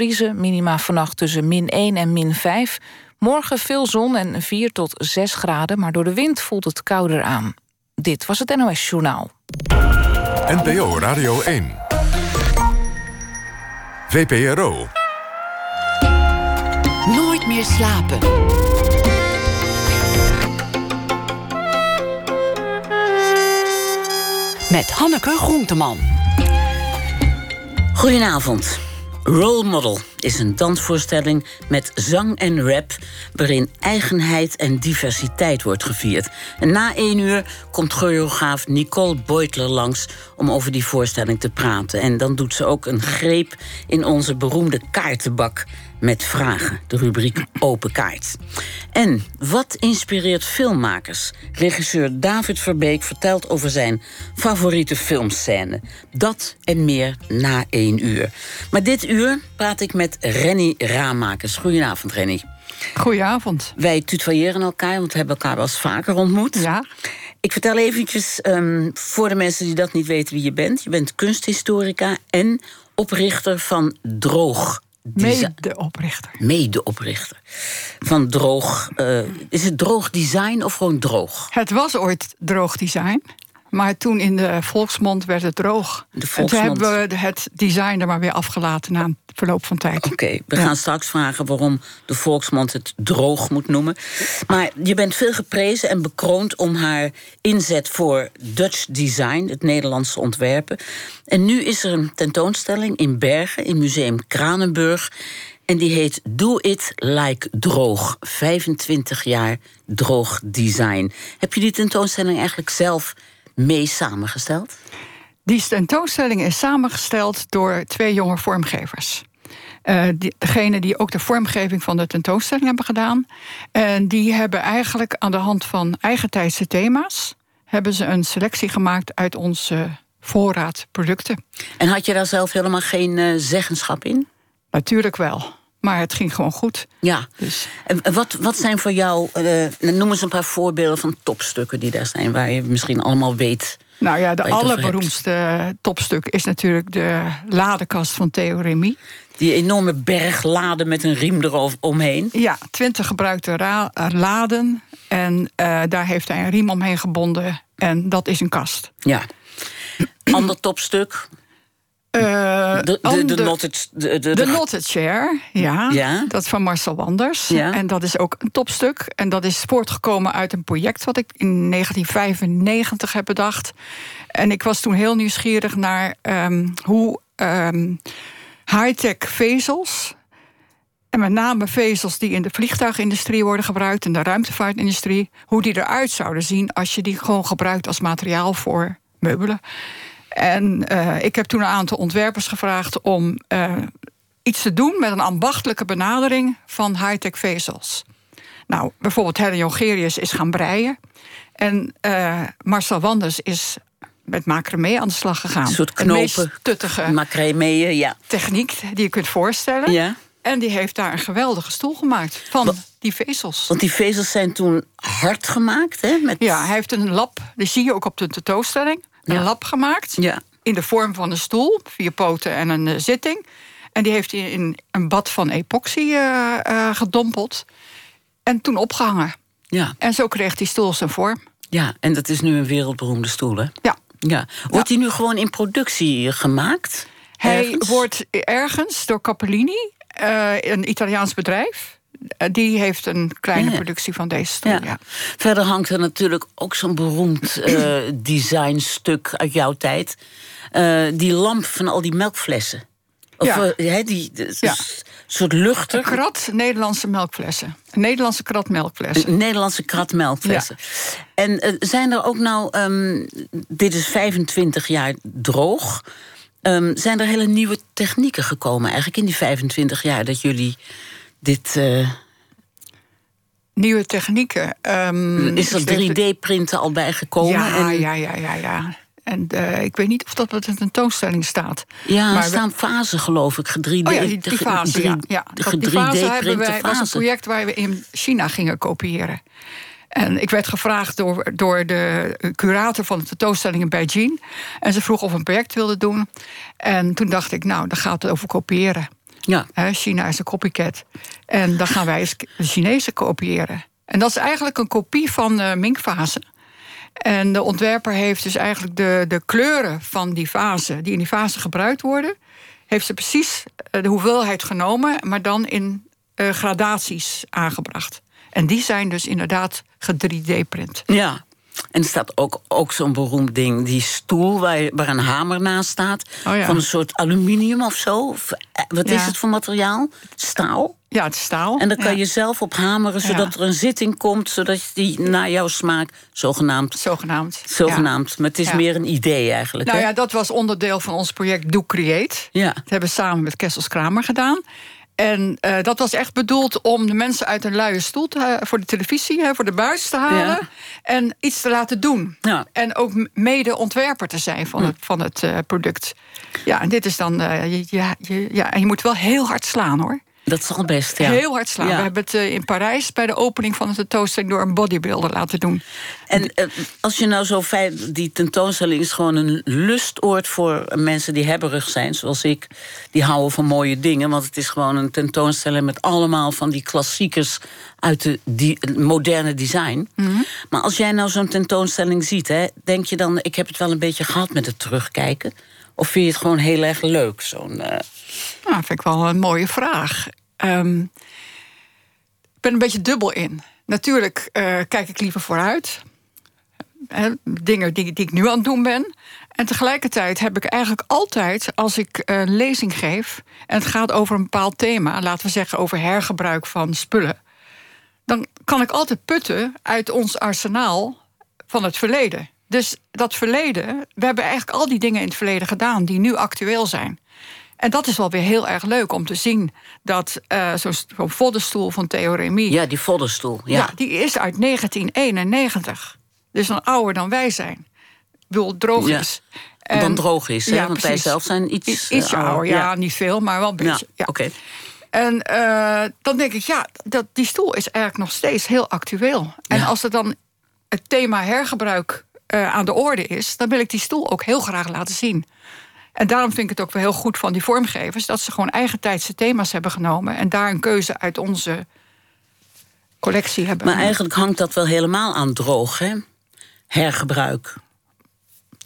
Vriezen, minima vannacht tussen min 1 en min 5. Morgen veel zon en 4 tot 6 graden, maar door de wind voelt het kouder aan. Dit was het NOS Journaal. NPO Radio 1. VPRO. Nooit meer slapen. Met Hanneke Groenteman. Goedenavond. Role Model is een dansvoorstelling met zang en rap... waarin eigenheid en diversiteit wordt gevierd. En na één uur komt choreograaf Nicole Beutler langs... om over die voorstelling te praten. En dan doet ze ook een greep in onze beroemde kaartenbak met vragen, de rubriek Open Kaart. En wat inspireert filmmakers? Regisseur David Verbeek vertelt over zijn favoriete filmscène. Dat en meer na één uur. Maar dit uur praat ik met Renny Raamakers. Goedenavond, Renny. Goedenavond. Wij tutoyeren elkaar, want we hebben elkaar wel eens vaker ontmoet. Ja. Ik vertel eventjes um, voor de mensen die dat niet weten wie je bent. Je bent kunsthistorica en oprichter van Droog Mede-oprichter. Mede-oprichter. Van droog. Uh, is het droog design of gewoon droog? Het was ooit droog design. Maar toen in de volksmond werd het droog. De volksmond. En toen hebben we het design er maar weer afgelaten na een verloop van tijd. Oké, we gaan straks vragen waarom de volksmond het droog moet noemen. Maar je bent veel geprezen en bekroond om haar inzet voor Dutch design, het Nederlandse ontwerpen. En nu is er een tentoonstelling in Bergen, in Museum Kranenburg. En die heet Do It Like Droog. 25 jaar droog design. Heb je die tentoonstelling eigenlijk zelf mee samengesteld? Die tentoonstelling is samengesteld door twee jonge vormgevers. Uh, die, degene die ook de vormgeving van de tentoonstelling hebben gedaan. En die hebben eigenlijk aan de hand van eigentijdse thema's... hebben ze een selectie gemaakt uit onze voorraad producten. En had je daar zelf helemaal geen uh, zeggenschap in? Natuurlijk wel. Maar het ging gewoon goed. Ja. Dus. En wat, wat zijn voor jou, uh, noem eens een paar voorbeelden van topstukken die daar zijn, waar je misschien allemaal weet. Nou ja, de allerberoemdste topstuk is natuurlijk de ladekast van Theo Remy. Die enorme berg laden met een riem eromheen. Ja, twintig gebruikte eh, laden. En uh, daar heeft hij een riem omheen gebonden. En dat is een kast. Ja. Ander topstuk. Uh, de, de, de, knotted, de, de, knotted chair, ja, ja. Dat is van Marcel Wanders. Ja. En dat is ook een topstuk. En dat is voortgekomen uit een project wat ik in 1995 heb bedacht. En ik was toen heel nieuwsgierig naar um, hoe um, high-tech vezels. En met name vezels die in de vliegtuigindustrie worden gebruikt, in de ruimtevaartindustrie, hoe die eruit zouden zien als je die gewoon gebruikt als materiaal voor meubelen. En uh, ik heb toen een aantal ontwerpers gevraagd om uh, iets te doen met een ambachtelijke benadering van high-tech vezels. Nou, bijvoorbeeld Helen Jongerius is gaan breien. En uh, Marcel Wanders is met macramé aan de slag gegaan. Een soort knopen, tuttige ja. techniek die je kunt voorstellen. Ja. En die heeft daar een geweldige stoel gemaakt van die vezels. Want die vezels zijn toen hard gemaakt, hè? Met... Ja, hij heeft een lap, die zie je ook op de tentoonstelling een lap gemaakt. Ja. In de vorm van een stoel, vier poten en een uh, zitting. En die heeft hij in een bad van epoxy uh, uh, gedompeld. En toen opgehangen. Ja. En zo kreeg die stoel zijn vorm. Ja, en dat is nu een wereldberoemde stoel, hè? Ja. ja. Wordt hij nu gewoon in productie gemaakt? Hij wordt ergens door Capellini, een Italiaans bedrijf eh, die heeft een kleine productie van deze stoel. Ja. Verder hangt er natuurlijk ook zo'n beroemd uh, designstuk uit jouw tijd. Uh, die lamp van al die melkflessen. Of ja. die, ja. soort luchter. Een krat Nederlandse melkflessen. Een Nederlandse krat melkflessen. Een Nederlandse krat melkflessen. En zijn er ook nou, um, dit is 25 jaar droog. Um, zijn er hele nieuwe technieken gekomen eigenlijk in die 25 jaar dat jullie dit. Uh... Nieuwe technieken. Um, is er 3D-printen al bijgekomen? Ja, en... ja, ja, ja, ja. En uh, ik weet niet of dat op de tentoonstelling staat. Ja, er staan fasen, geloof ik. 3D, oh ja, die, die fase, ja. ja. Die 3D hebben wij, was een project waar we in China gingen kopiëren. En ik werd gevraagd door, door de curator van de tentoonstelling in Beijing. En ze vroeg of we een project wilde doen. En toen dacht ik, nou, dan gaat het over kopiëren. Ja. China is een copycat. En dan gaan wij de Chinezen kopiëren. En dat is eigenlijk een kopie van de Ming-fase. En de ontwerper heeft dus eigenlijk de, de kleuren van die fase, die in die fase gebruikt worden, heeft ze precies eh, de hoeveelheid genomen, maar dan in uh, gradaties aangebracht. En die zijn dus inderdaad ge-3D-print. Ja, en er staat ook, ook zo'n beroemd ding, die stoel waar, waar een hamer naast staat. Oh van een soort aluminium of zo. Eh, wat is het voor materiaal? Staal? Ja, het is staal. En dan kan je zelf op hameren, zodat er een zitting komt... zodat die naar jouw smaak, zogenaamd... Zogenaamd. Zogenaamd, maar het is meer een idee eigenlijk. Nou ja, dat was onderdeel van ons project Do Create. Ja. Dat hebben we samen met Kessels Kramer gedaan. En uh, dat was echt bedoeld om de mensen uit een luie stoel te, voor de televisie, voor de buis te halen. En iets te laten doen. Ja. En ook mede ontwerper te zijn van het, van het uh, product. Ja, en dit is dan. Je, je, ja, en je moet wel heel hard slaan hoor. Dat is al best, ja. Heel hard slaan. We hebben het in Parijs bij de opening van de tentoonstelling... door een bodybuilder laten doen. En als je nou zo feit... die tentoonstelling is gewoon een lustoord voor mensen die hebberig zijn... zoals ik, die houden van mooie dingen. Want het is gewoon een tentoonstelling met allemaal van die klassiekers... uit de die, moderne design. Mhm. Maar als jij nou zo'n tentoonstelling ziet... Hè, denk je dan, ik heb het wel een beetje gehad met het terugkijken... Of vind je het gewoon heel erg leuk? Zo'n. Uh... Nou, vind ik wel een mooie vraag. Um, ik ben een beetje dubbel in. Natuurlijk uh, kijk ik liever vooruit. Dingen die, die, ik nu aan het doen ben. En tegelijkertijd heb ik eigenlijk altijd, als ik een lezing geef... en het gaat over een bepaald thema, laten we zeggen over hergebruik van spullen... dan kan ik altijd putten uit ons arsenaal van het verleden. Dus dat verleden, we hebben eigenlijk al die dingen in het verleden gedaan die nu actueel zijn. En dat is wel weer heel erg leuk om te zien dat uh, zo'n zo voddenstoel van Theoremie. Ja, die voddenstoel. Ja. ja. die is uit 1991. Dus dan ouder dan wij zijn. Ik bedoel, droog is. En, dan droog is, hè? Ja, want wij zelf zijn iets, iets, iets ouder. Ja, niet veel, maar wel een beetje. Ja, oké. En uh, dan denk ik, ja, dat, die stoel is eigenlijk nog steeds heel actueel. En als er dan het thema hergebruik uh, aan de orde is, dan wil ik die stoel ook heel graag laten zien. En daarom vind ik het ook wel heel goed van die vormgevers dat ze gewoon eigen tijdse thema's hebben genomen en daar een keuze uit onze collectie hebben. Maar eigenlijk hangt dat wel helemaal aan droog, hè? Hergebruik.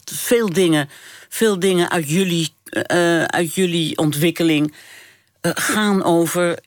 Veel dingen, veel dingen uit jullie, uh, uit jullie ontwikkeling uh, gaan over.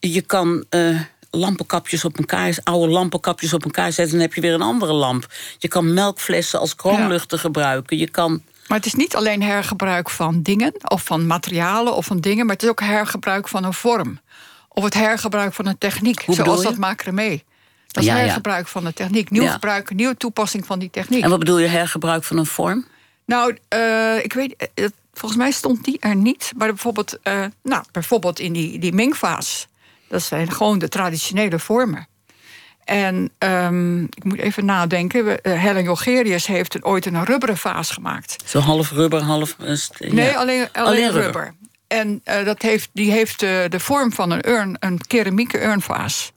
Je kan. Uh, lampenkapjes op elkaar, oude lampenkapjes op elkaar zetten... dan heb je weer een andere lamp. Je kan melkflessen als kroonluchten gebruiken. Je kan... Maar het is niet alleen hergebruik van dingen... of van materialen of van dingen... maar het is ook hergebruik van een vorm. Of het hergebruik van een techniek, Hoe zoals dat macramé. Dat is hergebruik van de techniek. Nieuw gebruik, nieuwe toepassing van die techniek. En wat bedoel je hergebruik van een vorm? Nou, uh, ik weet... Uh, volgens mij stond die er niet. Maar bijvoorbeeld, uh, nou, bijvoorbeeld in die, die Ming-vaas... Dat zijn gewoon de traditionele vormen. En um, ik moet even nadenken. Uh, Helen Jogerius heeft een, ooit een rubberen vaas gemaakt. Zo half rubber, half... Uh, nee, alleen, alleen, rubber. En uh, dat heeft, die heeft de vorm van een urn, een keramieke urnvaas.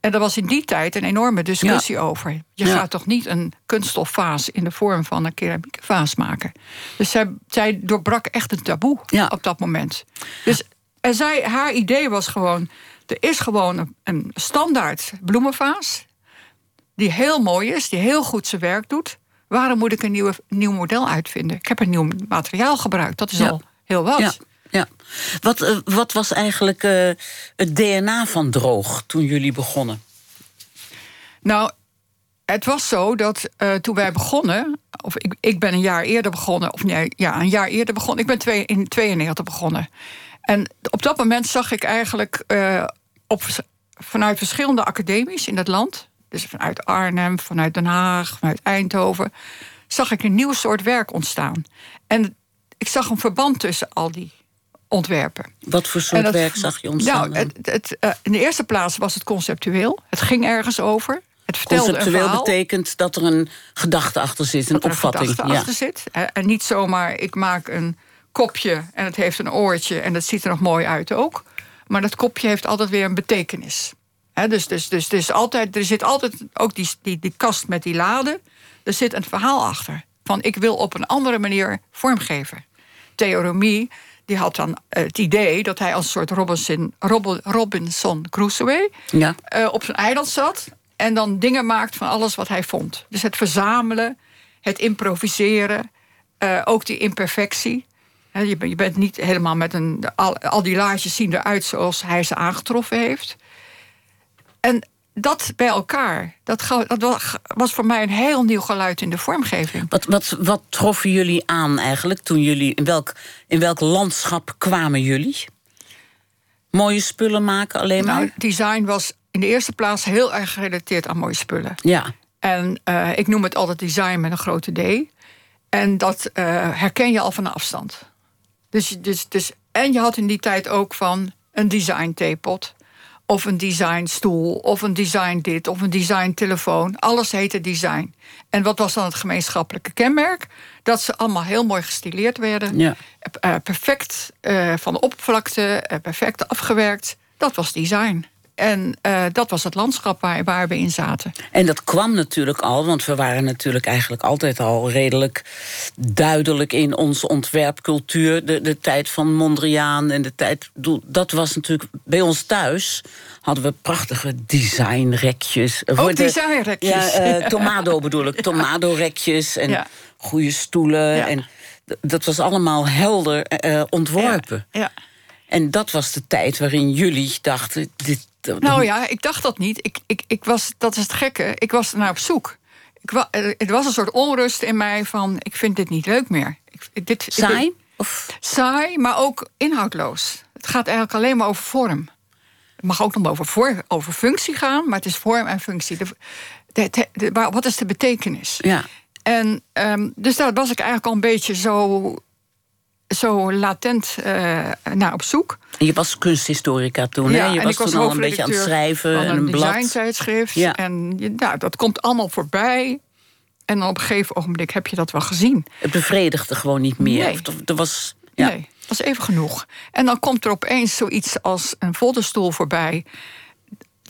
En daar was in die tijd een enorme discussie over. Je gaat toch niet een kunststofvaas in de vorm van een keramieke vaas maken. Dus zij, zij doorbrak echt een taboe op dat moment. Dus en zij, haar idee was gewoon er is gewoon een, standaard bloemenvaas. Die heel mooi is, die heel goed zijn werk doet. Waarom moet ik een nieuwe, nieuw model uitvinden? Ik heb een nieuw materiaal gebruikt. Dat is al heel wat. Ja. Ja. Wat, uh, wat was eigenlijk uh, het DNA van Droog toen jullie begonnen? Nou, het was zo dat uh, toen wij begonnen, of ik, ik ben een jaar eerder begonnen, of nee, ja, een jaar eerder begonnen. Ik ben twee, in 92 begonnen. En op dat moment zag ik eigenlijk uh, op, vanuit verschillende academies in het land, dus vanuit Arnhem, vanuit Den Haag, vanuit Eindhoven, zag ik een nieuw soort werk ontstaan. En ik zag een verband tussen al die ontwerpen. Wat voor soort werk zag je ontstaan? Nou, het, het, uh, in de eerste plaats was het conceptueel. Het ging ergens over. Het vertelde Conceptueel betekent dat er een gedachte achter zit, een opvatting. Een gedachte achter zit. En niet zomaar, ik maak een kopje en het heeft een oortje en dat ziet er nog mooi uit ook. Maar dat kopje heeft altijd weer een betekenis. dus, dus, dus, dus altijd, er zit altijd ook die, die, die kast met die laden. Er zit een verhaal achter. Van ik wil op een andere manier vormgeven. Theoremie, die had dan het idee dat hij als een soort Robinson, Robinson Crusoe ja. op zijn eiland zat. En dan dingen maakt van alles wat hij vond. Dus het verzamelen, het improviseren, ook die imperfectie. Je, bent niet helemaal met een. Al, al die laadjes zien eruit zoals hij ze aangetroffen heeft. En dat bij elkaar, dat, dat, was voor mij een heel nieuw geluid in de vormgeving. Wat, wat, wat troffen jullie aan eigenlijk toen jullie. In welk, in welk landschap kwamen jullie? Mooie spullen maken alleen maar? Nou, design was in de eerste plaats heel erg gerelateerd aan mooie spullen. Ja. En uh, ik noem het altijd design met een grote D. En dat uh, herken je al van afstand. Dus, dus, dus, en je had in die tijd ook van een design theepot of een designstoel, of een design dit, of een design telefoon. Alles heette design. En wat was dan het gemeenschappelijke kenmerk? Dat ze allemaal heel mooi gestileerd werden. Ja. Uh, perfect uh, van de oppervlakte, uh, perfect afgewerkt. Dat was design. En uh, dat was het landschap waar, waar, we in zaten. En dat kwam natuurlijk al, want we waren natuurlijk eigenlijk altijd al redelijk duidelijk in onze ontwerpcultuur. De, de tijd van Mondriaan en de tijd. Dat was natuurlijk bij ons thuis. Hadden we prachtige designrekjes. Oh, designrekjes. Ja, uh, tomado bedoel ik. Tomado-rekjes en ja. goede stoelen. Ja. En dat was allemaal helder uh, ontworpen. Ja. ja. En dat was de tijd waarin jullie dachten: dit, nou ja, ik dacht dat niet. Ik, ik, ik was, dat is het gekke. Ik was naar op zoek. Ik wa, het was een soort onrust in mij van... ik vind dit niet leuk meer. Ik, dit, saai? of? Saai, maar ook inhoudloos. Het gaat eigenlijk alleen maar over vorm. Het mag ook nog over, voor, over functie gaan... maar het is vorm en functie. De, de, wat is de betekenis? Ja. En um, dus daar was ik eigenlijk al een beetje zo zo latent uh, naar op zoek. Je was kunsthistorica toen, ja, hè? Je was, was toen al een beetje aan het schrijven. Van een, een designtijdschrift. Ja. En ja, dat komt allemaal voorbij. En op een gegeven ogenblik heb je dat wel gezien. Het bevredigde gewoon niet meer. Nee. Er was, ja. nee, was even genoeg. En dan komt er opeens zoiets als een folderstoel voorbij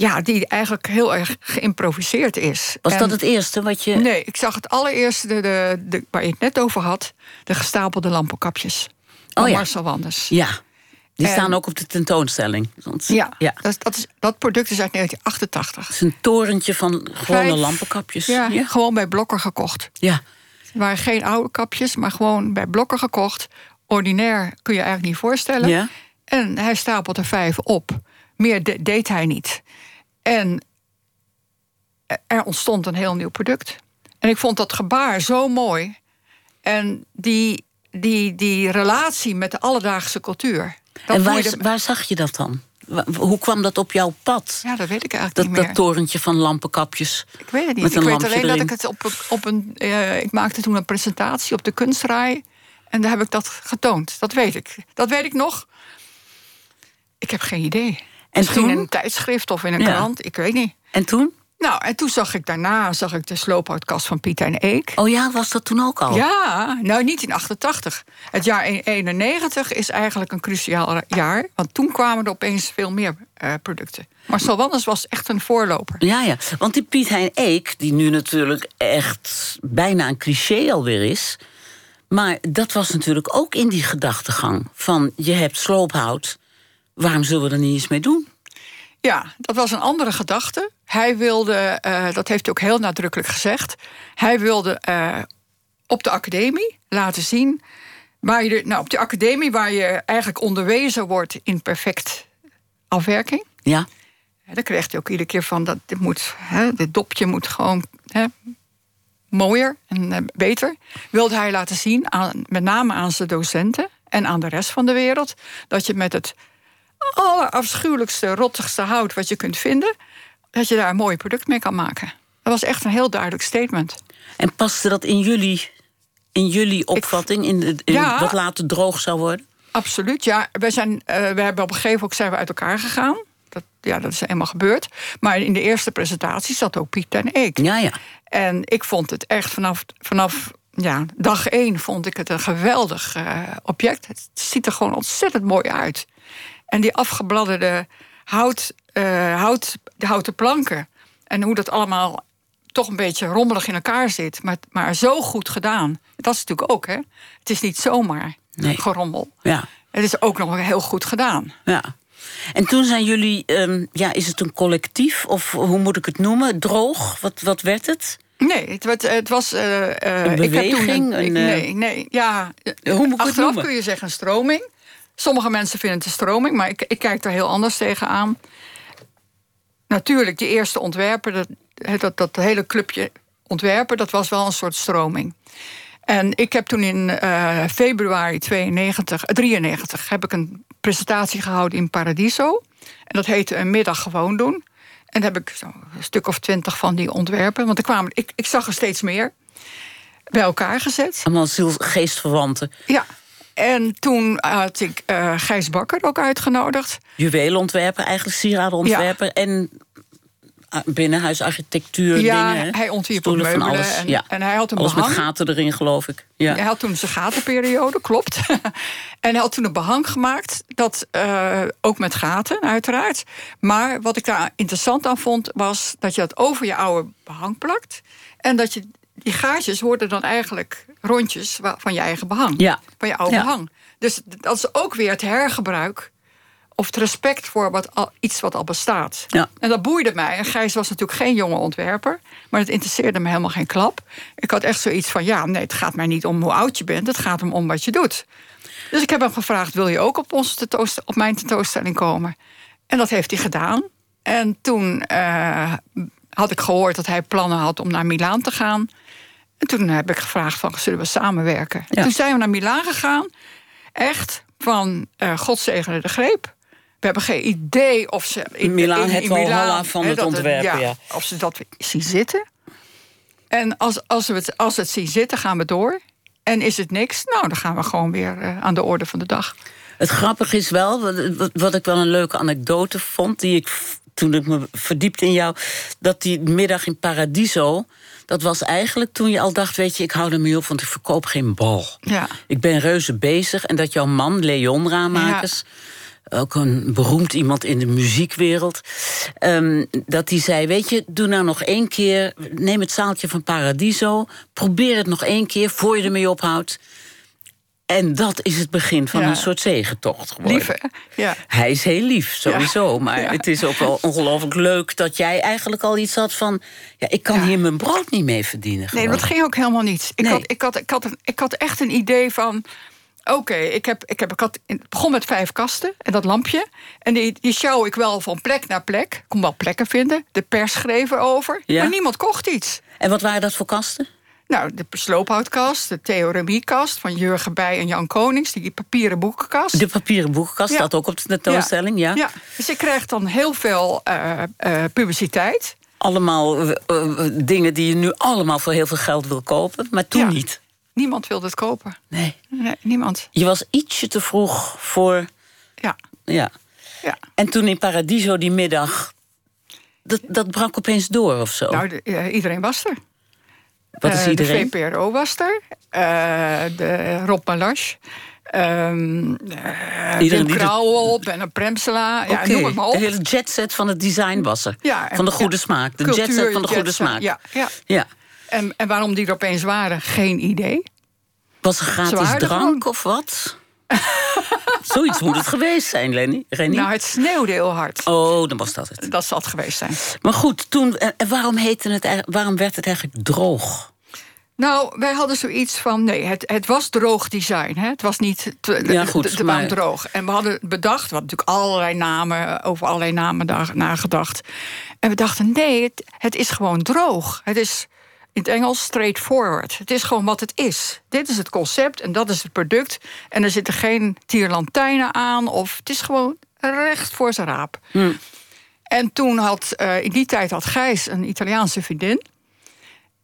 ja, die eigenlijk heel erg geïmproviseerd is. Was dat het eerste wat je. Nee, ik zag het allereerste, de, de, de waar je het net over had, de gestapelde lampenkapjes. Van oh, ja. Marcel Wanders. Ja. Die staan ook op de tentoonstelling. ja, ja. Dat, dat, is, dat product is uit 1988. Het is een torentje van gewone lampenkapjes. Ja, ja, gewoon bij Blokker gekocht. Ja. Het waren geen oude kapjes, maar gewoon bij Blokker gekocht. Ordinair kun je eigenlijk niet voorstellen. Ja. En hij stapelt er vijf op. Meer deed hij niet. En er ontstond een heel nieuw product. En ik vond dat gebaar zo mooi. En die, die, die relatie met de alledaagse cultuur. En waar, waar zag je dat dan? Hoe kwam dat op jouw pad? Ja, dat weet ik eigenlijk dat, niet meer. Dat torentje van lampenkapjes. Ik weet het niet. ik weet alleen dat ik het op, op een. Uh, ik maakte toen een presentatie op de kunstraai. En daar heb ik dat getoond. Dat weet ik. Dat weet ik nog. Ik heb geen idee. En Misschien in een tijdschrift of in een krant, ik weet niet. En toen? Nou, en toen zag ik daarna zag ik de sloophoutkast van Piet en Eek. Oh ja, was dat toen ook al? Ja, nou niet in 88. Het jaar 91 is eigenlijk een cruciaal jaar. Want toen kwamen er opeens veel meer uh, producten. Marcel Wanders was echt een voorloper. Ja, ja. Want die Piet Hein Eek, die nu natuurlijk echt bijna een cliché alweer is... maar dat was natuurlijk ook in die gedachtegang van... je hebt sloophout, waarom zullen we er niet eens mee doen? Ja, dat was een andere gedachte. Hij wilde, uh, dat heeft hij ook heel nadrukkelijk gezegd... hij wilde uh, op de academie laten zien... Waar je, nou, op de academie waar je eigenlijk onderwezen wordt in perfect afwerking. Ja. Dan kreeg hij ook iedere keer van dat dit moet, hè, dit dopje moet gewoon hè, mooier en beter. Wilde hij laten zien, aan, met name aan zijn docenten en aan de rest van de wereld, dat je met het allerafschuwelijkste, rottigste hout wat je kunt vinden, dat je daar een mooi product mee kan maken. Dat was echt een heel duidelijk statement. En paste dat in jullie, in jullie opvatting, in, de, in wat later droog zou worden? Absoluut, ja. We, zijn, uh, we hebben op een gegeven moment zijn we uit elkaar gegaan. Dat, ja, dat is eenmaal gebeurd. Maar in de eerste presentatie zat ook Piet en ik. Ja, ja. En ik vond het echt vanaf, vanaf ja, dag één vond ik het een geweldig uh, object. Het ziet er gewoon ontzettend mooi uit. En die afgebladderde hout, uh, hout, de houten planken. En hoe dat allemaal toch een beetje rommelig in elkaar zit. Maar, maar zo goed gedaan. Dat is natuurlijk ook, hè? Het is niet zomaar nee. gerommel. Ja. Het is ook nog heel goed gedaan. Ja. En toen zijn jullie, um, ja, is het een collectief of hoe moet ik het noemen? Droog? Wat, wat werd het? Nee, het, het was. Uh, een beweging? een, nee, nee, ja. Hoe moet ik Achteraf kun je zeggen een stroming. Sommige mensen vinden het een stroming, maar ik, ik kijk daar heel anders tegenaan. Natuurlijk, die eerste ontwerper, dat, dat, dat hele clubje ontwerper, dat was wel een soort stroming. En ik heb toen in uh, februari 92, 93 heb ik een presentatie gehouden in Paradiso. En dat heette een middag gewoon doen. En daar heb ik zo een stuk of twintig van die ontwerpen. Want er kwamen, ik, ik zag er steeds meer bij elkaar gezet. Allemaal geestverwanten. Ja. En toen had ik uh, Gijs Bakker ook uitgenodigd. Juweelontwerper, eigenlijk sieradenontwerper. Ja. En binnenhuisarchitectuur ja, dingen. hij ontwierp ook meubelen. Alles. En, ja. en hij had een alles behang. met gaten erin, geloof ik. Ja. Hij had toen zijn gatenperiode, klopt. en hij had toen een behang gemaakt, dat, uh, ook met gaten, uiteraard. Maar wat ik daar interessant aan vond, was dat je dat over je oude behang plakt. En dat je die gaatjes worden dan eigenlijk rondjes van je eigen behang. Ja. Van je oude behang. Dus dat is ook weer het hergebruik of het respect voor wat al, iets wat al bestaat. Ja. En dat boeide mij. En Gijs was natuurlijk geen jonge ontwerper, maar het interesseerde me helemaal geen klap. Ik had echt zoiets van: ja, nee, het gaat mij niet om hoe oud je bent, het gaat om, om wat je doet. Dus ik heb hem gevraagd: wil je ook op, onze op mijn tentoonstelling komen? En dat heeft hij gedaan. En toen uh, had ik gehoord dat hij plannen had om naar Milaan te gaan. En toen heb ik gevraagd: van, zullen we samenwerken? Ja. Toen zijn we naar Milaan gegaan. Echt van uh, God zegene de greep. We hebben geen idee of ze... In, Milaan, het van het ontwerpen, ja, Of ze dat zien zitten. En als, als, we het, als het zien zitten, gaan we door. En is het niks, nou, dan gaan we gewoon weer uh, aan de orde van de dag. Het grappige is wel, wat, wat ik wel een leuke anekdote vond... die ik toen ik me verdiepte in jou... dat die middag in Paradiso... dat was eigenlijk toen je al dacht... weet je, ik hou er mee op, want ik verkoop geen bal. Ja. Ik ben reuze bezig. En dat jouw man, Leon Raamakers... Ja ook een beroemd iemand in de muziekwereld. Um, dat hij zei: Weet je, doe nou nog één keer. Neem het zaaltje van Paradiso. Probeer het nog één keer voor je ermee ophoudt. En dat is het begin van Ja. een soort zegentocht geworden. Lief? Ja. Hij is heel lief, sowieso. Maar het is ook wel ongelooflijk leuk dat jij eigenlijk al iets had van... ja, ik kan hier mijn brood niet mee verdienen. Nee, dat ging ook helemaal niet. Ik, Nee. had, ik, had, ik, had, een- ik had echt een idee van... Oké, ik, heb, ik, heb, ik had, begon met vijf kasten en dat lampje. En die, die sjouw ik wel van plek naar plek. Ik kon wel plekken vinden. De pers schreef erover. Maar niemand kocht iets. En wat waren dat voor kasten? Nou, de sloophoutkast, de theoremiekast van Jurgen Bij en Jan Konings. Die papieren boekenkast. De papieren boekenkast Ja. staat ook op de tentoonstelling, ja. Ja, dus ik krijg dan heel veel eh, eh, publiciteit. Allemaal eh, dingen die je nu allemaal voor heel veel geld wil kopen. Maar toen Ja. niet. Niemand wilde het kopen. Nee. Nee, niemand. Je was ietsje te vroeg voor... Ja, Ja. ja. En toen in Paradiso die middag... Dat, dat brak opeens door of zo. Nou, de- iedereen was er. Wat is Eh, iedereen? De VPRO was er. eh, de Rob Malache. ehm eh, Iedereen Wim de- Krauwel, Benno Premsela. Ja, noem het maar op. De hele jetset van het design was er. Ja, en- van de goede ja. smaak. De Cultuur, jetset van de goede smaak. Ja, ja. Ja. En, en waarom die er opeens waren, geen idee. Was er gratis drank of wat? Zoiets moet het geweest zijn, Lenny. Rennie? Nou, het sneeuwde heel hard. Oh, dan was dat het. Dat zal het geweest zijn. Maar goed, toen, en waarom, heette het, waarom werd het eigenlijk droog? Nou, wij hadden zoiets van, nee, het, het was droog design. Hè? Het was niet te, Ja, goed, de, de maar- baan droog. En we hadden bedacht, we hadden natuurlijk allerlei namen, over allerlei namen daar, nagedacht. En we dachten, nee, het, het is gewoon droog. Het is in het Engels straightforward. Het is gewoon wat het is. Dit is het concept en dat is het product. En er zitten geen tierlantijnen aan. Of het is gewoon recht voor zijn raap. En toen had, eh, in die tijd had Gijs een Italiaanse vriendin.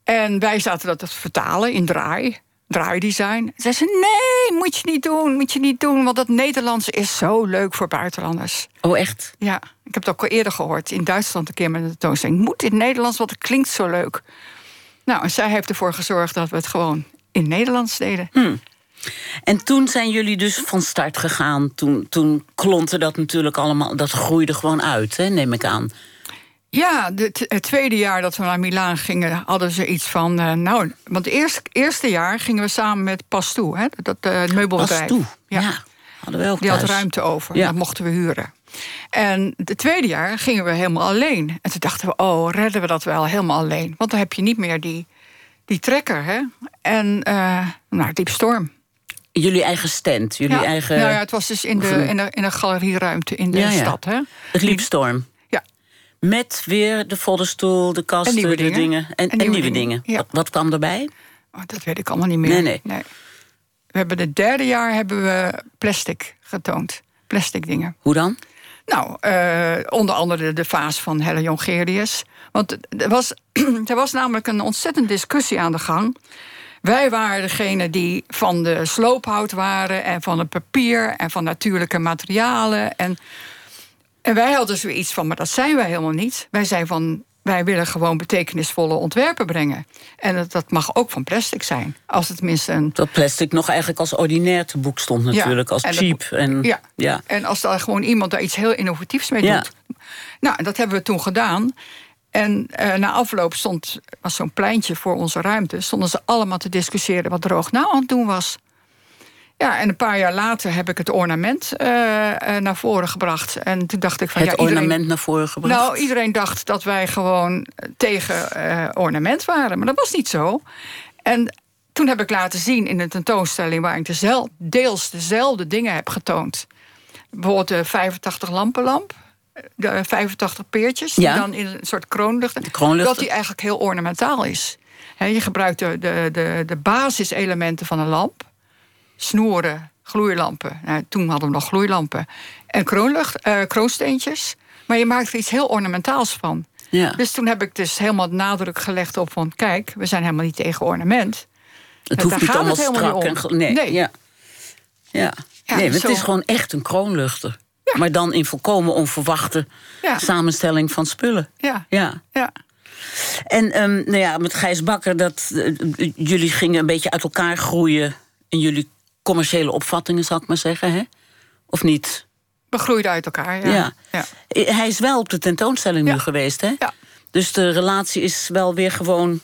En wij zaten dat te vertalen in draai, draaidesign. Zei ze, nee, moet je niet doen, moet je niet doen... want dat Nederlandse is zo leuk voor buitenlanders. Oh, echt? Ja, ik heb het ook al eerder gehoord. In Duitsland een keer met een tentoonstelling. Moet in het Nederlands, want het klinkt zo leuk. Nou, en zij heeft ervoor gezorgd dat we het gewoon in Nederlands deden. En toen zijn jullie dus van start gegaan. Toen, toen klonte dat natuurlijk allemaal... Dat groeide gewoon uit, hè, neem ik aan. Ja, het tweede jaar dat we naar Milaan gingen, hadden ze iets van. eh, nou, want het eerste, eerste jaar gingen we samen met Pastoe, hè, dat uh, het meubelbedrijf. Pas toe, ja. hadden we ook Die had ruimte over. Ja. Dat mochten we huren. En het tweede jaar gingen we helemaal alleen. En toen dachten we, oh, redden we dat wel helemaal alleen? Want dan heb je niet meer die, die trekker, hè? En uh, nou, diep storm. Jullie eigen stand, jullie ja. eigen... Nou ja, het was dus in de, in de, in de galerieruimte in de stad, hè? Het liep storm. Met weer de voddenstoel, de kasten, de dingen. En, en, nieuwe, dingen. Wat, wat, kwam erbij? Oh, dat weet ik allemaal niet meer. Nee, nee. nee. We hebben het derde jaar hebben we plastic getoond. Plastic dingen. Hoe dan? Nou, uh, onder andere de vaas van Helle Jongerius. Want er was, er was namelijk een ontzettend discussie aan de gang. Wij waren degene die van de sloophout waren... en van het papier en van natuurlijke materialen. En, en wij hadden zoiets van, maar dat zijn wij helemaal niet. Wij zijn van, wij willen gewoon betekenisvolle ontwerpen brengen. En dat, dat mag ook van plastic zijn. Als het tenminste een... Dat plastic nog eigenlijk als ordinair te boek stond natuurlijk. als cheap. en, ja. ja, en als daar gewoon iemand daar iets heel innovatiefs mee doet. Nou, dat hebben we toen gedaan. En uh, na afloop stond, was zo'n pleintje voor onze ruimte... stonden ze allemaal te discussiëren wat Droog nou aan het doen was. Ja, en een paar jaar later heb ik het ornament uh, naar voren gebracht. En toen dacht ik van... Het ja, iedereen, ornament naar voren gebracht? Nou, iedereen dacht dat wij gewoon tegen uh, ornament waren. Maar dat was niet zo. En toen heb ik laten zien in een tentoonstelling... waar ik dezelfde, deels dezelfde dingen heb getoond. Bijvoorbeeld de 85 lampenlamp de 85 peertjes, die dan in een soort kroonlucht... kroonlucht. dat die eigenlijk heel ornamentaal is. je gebruikt de, de, de, de basiselementen van een lamp. Snoeren, gloeilampen. Nou, toen hadden we nog gloeilampen. En kroonlucht, uh, kroonsteentjes. Maar je maakt er iets heel ornamentaals van. Ja. Dus toen heb ik dus helemaal nadruk gelegd op van... kijk, we zijn helemaal niet tegen ornament. Het hoeft niet allemaal strak. En, nee, nee. Ja. Ja. nee, het is gewoon echt een kroonluchter. Maar dan in volkomen onverwachte samenstelling van spullen. Ja. ja. ja. En um, nou ja, met Gijs Bakker, dat, uh, jullie gingen een beetje uit elkaar groeien in jullie commerciële opvattingen, zal ik maar zeggen, hè? Of niet? We groeiden uit elkaar, ja. ja. ja. Hij is wel op de tentoonstelling nu geweest, hè? Ja. Dus de relatie is wel weer gewoon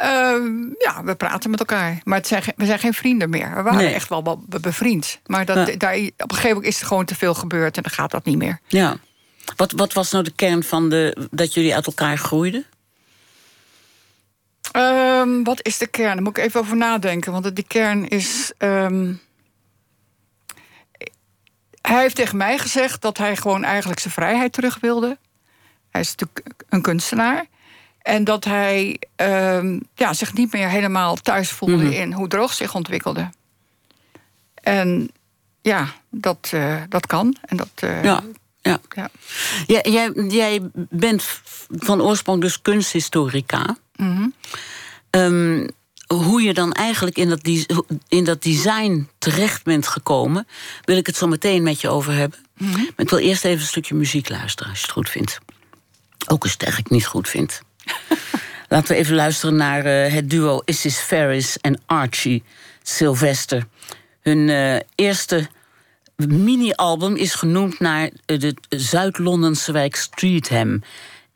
Ehm, ja, we praten met elkaar. Maar het zijn, we zijn geen vrienden meer. We waren echt wel bevriend. Maar dat, daar, op een gegeven moment is er gewoon te veel gebeurd... en dan gaat dat niet meer. Ja. Wat, wat was nou de kern van de, dat jullie uit elkaar groeiden? Um, wat is de kern? Daar moet ik even over nadenken. Want die kern is... Um, hij heeft tegen mij gezegd dat hij gewoon eigenlijk zijn vrijheid terug wilde. Hij is natuurlijk een kunstenaar. En dat hij uh, ja, zich niet meer helemaal thuis voelde mhm. in hoe droog zich ontwikkelde. En ja, dat, uh, dat kan. En dat, uh, ja. Ja. ja. jij, jij bent van oorsprong dus kunsthistorica. Mm um, hoe je dan eigenlijk in dat, in dat design terecht bent gekomen, wil ik het zo meteen met je over hebben. Mm Maar ik wil eerst even een stukje muziek luisteren, als je het goed vindt. Ook als je het eigenlijk niet goed vindt. Laten we even luisteren naar uh, het duo Isis Ferris en Archie Sylvester. Hun uh, eerste mini-album is genoemd naar de Zuid-Londense wijk Streatham.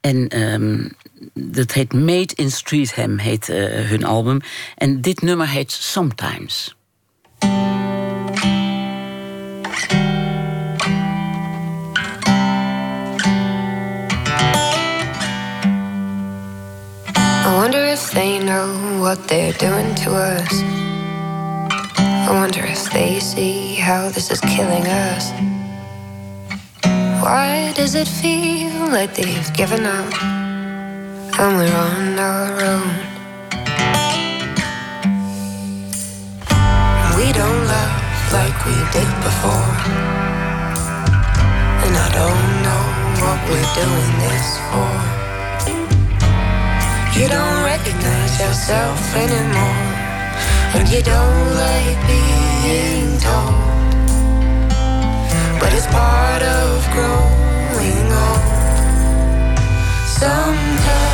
En um, dat heet Made in Streatham, heet uh, hun album. En dit nummer heet Sometimes. I wonder if they know what they're doing to us. I wonder if they see how this is killing us. Why does it feel like they've given up and we're on our own? We don't love like we did before. And I don't know what we're doing this for. You don't recognize yourself anymore. And you don't like being told. But it's part of growing old. Sometimes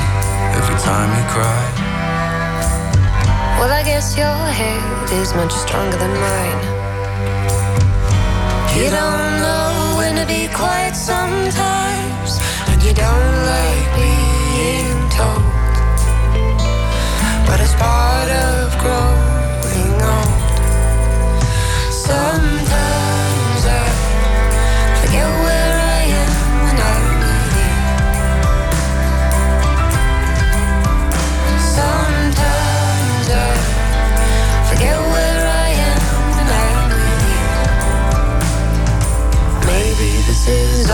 time you cry. Well, I guess your head is much stronger than mine. You don't know when to be quiet sometimes, and you don't like being told. But it's part of growing old. Sometimes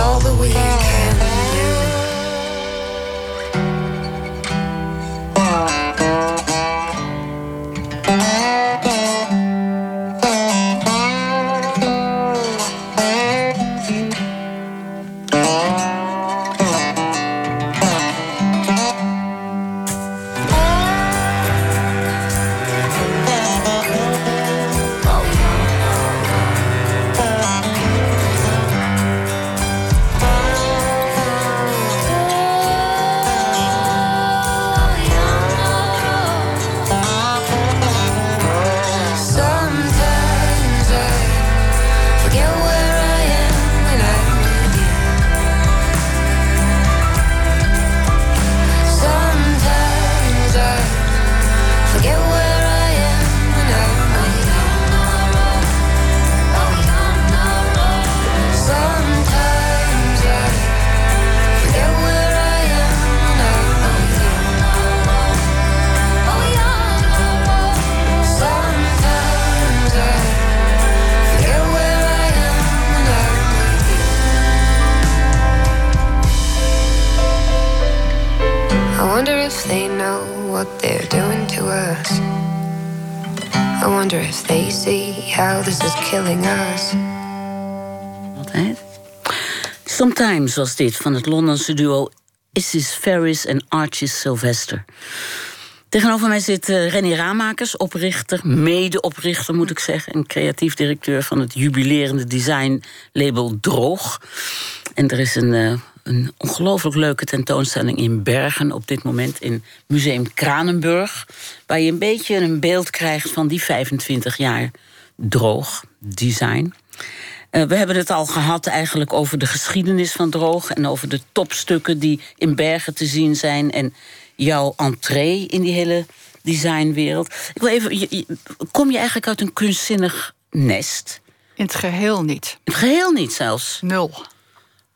all the week. Killing us. Altijd. Sometimes was dit van het Londense duo Isis Ferris en Archie Sylvester. Tegenover mij zit uh, Renny Ramakers, oprichter, mede-oprichter moet ik zeggen... en creatief directeur van het jubilerende designlabel Droog. En er is een, uh, een ongelooflijk leuke tentoonstelling in Bergen... op dit moment in Museum Kranenburg... waar je een beetje een beeld krijgt van die 25 jaar Droog, design... Uh, we hebben het al gehad eigenlijk over de geschiedenis van Droog... en over de topstukken die in Bergen te zien zijn... en jouw entree in die hele designwereld. Ik wil even, je, je, kom je eigenlijk uit een kunstzinnig nest? In het geheel niet. In het geheel niet zelfs? Nul.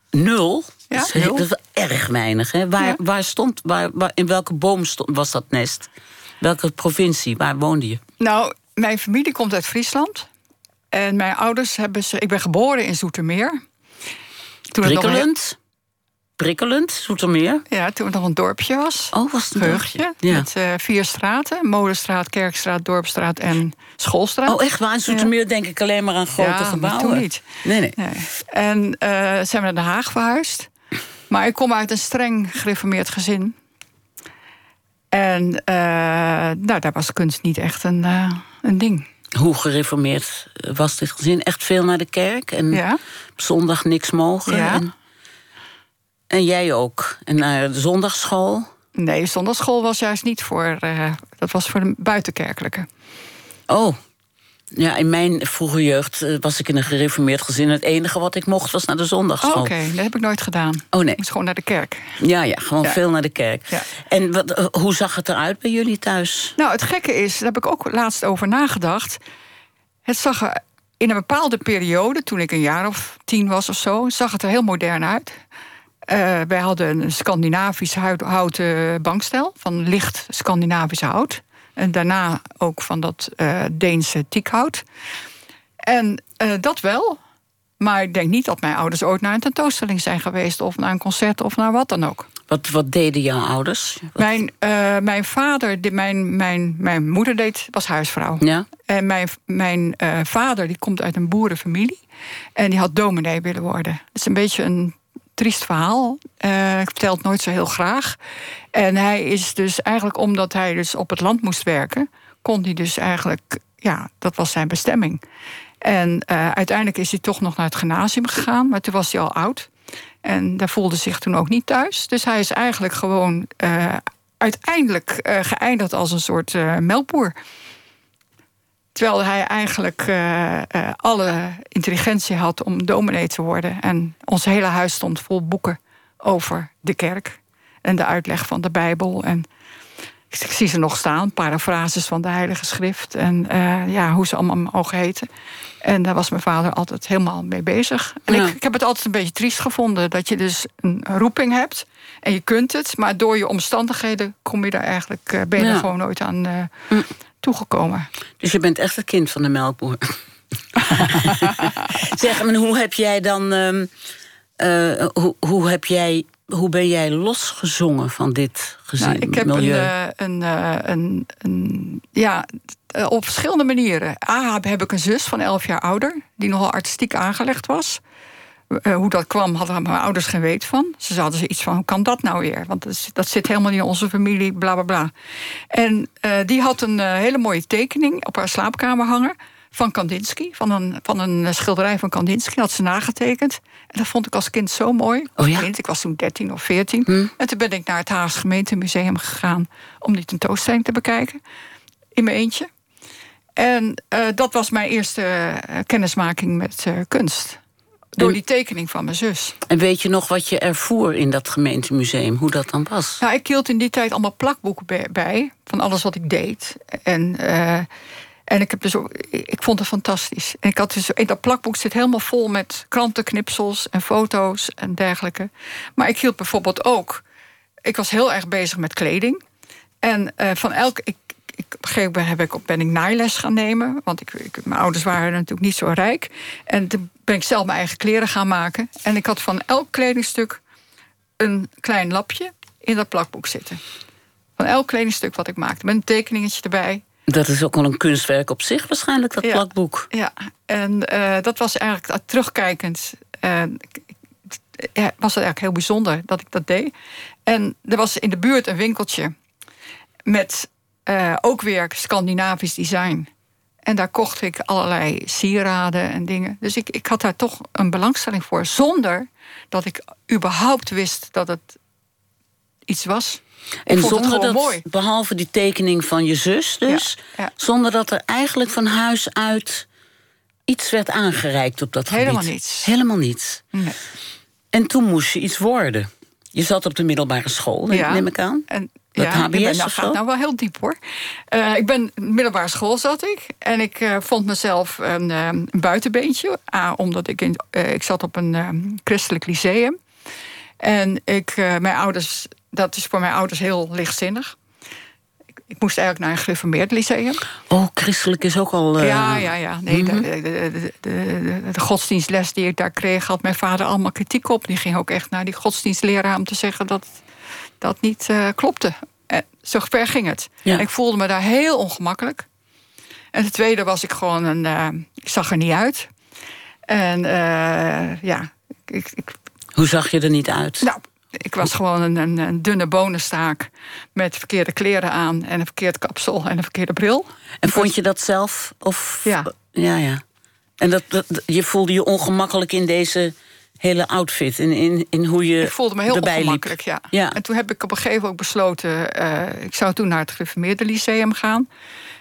Nul? Ja, dat, is, nul. dat is wel erg weinig. Hè? Waar, Ja. waar stond, waar, waar, in welke boom stond, was dat nest? Welke provincie? Waar woonde je? Nou, mijn familie komt uit Friesland. En mijn ouders hebben ze. Ik ben geboren in Zoetermeer. Toen Prikkelend? Prikkelend, Zoetermeer? ja, toen het nog een dorpje was. Oh, was het een dorpje? Ja. Met eh, vier straten: Molenstraat, Kerkstraat, Dorpstraat en Schoolstraat. Oh, echt waar? In Zoetermeer denk ik alleen maar aan grote Ja, gebouwen. toen niet. Nee, nee. Nee. En eh, zijn we naar Den Haag verhuisd. Maar ik kom uit een streng gereformeerd gezin. En eh, nou, daar was kunst niet echt een, een ding. Hoe gereformeerd was dit gezin? Echt veel naar de kerk en Ja. op zondag niks mogen. Ja. En, en jij ook. En naar de zondagsschool. Nee, zondagschool was juist niet voor. eh, dat was voor de buitenkerkelijke. Oh. Ja, in mijn vroege jeugd eh, was ik in een gereformeerd gezin. Het enige wat ik mocht was naar de Oh, zondagsschool. Oké, dat heb ik nooit gedaan. Oh nee. Ik moest gewoon naar de kerk. Ja, ja, gewoon Ja. veel naar de kerk. Ja. En wat, eh, hoe zag het eruit bij jullie thuis? Nou, het gekke is, daar heb ik ook laatst over nagedacht. Het zag er in een bepaalde periode, toen ik een jaar of tien was of zo, zag het er heel modern uit. Eh, wij hadden een Scandinavisch hout- houten bankstel van licht Scandinavisch hout. En daarna ook van dat eh, Deense tiekhout. En eh, dat wel. Maar ik denk niet dat mijn ouders ooit naar een tentoonstelling zijn geweest, of naar een concert of naar wat dan ook. Wat, wat deden jouw ouders? Wat- Mijn, eh, mijn vader, die, mijn, mijn, mijn moeder deed, was huisvrouw. Ja? En mijn, mijn vader die komt uit een boerenfamilie. En die had dominee willen worden. Dat is een beetje een triest verhaal. Eh, ik vertel het nooit zo heel graag. En hij is dus eigenlijk, omdat hij dus op het land moest werken... kon hij dus eigenlijk, ja, dat was zijn bestemming. En eh, uiteindelijk is hij toch nog naar het gymnasium gegaan. Maar toen was hij al oud. En daar voelde zich toen ook niet thuis. Dus hij is eigenlijk gewoon uh, uiteindelijk geëindigd als een soort melkboer. Terwijl hij eigenlijk alle intelligentie had om dominee te worden. En ons hele huis stond vol boeken over de kerk. En de uitleg van de Bijbel. En ik zie ze nog staan, parafrases van de Heilige Schrift. En uh, ja, hoe ze allemaal mogen heten. En daar was mijn vader altijd helemaal mee bezig. En ik, ik, heb het altijd een beetje triest gevonden. Dat je dus een roeping hebt. En je kunt het. Maar door je omstandigheden kom je daar eigenlijk... Ben je er gewoon nooit aan uh, toegekomen. Dus je bent echt het kind van de melkboer. zeg, maar hoe heb jij dan... Um, hoe, hoe heb jij hoe ben jij losgezongen van dit gezin? Nou, ik heb milieu? Een, eh, een, eh, een, een, ja, eh, op verschillende manieren. A, heb ik een zus van 11 jaar ouder, die nogal artistiek aangelegd was. Hoe dat kwam, hadden mijn ouders geen weet van. Ze hadden ze iets van: hoe kan dat nou weer? Want dat, dat zit helemaal niet in onze familie, bla bla bla. En die had een hele mooie tekening op haar slaapkamer hangen van Kandinsky, van een, van een schilderij van Kandinsky, had ze nagetekend. En dat vond ik als kind zo mooi. Oh ja? ik was toen 13 of 14. Hm. En toen ben ik naar het Haagse Gemeentemuseum gegaan om die tentoonstelling te bekijken. In mijn eentje. En dat was mijn eerste kennismaking met kunst. Door die tekening van mijn zus. En weet je nog wat je ervoer in dat gemeentemuseum? Hoe dat dan was? Nou, ik hield in die tijd allemaal plakboeken bij. Van alles wat ik deed. En en ik, heb dus ook, ik vond het fantastisch. En ik had dus, in dat plakboek zit helemaal vol met krantenknipsels en foto's en dergelijke. Maar ik hield bijvoorbeeld ook. Ik was heel erg bezig met kleding. En uh, van elk. Ik, ik, op een gegeven moment heb ik, ben ik naailes gaan nemen. Want ik, ik, mijn ouders waren natuurlijk niet zo rijk. En toen ben ik zelf mijn eigen kleren gaan maken. En ik had van elk kledingstuk een klein lapje in dat plakboek zitten. Van elk kledingstuk wat ik maakte. Met een tekeningetje erbij. Dat is ook wel een kunstwerk op zich waarschijnlijk, dat plakboek. Ja, en uh, dat was eigenlijk terugkijkend... Uh, was het eigenlijk heel bijzonder dat ik dat deed. En er was in de buurt een winkeltje... met uh, ook weer Scandinavisch design. En daar kocht ik allerlei sieraden en dingen. Dus ik, ik had daar toch een belangstelling voor... zonder dat ik überhaupt wist dat het iets was. En zonder dat, mooi. behalve die tekening van je zus dus, zonder dat er eigenlijk van huis uit iets werd aangereikt op dat Helemaal gebied. niets. Helemaal niets. Nee. En toen moest je iets worden. Je zat op de middelbare school, neem ik aan. En, dat ja, HBS ben, nou, gaat nou wel heel diep hoor. Uh, ik ben middelbare school zat ik. En ik uh, vond mezelf een, uh, een buitenbeentje. A, omdat ik in, ik zat op een christelijk lyceum. En ik, mijn ouders dat is voor mijn ouders heel lichtzinnig. Ik, ik moest eigenlijk naar een gereformeerd lyceum. Oh, christelijk is ook al... Ja, ja, ja. Nee, mhm. de, de, de, de, godsdienstles die ik daar kreeg... had mijn vader allemaal kritiek op. Die ging ook echt naar die godsdienstleraar... om te zeggen dat dat niet uh, klopte. En zo ver ging het. Ja. ik voelde me daar heel ongemakkelijk. En het tweede was ik gewoon een... Uh, ik zag er niet uit. En ja... Ik, ik, Hoe zag je er niet uit? Nou, ik was gewoon een, een, een, dunne bonenstaak met verkeerde kleren aan en een verkeerd kapsel en een verkeerde bril. En vond je dat zelf? Of, ja. Ja, ja. En dat, dat, je voelde je ongemakkelijk in deze hele outfit, in, in, in hoe je. Ik voelde me heel ongemakkelijk, ja. ja. En toen heb ik op een gegeven moment besloten, uh, ik zou toen naar het gereformeerde lyceum gaan.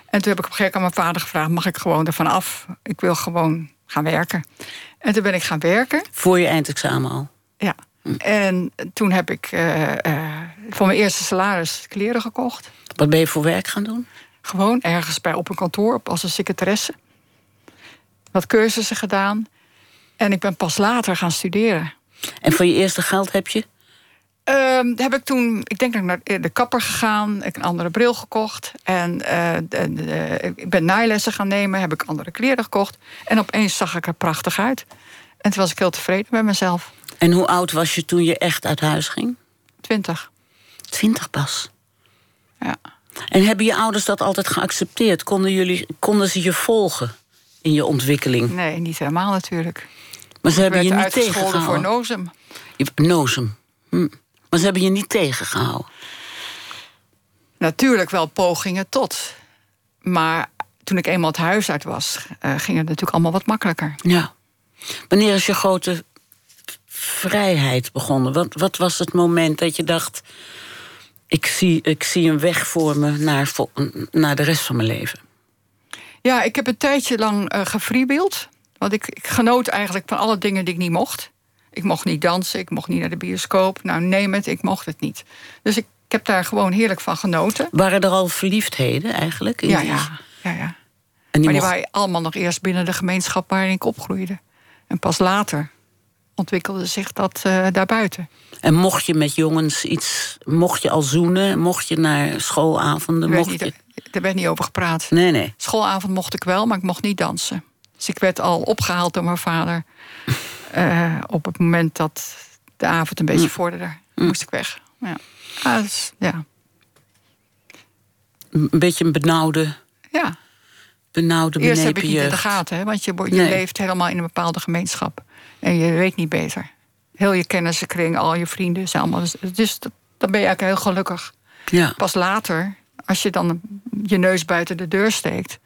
En toen heb ik op een gegeven moment aan mijn vader gevraagd: mag ik gewoon ervan af? Ik wil gewoon gaan werken. En toen ben ik gaan werken. Voor je eindexamen al? Ja. En toen heb ik uh, uh, voor mijn eerste salaris kleren gekocht. Wat ben je voor werk gaan doen? Gewoon ergens bij op een kantoor als een secretaresse. Wat cursussen gedaan. En ik ben pas later gaan studeren. En voor je eerste geld heb je? Uh, heb ik toen, ik denk dat ik naar de kapper gegaan, ik heb een andere bril gekocht. En uh, de, de, ik ben naailessen gaan nemen, heb ik andere kleren gekocht. En opeens zag ik er prachtig uit. En toen was ik heel tevreden met mezelf. En hoe oud was je toen je echt uit huis ging? Twintig. Twintig pas? Ja. En hebben je ouders dat altijd geaccepteerd? Konden, jullie, konden ze je volgen in je ontwikkeling? Nee, niet helemaal natuurlijk. Maar ze hebben je niet tegengehouden voor Nozem. Nozem. Hm. Maar ze hebben je niet tegengehouden? Natuurlijk wel pogingen tot. Maar toen ik eenmaal het huis uit was, uh, ging het natuurlijk allemaal wat makkelijker. Ja. Wanneer is je grote vrijheid begonnen? Wat, wat was het moment dat je dacht... Ik zie, ik zie een weg voor me naar, naar de rest van mijn leven? Ja, ik heb een tijdje lang uh. Want ik, ik genoot eigenlijk van alle dingen die ik niet mocht. Ik mocht niet dansen, ik mocht niet naar de bioscoop. Nou, neem het, ik mocht het niet. Dus ik, ik heb daar gewoon heerlijk van genoten. Waren er al verliefdheden eigenlijk? Ja, ja, ja, ja. En die maar die waren allemaal nog eerst binnen de gemeenschap waarin ik opgroeide. En pas later ontwikkelde zich dat uh, daarbuiten. En mocht je met jongens iets, mocht je al zoenen, mocht je naar schoolavonden? Mocht niet, je... Daar werd niet over gepraat. Nee, nee. Schoolavond mocht ik wel, maar ik mocht niet dansen. Dus ik werd al opgehaald door mijn vader. uh, op het moment dat de avond een beetje mm. vorderde, mm. moest ik weg. Ja. Ah, dus, ja. Een beetje een benauwde. Ja. Benauwde, Eerst heb ik niet in de gaten, hè, want je, je leeft helemaal in een bepaalde gemeenschap. En je weet niet beter. Heel je kennissenkring, al je vrienden zijn allemaal. Dus, dus dan ben je eigenlijk heel gelukkig. Ja. Pas later, als je dan je neus buiten de deur steekt,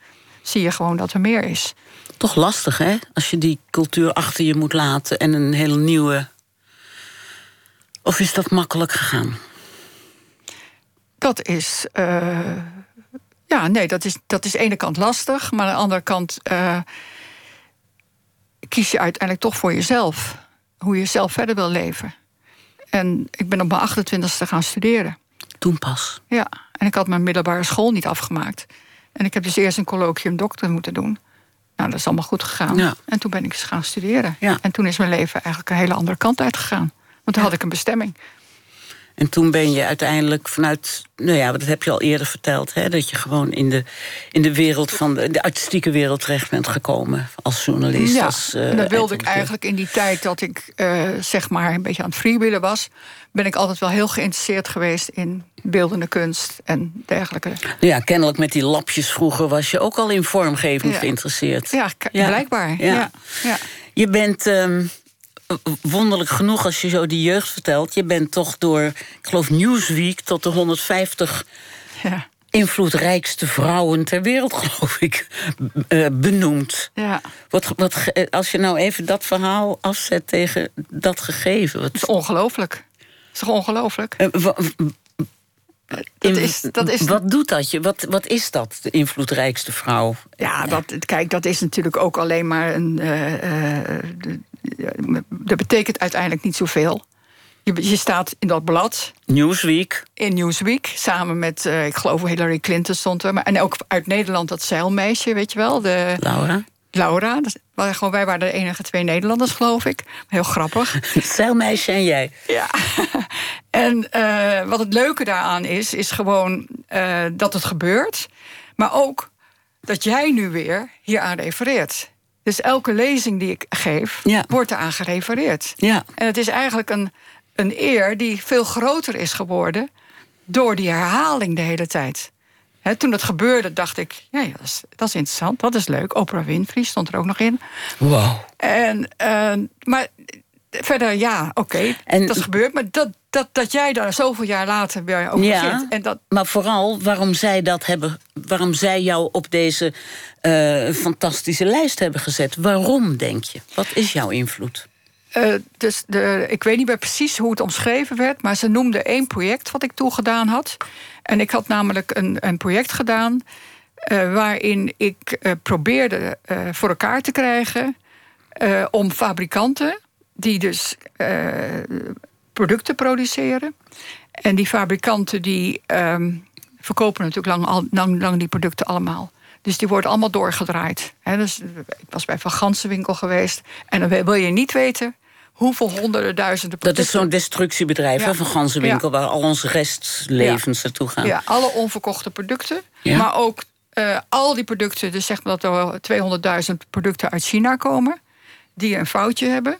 zie je gewoon dat er meer is. Toch lastig, hè? Als je die cultuur achter je moet laten en een hele nieuwe. Of is dat makkelijk gegaan? Dat is. Uh... Ja, nee, dat is, dat is aan de ene kant lastig, maar aan de andere kant. Uh kies je uiteindelijk toch voor jezelf. Hoe je zelf verder wil leven. En ik ben op mijn 28ste gaan studeren. Toen pas? Ja, en ik had mijn middelbare school niet afgemaakt. En ik heb dus eerst een colloquium dokter moeten doen. Nou, dat is allemaal goed gegaan. Ja. En toen ben ik eens gaan studeren. Ja. En toen is mijn leven eigenlijk een hele andere kant uitgegaan. Want toen had ik een bestemming. En toen ben je uiteindelijk vanuit, nou ja, dat heb je al eerder verteld, hè, dat je gewoon in de, in de wereld van de, de artistieke wereld terecht bent gekomen als journalist. Ja, als, uh, en dat wilde ik eigenlijk in die tijd dat ik uh, zeg maar een beetje aan het freewheelen was, ben ik altijd wel heel geïnteresseerd geweest in beeldende kunst en dergelijke. Ja, kennelijk met die lapjes vroeger was je ook al in vormgeving geïnteresseerd. Ja, blijkbaar. Ja. Ja. Je bent. Um, wonderlijk genoeg, als je zo die jeugd vertelt... je bent toch door, ik geloof Newsweek... tot de 150 ja. invloedrijkste vrouwen ter wereld, geloof ik, uh, benoemd. Ja. Wat, wat, als je nou even dat verhaal afzet tegen dat gegeven... Wat... Dat is ongelooflijk. Dat is toch ongelooflijk? Dat is, dat is... Wat doet dat je? Wat, wat is dat, de invloedrijkste vrouw? Ja, dat, kijk, dat is natuurlijk ook alleen maar een. Uh, dat betekent uiteindelijk niet zoveel. Je, je, staat in dat blad. Newsweek. In Newsweek, samen met, uh, ik geloof Hillary Clinton stond er. Maar, en ook uit Nederland dat zeilmeisje, weet je wel. De, Laura. Laura. gewoon, wij waren de enige twee Nederlanders, geloof ik. Heel grappig. zeilmeisje en jij. Ja. en uh, wat het leuke daaraan is, is gewoon uh, dat het gebeurt. Maar ook dat jij nu weer hier aan refereert. Dus elke lezing die ik geef, ja. wordt eraan gerefereerd. Ja. En het is eigenlijk een, een eer die veel groter is geworden door die herhaling de hele tijd. Toen het gebeurde, dacht ik, ja, dat, is, dat, is, interessant, dat is leuk. Oprah Winfrey stond er ook nog in. Wow. En, uh, maar verder, ja, oké, okay, dat gebeurt. Maar dat, dat, dat jij daar zoveel jaar later weer over ja, zit. En dat... Maar vooral waarom zij dat hebben, waarom zij jou op deze uh, fantastische lijst hebben gezet. Waarom, denk je? Wat is jouw invloed? Uh, dus de, ik weet niet meer precies hoe het omschreven werd, maar ze noemde één project wat ik toegedaan had. En ik had namelijk een, een project gedaan uh, waarin ik probeerde voor elkaar te krijgen om fabrikanten die dus producten produceren. En die fabrikanten die um, verkopen natuurlijk lang, lang, lang die producten allemaal. Dus die worden allemaal doorgedraaid. dus, ik was bij Van Gansenwinkel geweest. En dan wil je niet weten hoeveel honderden duizenden producten... Dat is zo'n destructiebedrijf van Gansenwinkel... waar al onze restlevens ja. naartoe gaan. Ja, alle onverkochte producten. Maar ook uh, al die producten, dus zeg maar dat er 200.000 producten uit China komen... die een foutje hebben.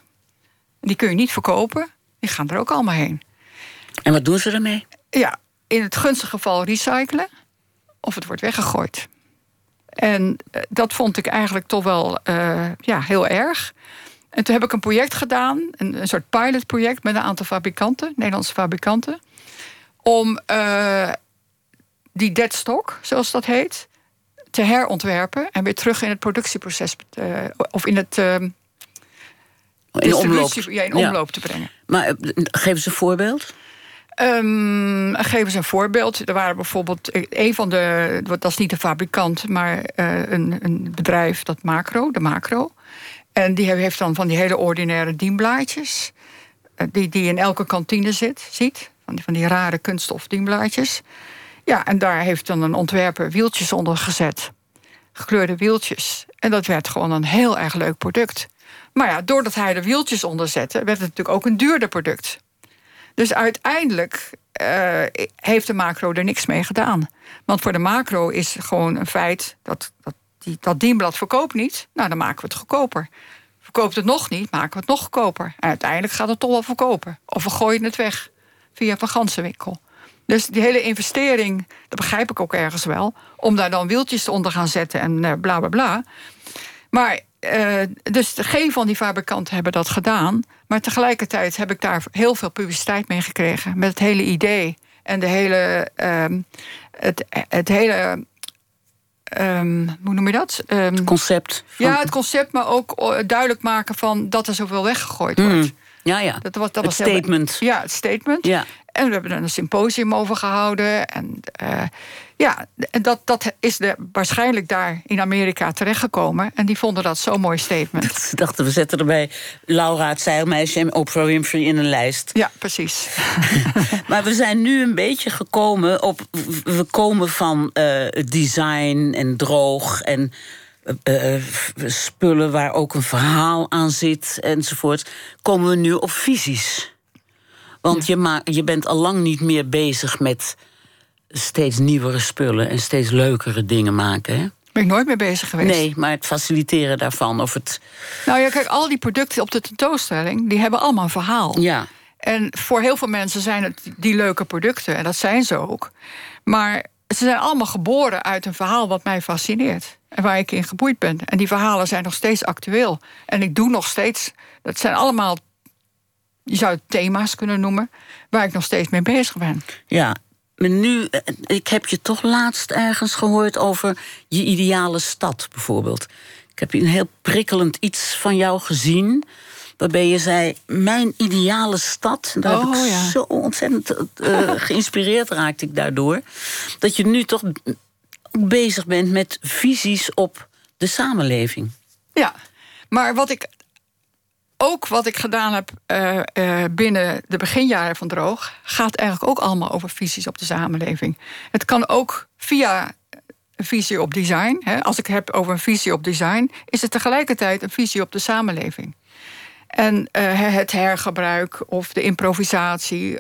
Die kun je niet verkopen. Die gaan er ook allemaal heen. En wat doen ze ermee? Ja, in het gunstige geval recyclen. Of het wordt weggegooid. En eh, dat vond ik eigenlijk toch wel uh, ja, heel erg. En toen heb ik een project gedaan, een, een soort pilotproject met een aantal fabrikanten, Nederlandse fabrikanten, om uh, die deadstock, zoals dat heet, te herontwerpen en weer terug in het productieproces of in het in omloop. Ja, in omloop te brengen. Maar uh, geef eens een voorbeeld. Um, geef eens een voorbeeld. Er waren bijvoorbeeld een van de, dat is niet de fabrikant, maar uh, een, een, bedrijf dat Macro, de Macro. En die heeft dan van die hele ordinaire dienblaadjes, uh, die, die in elke kantine zit, ziet. Van die, van die rare kunststof dienblaadjes. Ja, en daar heeft dan een ontwerper wieltjes onder gezet. Gekleurde wieltjes. En dat werd gewoon een heel erg leuk product. Maar ja, doordat hij er wieltjes onder zette, werd het natuurlijk ook een duurder product. Dus uiteindelijk uh, heeft de macro er niks mee gedaan. Want voor de macro is gewoon een feit dat, dat die, dat dienblad verkoopt niet. Nou, dan maken we het goedkoper. Verkoopt het nog niet, maken we het nog goedkoper. En uiteindelijk gaat het toch wel verkopen. Of we gooien het weg via een ganzenwinkel. Dus die hele investering, dat begrijp ik ook ergens wel... om daar dan wieltjes onder gaan zetten en uh, bla bla bla. Maar uh, dus geen van die fabrikanten hebben dat gedaan. Maar tegelijkertijd heb ik daar heel veel publiciteit mee gekregen. Met het hele idee en de hele, uh, het, het hele Um, hoe noem je dat? Um, het concept. Van... Ja, het concept, maar ook eh, duidelijk maken van dat er zoveel weggegooid wordt. Mm. Ja, ja. Dat was, dat het was statement. Heel, ja, het statement. Ja. En we hebben er een symposium over gehouden. En uh, ja, dat, dat is de, waarschijnlijk daar in Amerika terechtgekomen. En die vonden dat zo'n mooi statement. Ze dachten, we zetten erbij Laura het zeilmeisje en Oprah Winfrey in een lijst. Ja, precies. maar we zijn nu een beetje gekomen op... We komen van uh, design en droog en... Uh, spullen waar ook een verhaal aan zit enzovoort, komen we nu op visies. Want je, ma je bent al lang niet meer bezig met steeds nieuwere spullen en steeds leukere dingen maken. Hè? Ben ik nooit mee bezig geweest. Nee, maar het faciliteren daarvan of het. Nou ja, kijk, al die producten op de tentoonstelling, die hebben allemaal een verhaal. Ja. En voor heel veel mensen zijn het die leuke producten, en dat zijn ze ook. Maar ze zijn allemaal geboren uit een verhaal wat mij fascineert. En waar ik in geboeid ben. En die verhalen zijn nog steeds actueel. En ik doe nog steeds. Dat zijn allemaal je zou het thema's kunnen noemen, waar ik nog steeds mee bezig ben. Ja, maar nu, eh, ik heb je toch laatst ergens gehoord over je ideale stad bijvoorbeeld. Ik heb een heel prikkelend iets van jou gezien. Waarbij je zei, mijn ideale stad. Daar heb ik oh, ja. zo ontzettend uh, geïnspireerd raakte ik daardoor. Dat je nu toch bezig bent met visies op de samenleving. Ja, maar wat ik ook wat ik gedaan heb uh, uh, binnen de beginjaren van Droog... gaat eigenlijk ook allemaal over visies op de samenleving. Het kan ook via een visie op design. Hè. Als ik heb over een visie op design... is het tegelijkertijd een visie op de samenleving. En uh, het hergebruik of de improvisatie,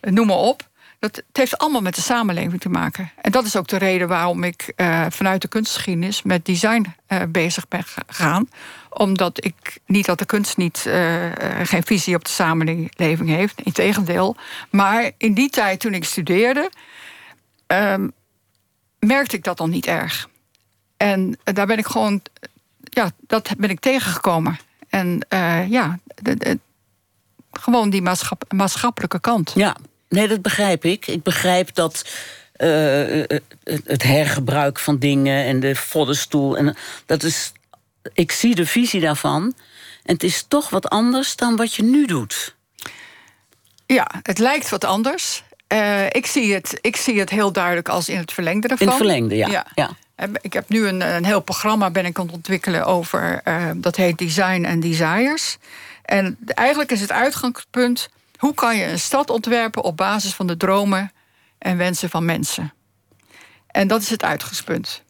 noem maar op. Dat, het heeft allemaal met de samenleving te maken. En dat is ook de reden waarom ik vanuit de kunstgeschiedenis met design bezig ben gegaan. Omdat ik niet dat de kunst niet, uh, geen visie op de samenleving heeft. Integendeel. Maar in die tijd toen ik studeerde, ehm, merkte ik dat dan niet erg. En daar ben ik gewoon, ja, dat ben ik tegengekomen. En ja, gewoon die maatschapp, maatschappelijke kant. Ja, Nee, dat begrijp ik. Ik begrijp dat het hergebruik van dingen en de voddenstoel. En dat is, ik zie de visie daarvan. En het is toch wat anders dan wat je nu doet. Ja, het lijkt wat anders. Uh, ik, zie het, ik zie het heel duidelijk als in het verlengde ervan. In het verlengde, ja. ja. ja. Ik heb nu een, een heel programma ben ik aan het ontwikkelen over... Uh, dat heet Design en Desires. En eigenlijk is het uitgangspunt hoe kan je een stad ontwerpen op basis van de dromen en wensen van mensen? En dat is het uitgangspunt.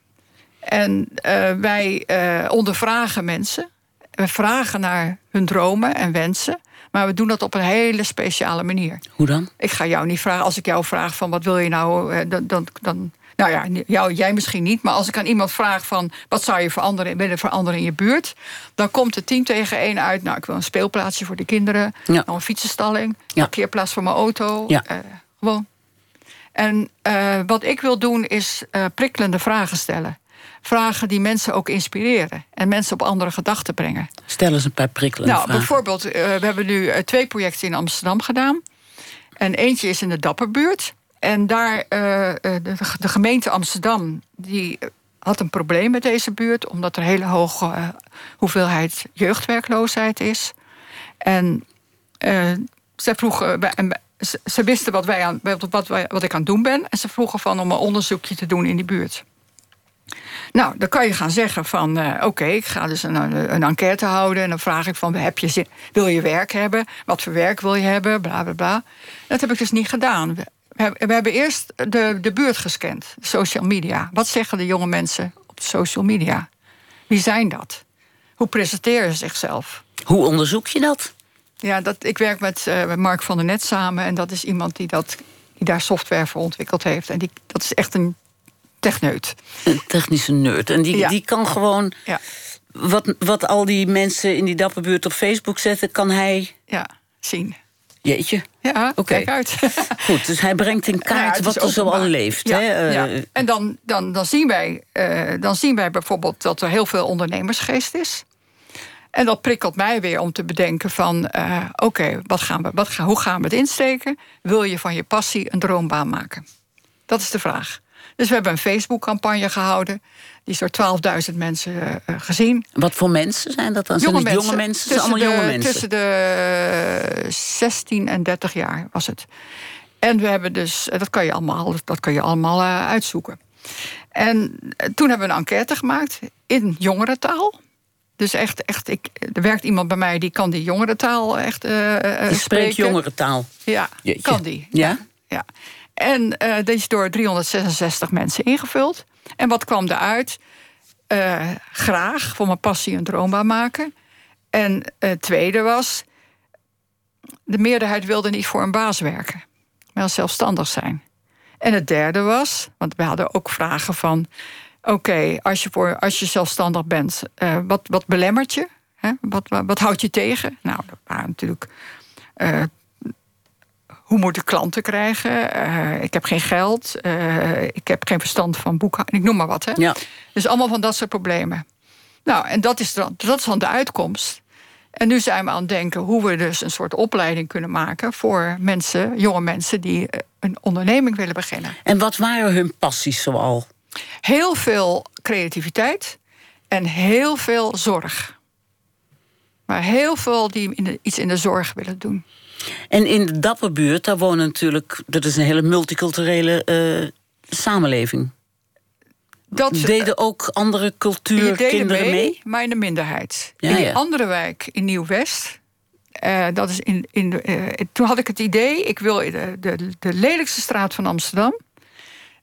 En uh, wij uh, ondervragen mensen. We vragen naar hun dromen en wensen. Maar we doen dat op een hele speciale manier. Hoe dan? Ik ga jou niet vragen. Als ik jou vraag van wat wil je nou... Eh, dan, dan, dan nou ja, jou, jij misschien niet. Maar als ik aan iemand vraag van wat zou je veranderen, willen veranderen in je buurt. Dan komt het team tegen één uit. Nou, ik wil een speelplaatsje voor de kinderen. Ja. een fietsenstalling. Een parkeerplaats voor mijn auto. Ja. Uh, gewoon. En wat ik wil doen is prikkelende vragen stellen. Vragen die mensen ook inspireren. En mensen op andere gedachten brengen. Stel eens een paar prikkelende nou, vragen. Bijvoorbeeld, we hebben nu twee projecten in Amsterdam gedaan. En eentje is in de Dapperbuurt. En daar, uh, de, de, gemeente Amsterdam, die had een probleem met deze buurt... omdat er een hele hoge hoeveelheid jeugdwerkloosheid is. En ze vroegen, ze, wisten wat, wij aan, wat, wij, wat ik aan het doen ben. En ze vroegen van om een onderzoekje te doen in die buurt. Nou, dan kan je gaan zeggen van... Uh, oké, ik ga dus een, een, enquête houden... en dan vraag ik van, heb je zin, wil je werk hebben? Wat voor werk wil je hebben? Bla, bla, bla. Dat heb ik dus niet gedaan. We, we hebben eerst de, de buurt gescand, social media. Wat zeggen de jonge mensen op social media? Wie zijn dat? Hoe presenteren ze zichzelf? Hoe onderzoek je dat? Ja, dat, ik werk met, uh, met Mark van der Net samen... en dat is iemand die, dat, die daar software voor ontwikkeld heeft. En die, dat is echt een techneut. Een technische nerd. En die, die kan gewoon... Ja. Wat, wat al die mensen in die dapperbuurt op Facebook zetten... kan hij... Ja, zien. Jeetje. Ja, oké. kijk uit. Goed, dus hij brengt in kaart wat er zo al leeft. Ja, hè? Uh, En dan, dan, dan, zien wij, uh, dan zien wij bijvoorbeeld dat er heel veel ondernemersgeest is. En dat prikkelt mij weer om te bedenken van... Uh, oké, wat gaan we, wat, hoe gaan we het insteken? Wil je van je passie een droombaan maken? Dat is de vraag. Dus we hebben een Facebook-campagne gehouden. Die is door 12.000 mensen uh, gezien. Wat voor mensen zijn dat dan? Jonge zijn mensen. jonge mensen? Tussen, allemaal de, jonge mensen? tussen de 16 en 30 jaar was het. En we hebben dus, dat kan je allemaal, dat kan je allemaal uh, uitzoeken. En toen hebben we een enquête gemaakt in jongerentaal. Dus echt, echt ik, er werkt iemand bij mij die kan die jongerentaal echt uh, die spreken. spreekt jongerentaal? Ja, Jeetje. kan die. Ja? ja. En uh, is door 366 mensen ingevuld. En wat kwam eruit? Uh, graag voor mijn passie een droombaan maken. En het tweede was... de meerderheid wilde niet voor een baas werken. Maar zelfstandig zijn. En het derde was, want we hadden ook vragen van... oké, als, je als je zelfstandig bent, wat, wat belemmert je? Hè? Wat, wat, houdt je tegen? Nou, dat waren natuurlijk hoe moet ik klanten krijgen? Uh, ik heb geen geld. Uh, ik heb geen verstand van boekhouding. Ik noem maar wat. Hè? Ja. Dus allemaal van dat soort problemen. Nou, en dat is, dan, dat is dan de uitkomst. En nu zijn we aan het denken hoe we dus een soort opleiding kunnen maken voor mensen, jonge mensen die eh, een onderneming willen beginnen. En wat waren hun passies zoal? Heel veel creativiteit en heel veel zorg. Maar heel veel die iets in de zorg willen doen. En in de Dapperbuurt, daar wonen natuurlijk... dat is een hele multiculturele uh, samenleving. Dat, deden ook andere cultuurkinderen mee, mee? Maar in de minderheid. in die andere wijk, in Nieuw-West... Uh, dat is in, in, uh, toen had ik het idee, ik wil de, de, de lelijkste straat van Amsterdam...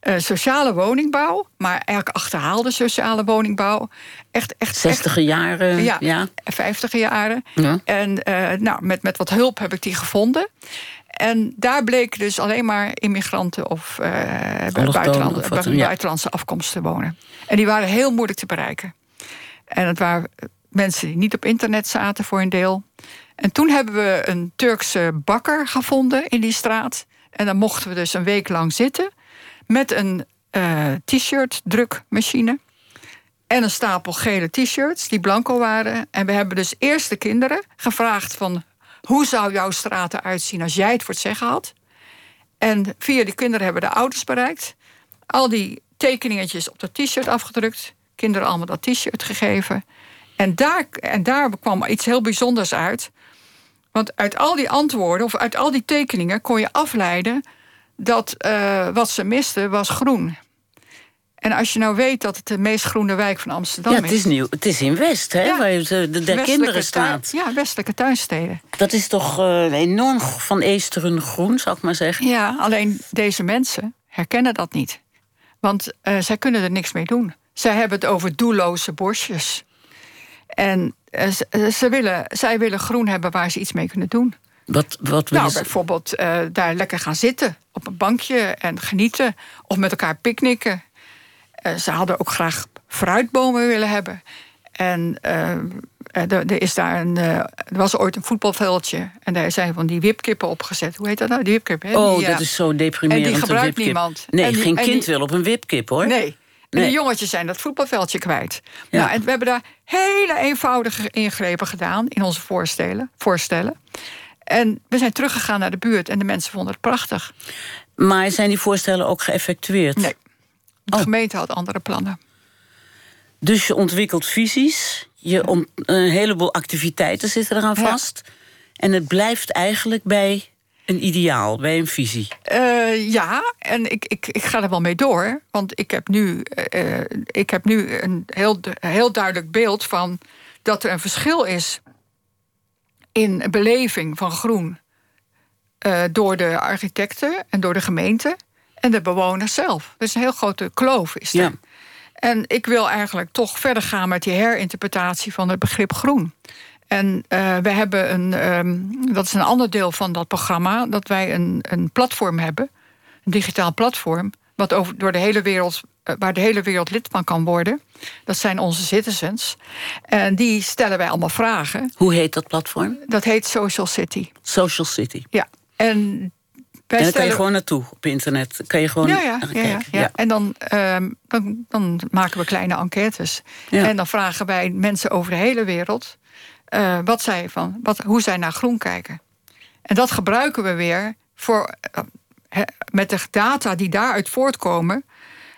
Uh, sociale woningbouw, maar eigenlijk achterhaalde sociale woningbouw. Echt, echt, 60 jaren. Ja, ja. 50 jaren. Ja. En uh, nou, met, met wat hulp heb ik die gevonden. En daar bleken dus alleen maar immigranten of uh, buitenland, of wat, buitenlandse afkomst te wonen. En die waren heel moeilijk te bereiken. En het waren mensen die niet op internet zaten voor een deel. En toen hebben we een Turkse bakker gevonden in die straat. En dan mochten we dus een week lang zitten met een uh, t-shirt drukmachine. En een stapel gele t-shirts die blanco waren. En we hebben dus eerst de kinderen gevraagd van... hoe zou jouw straat eruit zien als jij het voor het zeggen had? En via die kinderen hebben de ouders bereikt. Al die tekeningetjes op dat t-shirt afgedrukt. Kinderen allemaal dat t-shirt gegeven. En daar, en daar kwam iets heel bijzonders uit. Want uit al die antwoorden, of uit al die tekeningen... kon je afleiden dat uh, wat ze misten was groen. En als je nou weet dat het de meest groene wijk van Amsterdam is... Ja, het is, nieuw, het is in West, hè, ja, waar de, de, de kinderen staat. ja, westelijke tuinsteden. Dat is toch uh, enorm van Eesteren groen, zou ik maar zeggen. Ja, alleen deze mensen herkennen dat niet. Want uh, zij kunnen er niks mee doen. Zij hebben het over doelloze bosjes. En uh, ze willen, zij willen groen hebben waar ze iets mee kunnen doen. Wat, wat nou, bijvoorbeeld uh, daar lekker gaan zitten op een bankje en genieten. Of met elkaar picknicken. Uh, ze hadden ook graag fruitbomen willen hebben. En uh, er, is daar een, er was ooit een voetbalveldje. En daar zijn van die wipkippen opgezet. Hoe heet dat nou? Die wipkippen. Oh, die, dat is zo deprimerend. En die gebruikt niemand. Nee, geen kind wil op een wipkip hoor. Nee. En de jongetjes zijn dat voetbalveldje kwijt. Ja. Nou, en we hebben daar hele eenvoudige ingrepen gedaan in onze voorstellen. voorstellen. En we zijn teruggegaan naar de buurt en de mensen vonden het prachtig. Maar zijn die voorstellen ook geëffectueerd? Nee. De oh. gemeente had andere plannen. Dus je ontwikkelt visies, je een heleboel activiteiten zitten eraan vast. En het blijft eigenlijk bij een ideaal, bij een visie. Uh, ja, en ik, ik, ik ga er wel mee door. Want ik heb nu, uh, ik heb nu een heel, heel duidelijk beeld van dat er een verschil is in beleving van groen uh, door de architecten en door de gemeente en de bewoners zelf. Dus een heel grote kloof is er. Ja. En ik wil eigenlijk toch verder gaan met die herinterpretatie van het begrip groen. En uh, we hebben een, um, dat is een ander deel van dat programma, dat wij een, een platform hebben, een digitaal platform, wat over, door de hele wereld, waar de hele wereld lid van kan worden. Dat zijn onze citizens. En die stellen wij allemaal vragen. Hoe heet dat platform? Dat heet Social City. Social City. Ja. En dan kan je gewoon naartoe op internet. Kan je gewoon ja, ja, ja, ja, ja. En dan, um, dan, dan, maken we kleine enquêtes. En dan vragen wij mensen over de hele wereld uh, wat zij van, wat, hoe zij naar groen kijken. En dat gebruiken we weer voor, uh, met de data die daaruit voortkomen,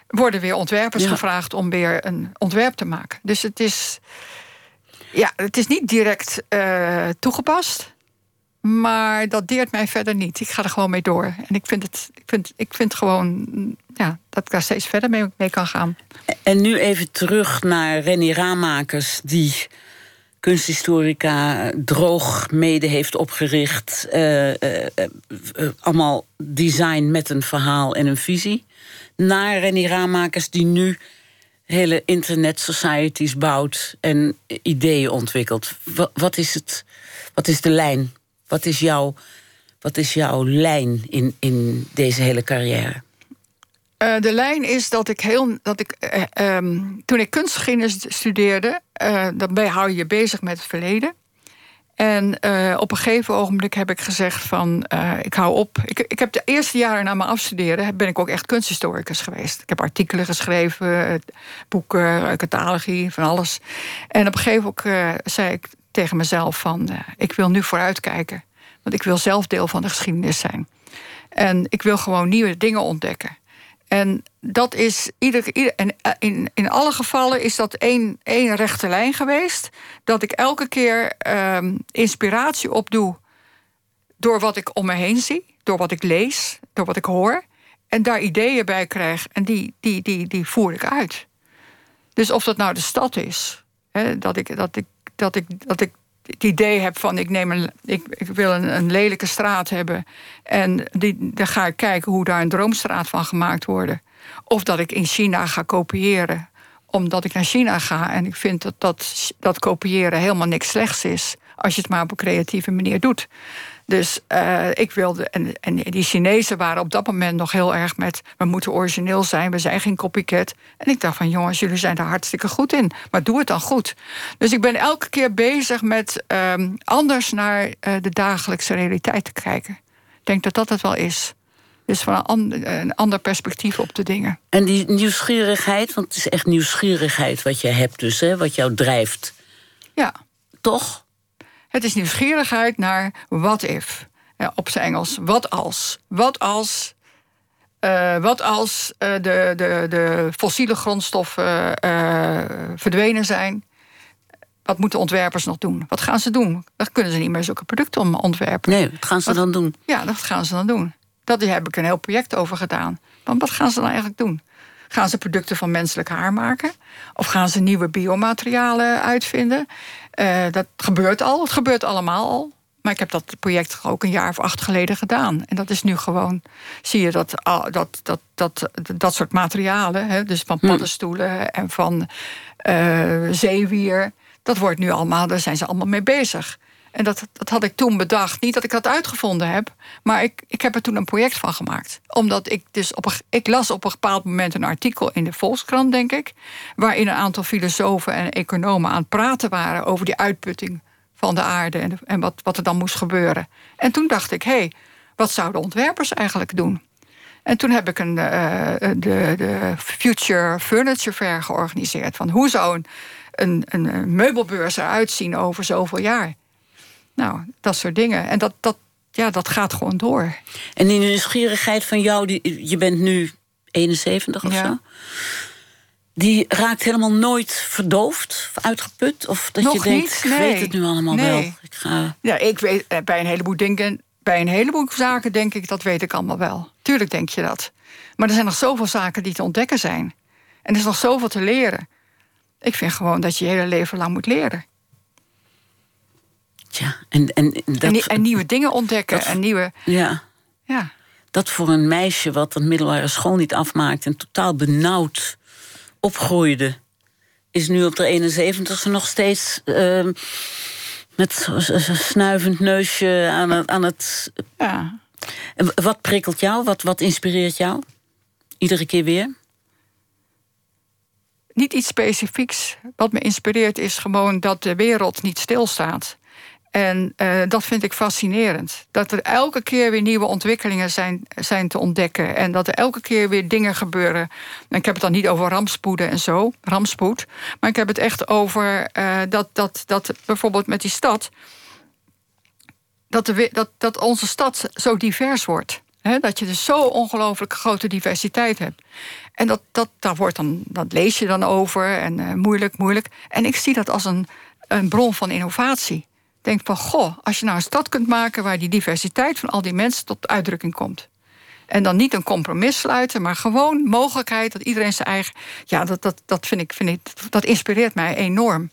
worden weer ontwerpers gevraagd om weer een ontwerp te maken. Dus het is, ja, het is niet direct uh, toegepast. Maar dat deert mij verder niet. Ik ga er gewoon mee door. En ik vind het, ik vind, ik vind gewoon ja, dat ik daar steeds verder mee, mee kan gaan. En nu even terug naar Renny Raamakers, die kunsthistorica droog mede heeft opgericht. Uh, uh, uh, allemaal design met een verhaal en een visie. Naar Renny Raamakers die nu hele internet societies bouwt en ideeën ontwikkelt. Wat, is, het, wat is de lijn? Wat is jouw, wat is jouw lijn in, in deze hele carrière? Uh, de lijn is dat ik heel. Dat ik, uh, um, toen ik kunstgeschiedenis studeerde, uh, dan hou je je bezig met het verleden. En op een gegeven ogenblik heb ik gezegd van ik hou op. Ik, ik heb de eerste jaren na mijn afstuderen ben ik ook echt kunsthistoricus geweest. Ik heb artikelen geschreven, boeken, catalogie, van alles. En op een gegeven moment zei ik tegen mezelf van ik wil nu vooruitkijken. Want ik wil zelf deel van de geschiedenis zijn. En ik wil gewoon nieuwe dingen ontdekken. En dat is ieder, ieder en eh, in, in alle gevallen is dat één, één rechte lijn geweest. Dat ik elke keer um, inspiratie opdoe door wat ik om me heen zie, door wat ik lees, door wat ik hoor. En daar ideeën bij krijg en die, die, die, die voer ik uit. Dus of dat nou de stad is, hè, dat, ik, dat, ik, dat, ik, dat ik het idee heb van ik, neem een, ik, ik wil een, een, lelijke straat hebben. En die, dan ga ik kijken hoe daar een droomstraat van gemaakt wordt. Of dat ik in China ga kopiëren. Omdat ik naar China ga en ik vind dat, dat dat kopiëren helemaal niks slechts is. Als je het maar op een creatieve manier doet. Dus uh, ik wilde. En, en die Chinezen waren op dat moment nog heel erg met. We moeten origineel zijn, we zijn geen copycat. En ik dacht van jongens, jullie zijn er hartstikke goed in. Maar doe het dan goed. Dus ik ben elke keer bezig met um, anders naar uh, de dagelijkse realiteit te kijken. Ik denk dat dat het wel is. Dus van een ander, een ander perspectief op de dingen. En die nieuwsgierigheid, want het is echt nieuwsgierigheid wat je hebt, dus, hè, wat jou drijft. Ja. Toch? Het is nieuwsgierigheid naar what if. Ja, op zijn Engels. Wat als? Wat als uh, wat als uh, de, de, de fossiele grondstoffen uh, verdwenen zijn? Wat moeten ontwerpers nog doen? Wat gaan ze doen? Dan kunnen ze niet meer zulke producten ontwerpen. Nee, wat gaan ze dan doen? Ja, dat gaan ze dan doen. Dat heb ik een heel project over gedaan. Want wat gaan ze dan eigenlijk doen? Gaan ze producten van menselijk haar maken? Of gaan ze nieuwe biomaterialen uitvinden? Uh, dat gebeurt al, het gebeurt allemaal al. Maar ik heb dat project ook een jaar of acht geleden gedaan. En dat is nu gewoon, zie je dat dat, dat, dat, dat soort materialen, hè, dus van hm. paddenstoelen en van uh, zeewier, dat wordt nu allemaal, daar zijn ze allemaal mee bezig. En dat, dat had ik toen bedacht. Niet dat ik dat uitgevonden heb, maar ik, ik heb er toen een project van gemaakt. Omdat ik dus op een, ik las op een bepaald moment een artikel in de Volkskrant, denk ik. Waarin een aantal filosofen en economen aan het praten waren over die uitputting van de aarde en, en wat, wat er dan moest gebeuren. En toen dacht ik, hé, hey, wat zouden ontwerpers eigenlijk doen? En toen heb ik een, uh, de, de Future Furniture Fair georganiseerd. Van hoe zou een, een, een meubelbeurs eruit zien over zoveel jaar? Nou, dat soort dingen. En dat, dat, ja, dat gaat gewoon door. En die nieuwsgierigheid van jou, die, je bent nu 71 of zo. die raakt helemaal nooit verdoofd of uitgeput? Of dat Nog je denkt, niet? ik weet het nu allemaal Nee. wel. Ik ga... Ja, ik weet eh, bij een heleboel dingen, bij een heleboel zaken denk ik dat weet ik allemaal wel. Tuurlijk denk je dat. Maar er zijn nog zoveel zaken die te ontdekken zijn. En er is nog zoveel te leren. Ik vind gewoon dat je je hele leven lang moet leren. Ja, en, en, dat, en, nie- en nieuwe dingen ontdekken. dat- en nieuwe. ja, Ja. dat voor een meisje wat een middelbare school niet afmaakt... en totaal benauwd opgroeide... is nu op de 71ste nog steeds... ehm, met snuivend neusje aan het... Aan het ja. En wat prikkelt jou? Wat, wat inspireert jou? Iedere keer weer? Niet iets specifieks. Wat me inspireert is gewoon dat de wereld niet stilstaat. En eh, dat vind ik fascinerend. Dat er elke keer weer nieuwe ontwikkelingen zijn, zijn te ontdekken. En dat er elke keer weer dingen gebeuren. En ik heb het dan niet over rampspoeden en zo, rampspoed. Maar ik heb het echt over eh, dat, dat, dat bijvoorbeeld met die stad. Dat, de, dat, dat onze stad zo divers wordt. Hè, dat je dus zo ongelooflijk grote diversiteit hebt. En dat, dat, daar wordt dan, dat lees je dan over. En eh, moeilijk, moeilijk. En ik zie dat als een, een bron van innovatie. Denk van, goh, als je nou een stad kunt maken... waar die diversiteit van al die mensen tot uitdrukking komt. En dan niet een compromis sluiten, maar gewoon mogelijkheid... dat iedereen zijn eigen... Ja, dat, dat, dat, vind ik, vind ik, dat inspireert mij enorm.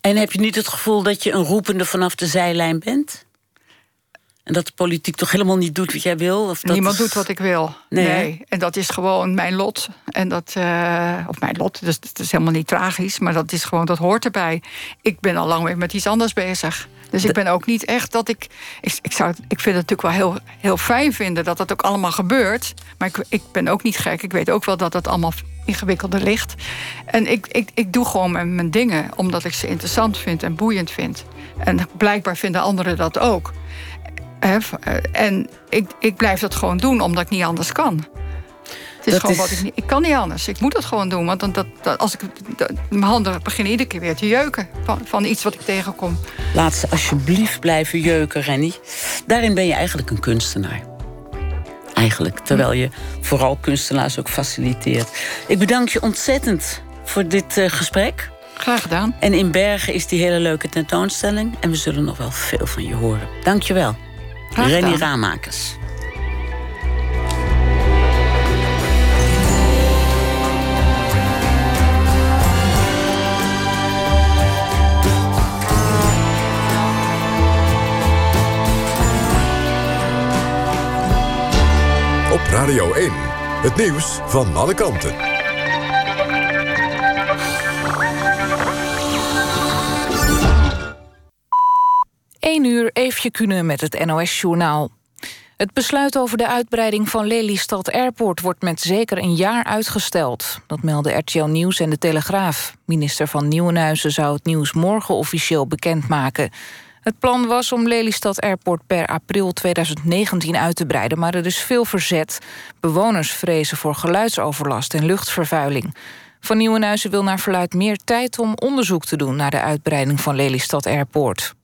En heb je niet het gevoel dat je een roepende vanaf de zijlijn bent? En dat de politiek toch helemaal niet doet wat jij wil? Of dat Niemand is- doet wat ik wil. Nee? En dat is gewoon mijn lot. En dat, eh, of mijn lot, dus het is helemaal niet tragisch, maar dat is gewoon, dat hoort erbij. Ik ben al lang weer met iets anders bezig. Dus ik ben ook niet echt dat ik. Ik, ik, zou, ik vind het natuurlijk wel heel, heel fijn vinden dat dat ook allemaal gebeurt. Maar ik, ik ben ook niet gek. Ik weet ook wel dat dat allemaal ingewikkelder ligt. En ik, ik, ik doe gewoon mijn, mijn dingen omdat ik ze interessant vind en boeiend vind. En blijkbaar vinden anderen dat ook. Eh, en ik, ik blijf dat gewoon doen, omdat ik niet anders kan. Het is Dat gewoon is- wat ik niet. Ik kan niet anders. Ik moet het gewoon doen. Want dan, dat, dat, als ik, dat- mijn handen beginnen iedere keer weer te jeuken. Van, van iets wat ik tegenkom. Laat ze alsjeblieft blijven jeuken, Renny. Daarin ben je eigenlijk een kunstenaar. Eigenlijk, terwijl je vooral kunstenaars ook faciliteert. Ik bedank je ontzettend voor dit eh, gesprek. Graag gedaan. En in Bergen is die hele leuke tentoonstelling. En we zullen nog wel veel van je horen. Dank je wel. Graag Renny gedaan. Raamakers. Op Radio 1. Het nieuws van alle kanten. 1 uur Eefje Kunnen met het NOS-journaal. Het besluit over de uitbreiding van Lelystad Airport... wordt met zeker een jaar uitgesteld. Dat melden RTL Nieuws en De Telegraaf. Minister van Nieuwenhuizen zou het nieuws morgen officieel bekendmaken. Het plan was om Lelystad Airport per april 2019 uit te breiden... maar er is veel verzet. Bewoners vrezen voor geluidsoverlast en luchtvervuiling. Van Nieuwenhuizen wil naar verluid meer tijd om onderzoek te doen... naar de uitbreiding van Lelystad Airport.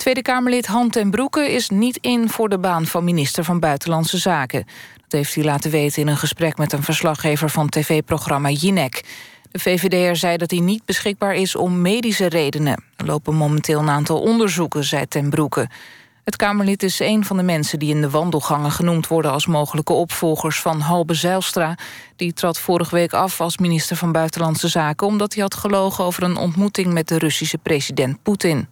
Tweede Kamerlid Han ten Broeke is niet in voor de baan van minister van Buitenlandse Zaken. Dat heeft hij laten weten in een gesprek met een verslaggever van tv-programma Jinek. De VVD'er zei dat hij niet beschikbaar is om medische redenen. Er lopen momenteel een aantal onderzoeken, zei ten Broeke. Het Kamerlid is een van de mensen die in de wandelgangen genoemd worden... als mogelijke opvolgers van Halbe Zijlstra. Die trad vorige week af als minister van Buitenlandse Zaken... omdat hij had gelogen over een ontmoeting met de Russische president Poetin.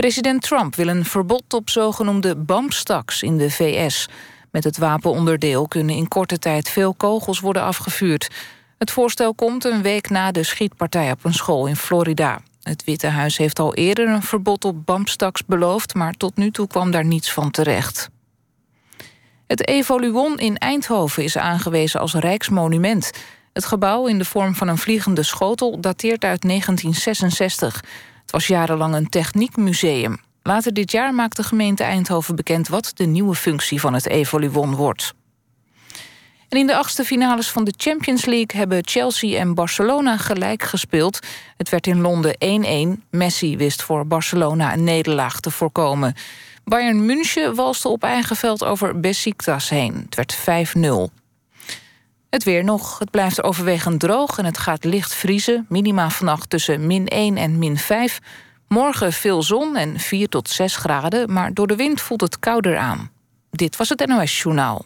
President Trump wil een verbod op zogenoemde bump-stocks in de VS. Met het wapenonderdeel kunnen in korte tijd veel kogels worden afgevuurd. Het voorstel komt een week na de schietpartij op een school in Florida. Het Witte Huis heeft al eerder een verbod op bump-stocks beloofd... maar tot nu toe kwam daar niets van terecht. Het Evoluon in Eindhoven is aangewezen als rijksmonument. Het gebouw in de vorm van een vliegende schotel dateert uit 1966. Het was jarenlang een techniekmuseum. Later dit jaar maakt de gemeente Eindhoven bekend... wat de nieuwe functie van het Evoluon wordt. En in de achtste finales van de Champions League... hebben Chelsea en Barcelona gelijk gespeeld. Het werd in Londen 1-1. Messi wist voor Barcelona een nederlaag te voorkomen. Bayern München walste op eigen veld over Besiktas heen. Het werd 5-0. Het weer nog. Het blijft overwegend droog en het gaat licht vriezen. Minima vannacht tussen min 1 en min 5. Morgen veel zon en 4 tot 6 graden, maar door de wind voelt het kouder aan. Dit was het NOS Journaal.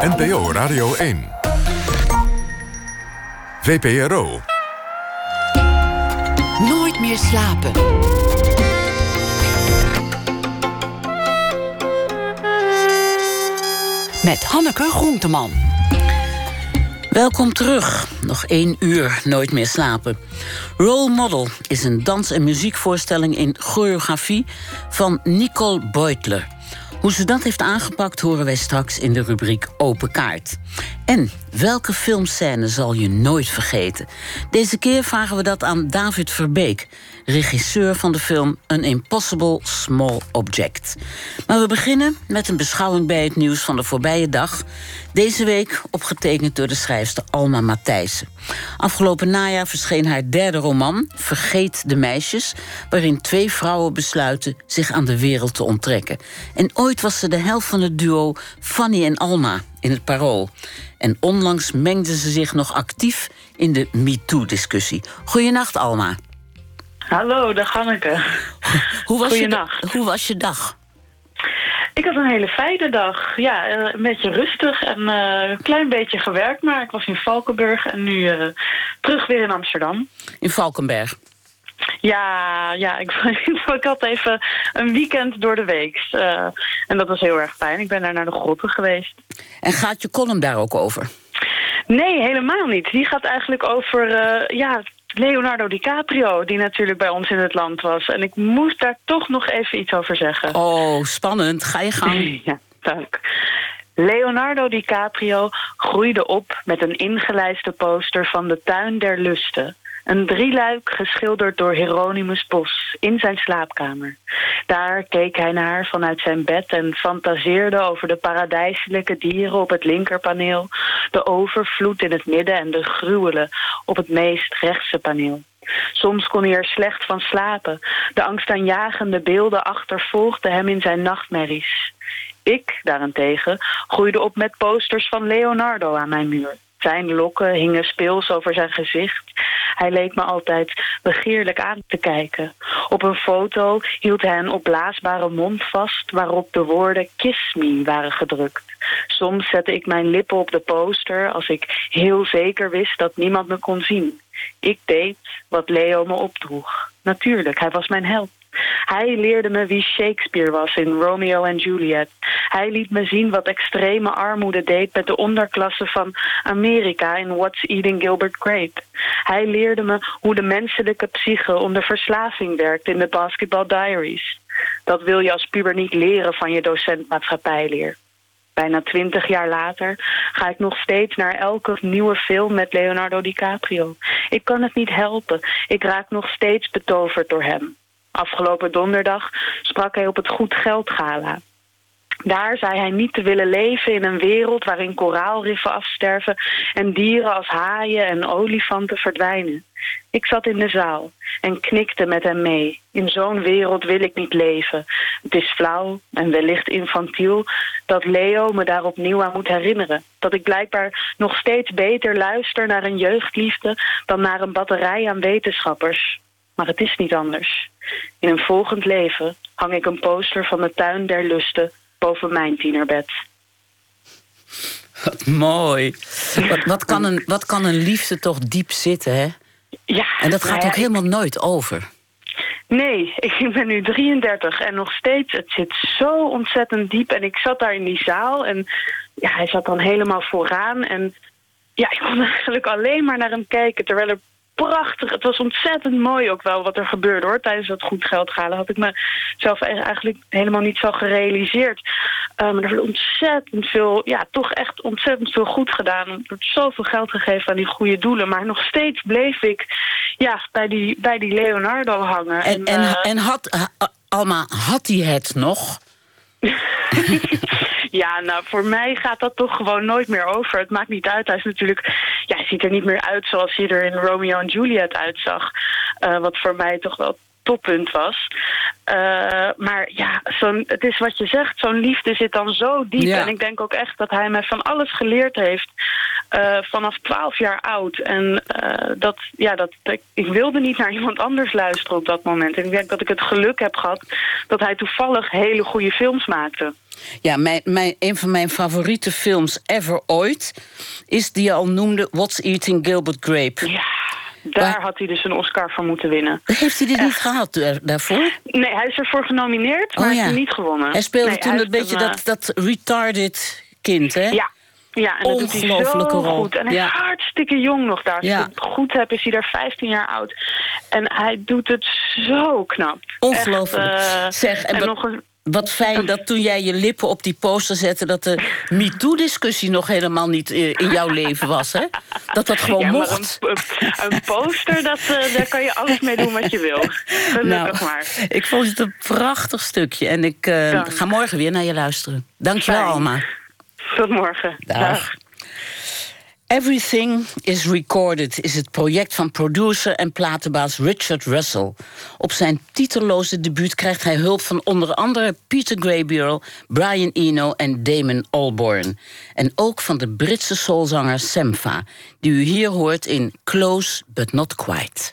NPO Radio 1. VPRO. Nooit meer slapen. Met Hanneke Groenteman. Welkom terug. Nog één uur Nooit meer slapen. Role Model is een dans- en muziekvoorstelling in choreografie van Nicole Beutler. Hoe ze dat heeft aangepakt horen wij straks in de rubriek Open Kaart. En welke filmscène zal je nooit vergeten? Deze keer vragen we dat aan David Verbeek, regisseur van de film An Impossible Small Object. Maar we beginnen met een beschouwing bij het nieuws van de voorbije dag. Deze week opgetekend door de schrijfster Alma Matthijssen. Afgelopen najaar verscheen haar derde roman, Vergeet de meisjes, waarin twee vrouwen besluiten zich aan de wereld te onttrekken. En ooit was ze de helft van het duo Fanny en Alma in het Parool. En onlangs mengde ze zich nog actief in de MeToo-discussie. Goeienacht, Alma. Hallo, dag Hanneke. Hoe was, je, hoe was je dag? Ik had een hele fijne dag. Ja, eh, een beetje rustig en uh, een klein beetje gewerkt. Maar ik was in Valkenburg en nu uh, terug weer in Amsterdam. In Valkenberg? Ja, ja ik, ik had even een weekend door de week. Uh, en dat was heel erg fijn. Ik ben daar naar de grotten geweest. En gaat je column daar ook over? Nee, helemaal niet. Die gaat eigenlijk over uh, ja, Leonardo DiCaprio, die natuurlijk bij ons in het land was. En ik moest daar toch nog even iets over zeggen. Oh, spannend. Ga je gang. ja, dank. Leonardo DiCaprio groeide op met een ingelijste poster van de Tuin der Lusten. Een drieluik geschilderd door Hieronymus Bos in zijn slaapkamer. Daar keek hij naar vanuit zijn bed en fantaseerde over de paradijselijke dieren op het linkerpaneel, de overvloed in het midden en de gruwelen op het meest rechtse paneel. Soms kon hij er slecht van slapen. De angstaanjagende beelden achtervolgden hem in zijn nachtmerries. Ik, daarentegen, groeide op met posters van Leonardo aan mijn muur. Zijn lokken hingen speels over zijn gezicht. Hij leek me altijd begeerlijk aan te kijken. Op een foto hield hij een opblaasbare mond vast... waarop de woorden Kiss Me waren gedrukt. Soms zette ik mijn lippen op de poster... als ik heel zeker wist dat niemand me kon zien. Ik deed wat Leo me opdroeg. Natuurlijk, hij was mijn held. Hij leerde me wie Shakespeare was in Romeo en Juliet. Hij liet me zien wat extreme armoede deed met de onderklasse van Amerika in What's Eating Gilbert Grape. Hij leerde me hoe de menselijke psyche onder verslaving werkt in de Basketball Diaries. Dat wil je als puber niet leren van je docent maatschappijleer. Bijna twintig jaar later ga ik nog steeds naar elke nieuwe film met Leonardo DiCaprio. Ik kan het niet helpen. Ik raak nog steeds betoverd door hem. Afgelopen donderdag sprak hij op het Goed Geld Gala. Daar zei hij niet te willen leven in een wereld waarin koraalriffen afsterven en dieren als haaien en olifanten verdwijnen. Ik zat in de zaal en knikte met hem mee. In zo'n wereld wil ik niet leven. Het is flauw en wellicht infantiel dat Leo me daar opnieuw aan moet herinneren. Dat ik blijkbaar nog steeds beter luister naar een jeugdliefde dan naar een batterij aan wetenschappers. Maar het is niet anders. In een volgend leven hang ik een poster van de tuin der lusten boven mijn tienerbed. Wat mooi. Wat, wat, kan een, wat kan een liefde toch diep zitten, hè? Ja. En dat gaat ook helemaal nooit over. Nee, ik ben nu 33 en nog steeds, het zit zo ontzettend diep. En ik zat daar in die zaal en ja, hij zat dan helemaal vooraan. En ja, ik kon eigenlijk alleen maar naar hem kijken... terwijl er prachtig. Het was ontzettend mooi ook wel wat er gebeurde hoor. Tijdens dat goed geld halen had ik mezelf eigenlijk helemaal niet zo gerealiseerd. Uh, maar er werd ontzettend veel, ja, toch echt ontzettend veel goed gedaan. Er werd zoveel geld gegeven aan die goede doelen. Maar nog steeds bleef ik ja, bij, die, bij die Leonardo hangen. En, en, en, en had, Alma, had hij het nog? ja, nou, voor mij gaat dat toch gewoon nooit meer over. Het maakt niet uit. Hij is natuurlijk, ja, hij ziet er niet meer uit zoals hij er in Romeo en Juliet uitzag. Uh, wat voor mij toch wel toppunt was. maar ja, zo'n, het is wat je zegt, zo'n liefde zit dan zo diep. En ik denk ook echt dat hij mij van alles geleerd heeft vanaf 12 jaar oud. En dat, ja, dat, ik, ik wilde niet naar iemand anders luisteren op dat moment. En ik denk dat ik het geluk heb gehad dat hij toevallig hele goede films maakte. Ja, mijn, mijn, een van mijn favoriete films ever ooit... is die je al noemde, What's Eating Gilbert Grape. Ja. Daar had hij dus een Oscar voor moeten winnen. Heeft hij dit niet gehad eh, daarvoor? Nee, hij is ervoor genomineerd, maar oh, ja. heeft niet gewonnen. Hij speelde toen een beetje dat, eh, dat retarded kind, hè? Ja, ja, en dat doet hij zo rol. goed. En hij is hartstikke jong nog daar. Als ja. ik het goed heb, is hij daar 15 jaar oud. En hij doet het zo knap. Ongelooflijk. Uh, zeg, en, en nog een, wat fijn dat toen jij je lippen op die poster zette... dat de MeToo-discussie nog helemaal niet eh, in jouw leven was, hè? Dat dat gewoon ja, mocht. Een, een, poster, dat, uh, daar kan je alles mee doen wat je wil. Gelukkig nou, maar. Ik vond het een prachtig stukje. En ik uh, ga morgen weer naar je luisteren. Dank je wel, Alma. Tot morgen. Dag. Everything is Recorded is het project van producer en platenbaas Richard Russell. Op zijn titelloze debuut krijgt hij hulp van onder andere Peter Gabriel, Brian Eno en Damon Albarn. En ook van de Britse soulzanger Semfa, die u hier hoort in Close But Not Quite.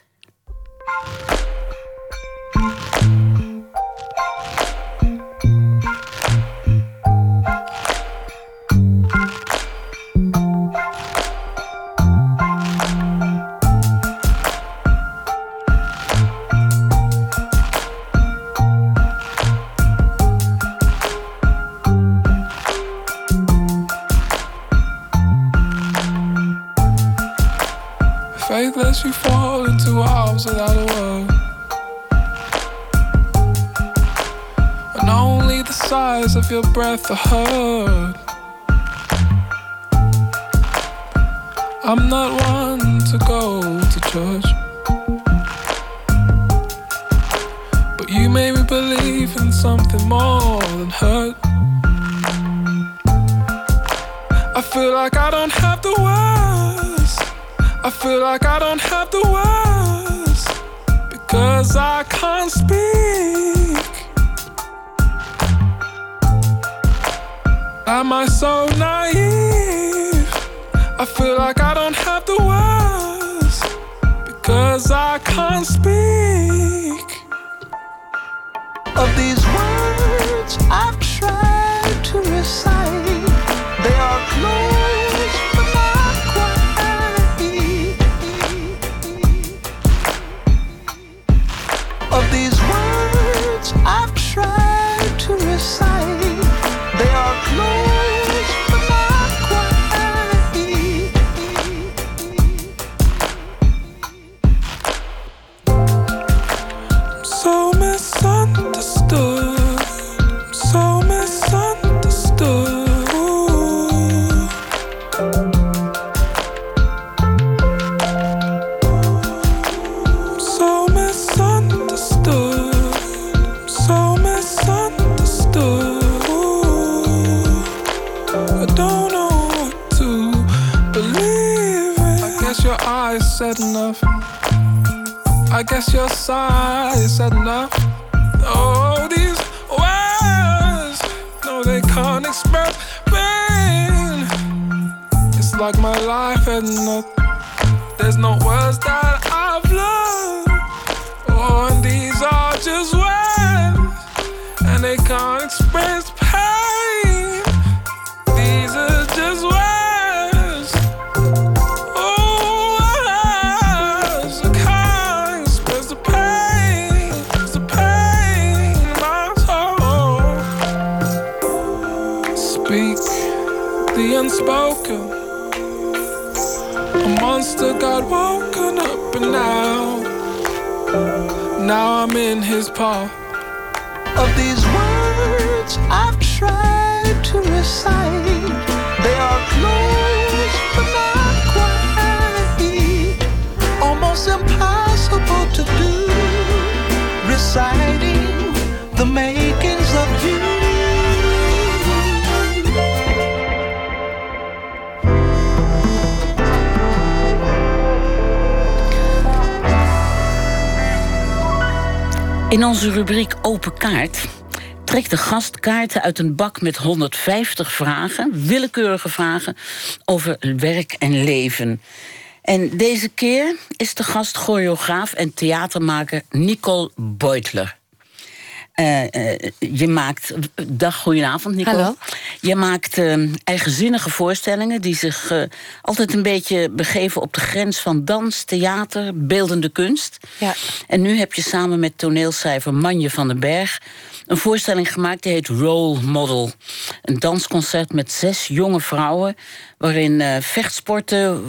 You fall into a house without a word. And only the size of your breath are heard. I'm not one to go to church. But you made me believe in something more than hurt. I feel like I don't have the words. I feel like I don't have the words because I can't speak. Am I so naive? I feel like I don't have the words because I can't speak. Of these words I've tried to recite, onze rubriek Open Kaart trekt de gast kaarten uit een bak met 150 vragen, willekeurige vragen over werk en leven. En deze keer is de gast choreograaf en theatermaker Nicole Beutler. Uh, uh, je maakt. Dag, goedenavond, Nicole. Hallo. Je maakt uh, eigenzinnige voorstellingen die zich altijd een beetje begeven op de grens van dans, theater, beeldende kunst. Ja. En nu heb je samen met toneelschrijver Manje van den Berg een voorstelling gemaakt die heet Role Model. Een dansconcert met zes jonge vrouwen. Waarin vechtsporten,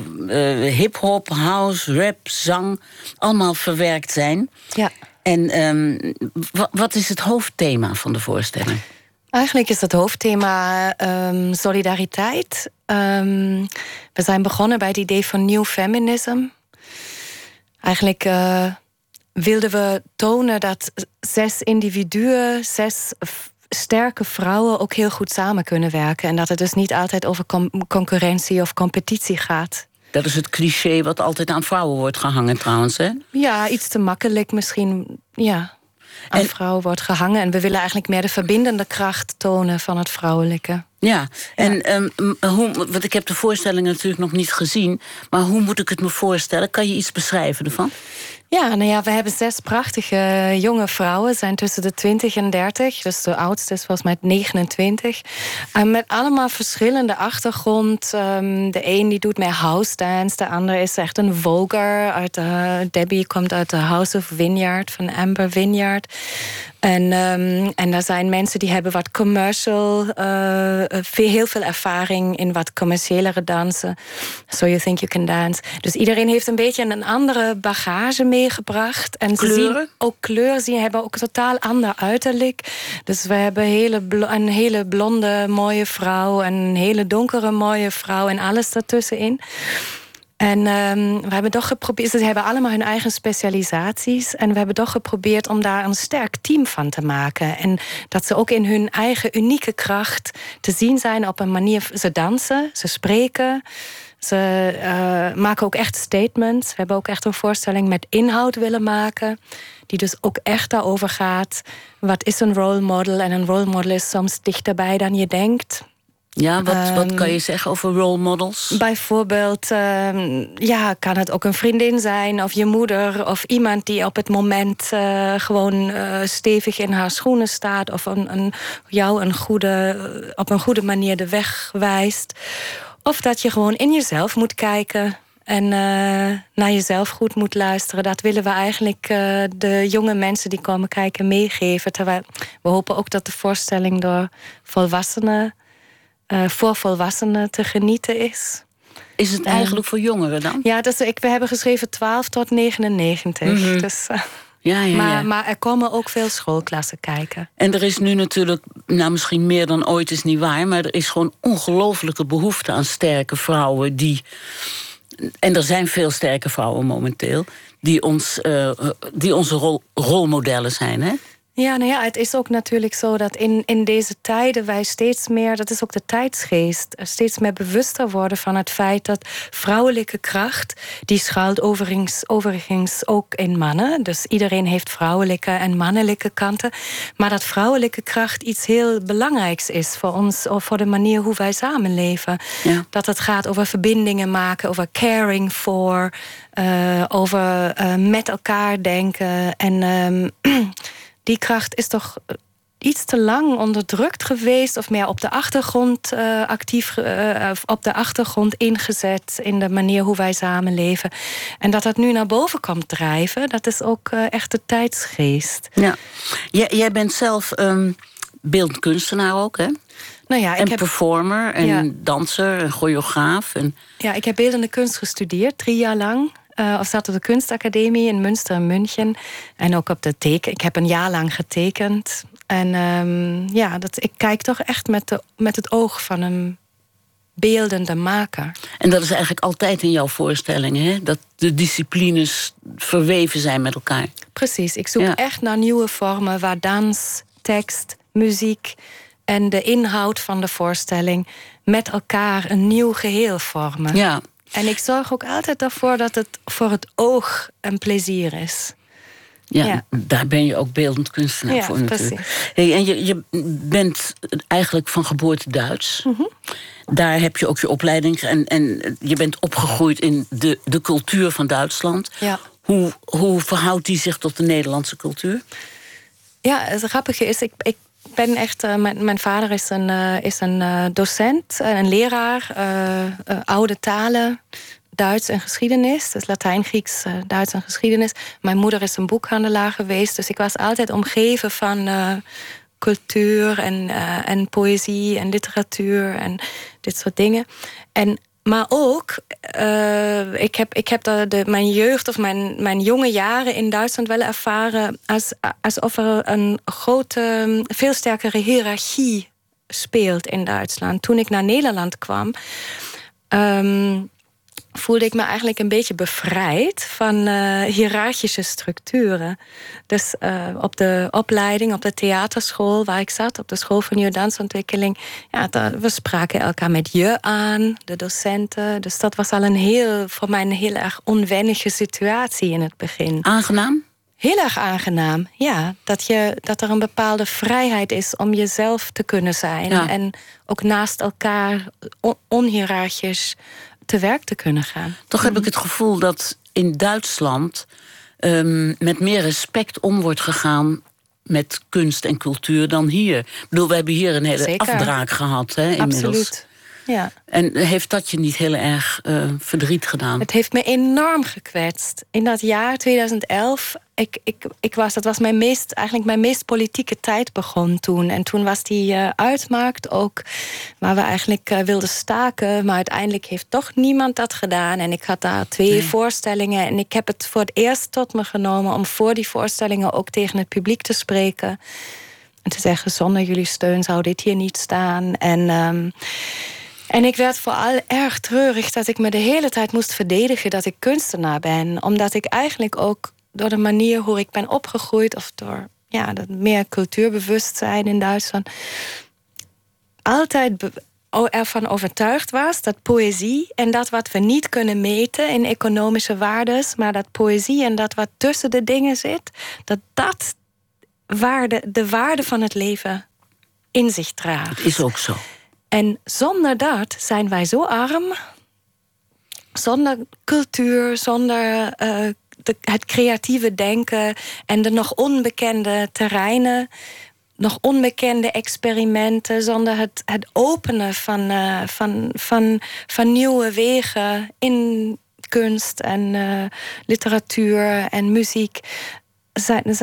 hip-hop, house, rap, zang allemaal verwerkt zijn. Ja. En um, wat is het hoofdthema van de voorstelling? Eigenlijk is het hoofdthema um, solidariteit. Um, we zijn begonnen bij het idee van nieuw feminism. Eigenlijk uh, wilden we tonen dat zes individuen, zes sterke vrouwen ook heel goed samen kunnen werken. En dat het dus niet altijd over concurrentie of competitie gaat. Dat is het cliché wat altijd aan vrouwen wordt gehangen trouwens, hè? Ja, iets te makkelijk misschien, ja. Aan vrouwen wordt gehangen. En we willen eigenlijk meer de verbindende kracht tonen van het vrouwelijke. Ja, en um, hoe, want ik heb de voorstelling natuurlijk nog niet gezien... maar hoe moet ik het me voorstellen? Kan je iets beschrijven ervan? Ja, nou ja, we hebben zes prachtige jonge vrouwen. zijn tussen de 20 en 30. Dus de oudste is volgens mij 29. Um, met allemaal verschillende achtergrond. Um, de een die doet meer house dance. De ander is echt een voger. Uit de, Debbie komt uit de House of Vineyard van Amber Vineyard. En, um, en er zijn mensen die hebben wat commercial, uh, veel, heel veel ervaring in wat commerciëlere dansen. So you think you can dance. Dus iedereen heeft een beetje een andere bagage meegebracht. En kleuren? Ze zien ook kleur, ze hebben ook totaal ander uiterlijk. Dus we hebben hele een hele blonde mooie vrouw, een hele donkere mooie vrouw en alles daartussenin. En um, we hebben toch geprobeerd, ze hebben allemaal hun eigen specialisaties. En we hebben toch geprobeerd om daar een sterk team van te maken. En dat ze ook in hun eigen unieke kracht te zien zijn op een manier. Ze dansen, ze spreken. Ze uh, maken ook echt statements. We hebben ook echt een voorstelling met inhoud willen maken. Die dus ook echt daarover gaat. Wat is een role model? En een role model is soms dichterbij dan je denkt. Ja, wat, wat kan je zeggen over role models? Bijvoorbeeld, uh, ja, kan het ook een vriendin zijn of je moeder of iemand die op het moment uh, gewoon uh, stevig in haar schoenen staat of een, een, jou een goede, op een goede manier de weg wijst. Of dat je gewoon in jezelf moet kijken en naar jezelf goed moet luisteren. Dat willen we eigenlijk de jonge mensen die komen kijken meegeven. Terwijl we hopen ook dat de voorstelling door volwassenen uh, voor volwassenen te genieten is. Is het eigenlijk voor jongeren dan? Ja, dus ik, we hebben geschreven 12 tot 99. Mhm. Dus, uh, ja, ja, maar, ja. maar er komen ook veel schoolklassen kijken. En er is nu natuurlijk, nou misschien meer dan ooit is niet waar... maar er is gewoon ongelofelijke behoefte aan sterke vrouwen... die, en er zijn veel sterke vrouwen momenteel... die, ons, uh, die onze rol, rolmodellen zijn, hè? Ja, nou ja, het is ook natuurlijk zo dat in, in deze tijden wij steeds meer, dat is ook de tijdsgeest, steeds meer bewuster worden van het feit dat vrouwelijke kracht, die schuilt overigens, overigens ook in mannen. Dus iedereen heeft vrouwelijke en mannelijke kanten. Maar dat vrouwelijke kracht iets heel belangrijks is voor ons, of voor de manier hoe wij samenleven. Ja. Dat het gaat over verbindingen maken, over caring for, uh, over uh, met elkaar denken. En. Um, die kracht is toch iets te lang onderdrukt geweest of meer op de achtergrond uh, actief, uh, op de achtergrond ingezet in de manier hoe wij samenleven. En dat dat nu naar boven komt drijven, dat is ook uh, echt de tijdsgeest. Ja, jij, jij bent zelf um, beeldend kunstenaar ook, hè? Nou ja, ik en heb, performer en Ja. danser en choreograaf. En... ja, ik heb beeldende kunst gestudeerd, drie jaar lang. Uh, of zat op de kunstacademie in Münster en München. En ook op de teken. Ik heb een jaar lang getekend. En um, ja, dat, ik kijk toch echt met, de, met het oog van een beeldende maker. En dat is eigenlijk altijd in jouw voorstellingen, hè? Dat de disciplines verweven zijn met elkaar. Precies, ik zoek Ja. echt naar nieuwe vormen waar dans, tekst, muziek en de inhoud van de voorstelling met elkaar een nieuw geheel vormen. Ja. En ik zorg ook altijd ervoor dat het voor het oog een plezier is. Ja, daar ben je ook beeldend kunstenaar voor natuurlijk. Hey, en je, je bent eigenlijk van geboorte Duits. Mhm. Daar heb je ook je opleiding en, en je bent opgegroeid in de, de cultuur van Duitsland. Ja. Hoe, hoe verhoudt die zich tot de Nederlandse cultuur? Ja, het grappige is, ik, ik ben echt. Uh, mijn, vader is een, uh, is een uh, docent, een leraar, oude talen. Duits en geschiedenis. Dus Latijn, Grieks, Duits en geschiedenis. Mijn moeder is een boekhandelaar geweest. Dus ik was altijd omgeven van cultuur en, en poëzie en literatuur en dit soort dingen. En maar ook, uh, ik heb, ik heb de, de, mijn jeugd of mijn, mijn jonge jaren in Duitsland wel ervaren als, alsof er een grote, veel sterkere hiërarchie speelt in Duitsland. Toen ik naar Nederland kwam. Um, voelde ik me eigenlijk een beetje bevrijd van uh, hiërarchische structuren. Dus uh, op de opleiding, op de theaterschool waar ik zat, op de school voor nieuwe dansontwikkeling, ja, we spraken elkaar met je aan, de docenten. Dus dat was al een heel, voor mij een heel erg onwennige situatie in het begin. Aangenaam? Heel erg aangenaam, ja. Dat, je, dat er een bepaalde vrijheid is om jezelf te kunnen zijn. En ook naast elkaar on onhierarchisch te werk te kunnen gaan. Toch heb ik het gevoel dat in Duitsland um, met meer respect om wordt gegaan met kunst en cultuur dan hier. Ik bedoel, we hebben hier een hele afbraak gehad hè, inmiddels. Absoluut. Ja. En heeft dat je niet heel erg uh, verdriet gedaan? Het heeft me enorm gekwetst. In dat jaar 2011, ik, ik, ik was, dat was mijn meest, eigenlijk mijn meest politieke tijd begon toen. En toen was die uh, uitmarkt ook, waar we eigenlijk uh, wilden staken. Maar uiteindelijk heeft toch niemand dat gedaan. En ik had daar twee nee. voorstellingen. En ik heb het voor het eerst tot me genomen om voor die voorstellingen ook tegen het publiek te spreken. En te zeggen, zonder jullie steun zou dit hier niet staan. En... Um, en ik werd vooral erg treurig dat ik me de hele tijd moest verdedigen dat ik kunstenaar ben. Omdat ik eigenlijk ook door de manier hoe ik ben opgegroeid, of door ja, dat meer cultuurbewustzijn in Duitsland, altijd ervan overtuigd was dat poëzie en dat wat we niet kunnen meten in economische waardes, maar dat poëzie en dat wat tussen de dingen zit, dat dat waarde, de waarde van het leven in zich draagt. Is ook zo. En zonder dat zijn wij zo arm. Zonder cultuur, zonder uh, de, het creatieve denken en de nog onbekende terreinen, nog onbekende experimenten, zonder het, het openen van, uh, van, van, van nieuwe wegen in kunst en uh, literatuur en muziek.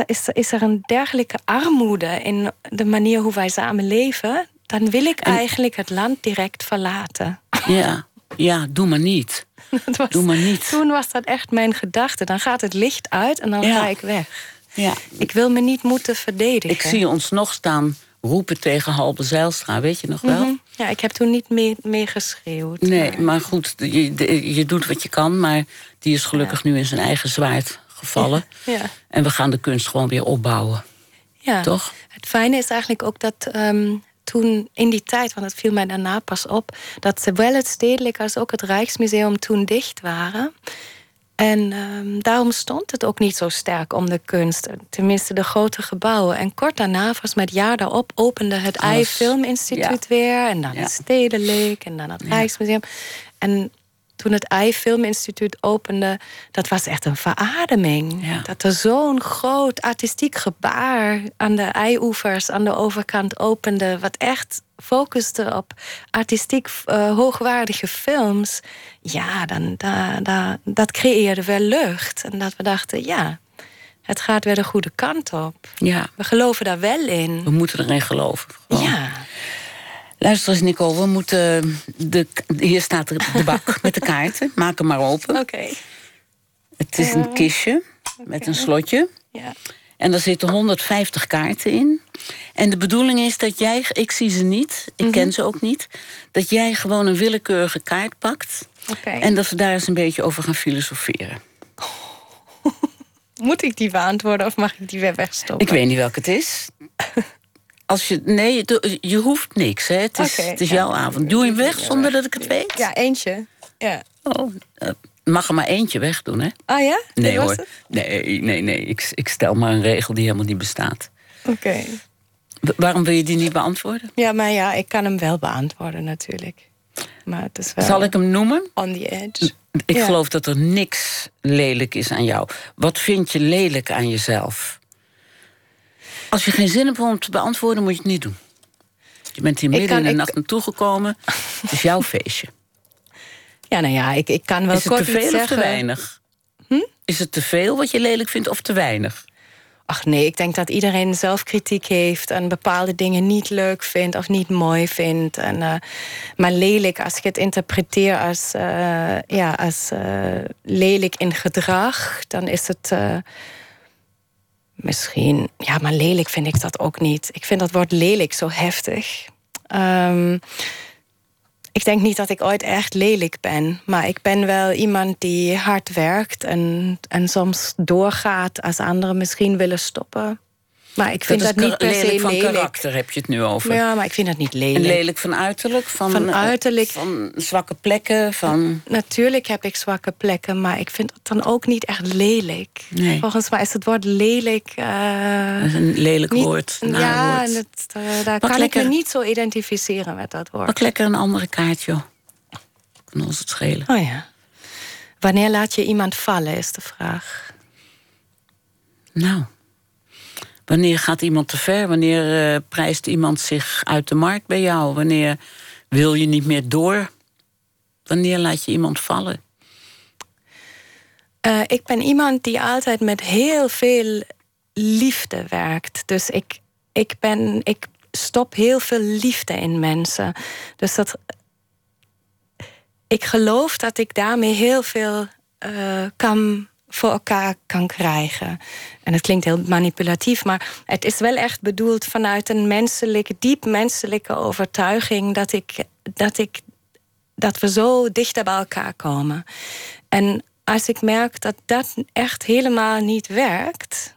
Is, is er een dergelijke armoede in de manier hoe wij samen leven, dan wil ik eigenlijk het land direct verlaten. Ja, ja doe maar niet. Was, doe maar niet. Toen was dat echt mijn gedachte. Dan gaat het licht uit en dan ga ik weg. Ja. Ik wil me niet moeten verdedigen. Ik zie ons nog staan roepen tegen Halbe Zijlstra, weet je nog wel? Mhm. Ja, ik heb toen niet meer, meer geschreeuwd. Nee, maar, goed, je, je doet wat je kan, maar die is gelukkig nu in zijn eigen zwaard gevallen. Ja. En we gaan de kunst gewoon weer opbouwen. Ja. Toch? Het fijne is eigenlijk ook dat ehm, toen in die tijd, want het viel mij daarna pas op, dat zowel het Stedelijk als ook het Rijksmuseum toen dicht waren. En um, daarom stond het ook niet zo sterk om de kunst. Tenminste, de grote gebouwen. En kort daarna, volgens mij het jaar daarop, opende het AI Filminstituut ja. weer. En dan ja. het Stedelijk en dan het Rijksmuseum. En toen het AI Filminstituut opende, dat was echt een verademing. Dat er zo'n groot artistiek gebaar aan de eioevers, aan de overkant opende, wat echt focuste op artistiek uh, hoogwaardige films. Ja, dan, da, da, dat creëerde wel lucht. En dat we dachten, ja, het gaat weer de goede kant op. Ja. We geloven daar wel in. We moeten erin geloven. Ja. Luister eens, Nico, we moeten. De, hier staat de bak met de kaarten. Maak hem maar open. Oké. Het is een kistje met een slotje. Ja. En daar zitten 150 kaarten in. En de bedoeling is dat jij, ik zie ze niet, ik ken mhm. ze ook niet, dat jij gewoon een willekeurige kaart pakt. Okay. En dat we daar eens een beetje over gaan filosoferen. Moet ik die beantwoorden of mag ik die weer wegstoppen? Ik weet niet welke het is. Als je, nee, je hoeft niks. Hè. Het is, het is jouw avond. Doe je hem weg zonder dat ik het weet? Ja, eentje. Ja. Oh, uh, mag er maar eentje wegdoen, hè? Ah ja? Nee hoor. Nee, nee, nee. Ik, ik stel maar een regel die helemaal niet bestaat. Oké. Waarom wil je die niet beantwoorden? Ja, maar ja, ik kan hem wel beantwoorden natuurlijk. Maar het is wel Zal ik hem noemen? On the edge. Ik geloof dat er niks lelijk is aan jou. Wat vind je lelijk aan jezelf? Als je geen zin hebt om te beantwoorden, moet je het niet doen. Je bent hier midden in de nacht naartoe gekomen. Het is jouw feestje. Ja, nou ja, ik, ik kan wel is kort het te veel zeggen. of te weinig? Hm? Is het te veel wat je lelijk vindt of te weinig? Ach nee, ik denk dat iedereen zelfkritiek heeft en bepaalde dingen niet leuk vindt of niet mooi vindt. En, uh, maar lelijk, als ik het interpreteer als, uh, ja, als uh, lelijk in gedrag, dan is het misschien. Ja, maar lelijk vind ik dat ook niet. Ik vind dat woord lelijk zo heftig. Um, ik denk niet dat ik ooit echt lelijk ben. Maar ik ben wel iemand die hard werkt en, en soms doorgaat als anderen misschien willen stoppen. Maar ik vind dat, niet per se lelijk. van karakter heb je het nu over. Ja, maar ik vind dat niet lelijk. En lelijk van uiterlijk? Van, van uiterlijk. Van zwakke plekken? Van... Natuurlijk heb ik zwakke plekken, maar ik vind het dan ook niet echt lelijk. Nee. Volgens mij is het woord lelijk... Uh, dat is een lelijk niet, woord. Ja. Het, uh, daar Pak kan lekker, ik me niet zo identificeren met dat woord. Pak lekker een andere kaart, joh. Kan ons het schelen. Oh ja. Wanneer laat je iemand vallen, is de vraag. Nou... Wanneer gaat iemand te ver? Wanneer uh, prijst iemand zich uit de markt bij jou? Wanneer wil je niet meer door? Wanneer laat je iemand vallen? Uh, ik ben iemand die altijd met heel veel liefde werkt. Dus ik, ik, ben, ik stop heel veel liefde in mensen. Dus dat. Ik geloof dat ik daarmee heel veel uh, kan voor elkaar kan krijgen. En het klinkt heel manipulatief, maar het is wel echt bedoeld vanuit een menselijke, diep menselijke overtuiging dat ik, dat ik dat we zo dichter bij elkaar komen. En als ik merk dat dat echt helemaal niet werkt,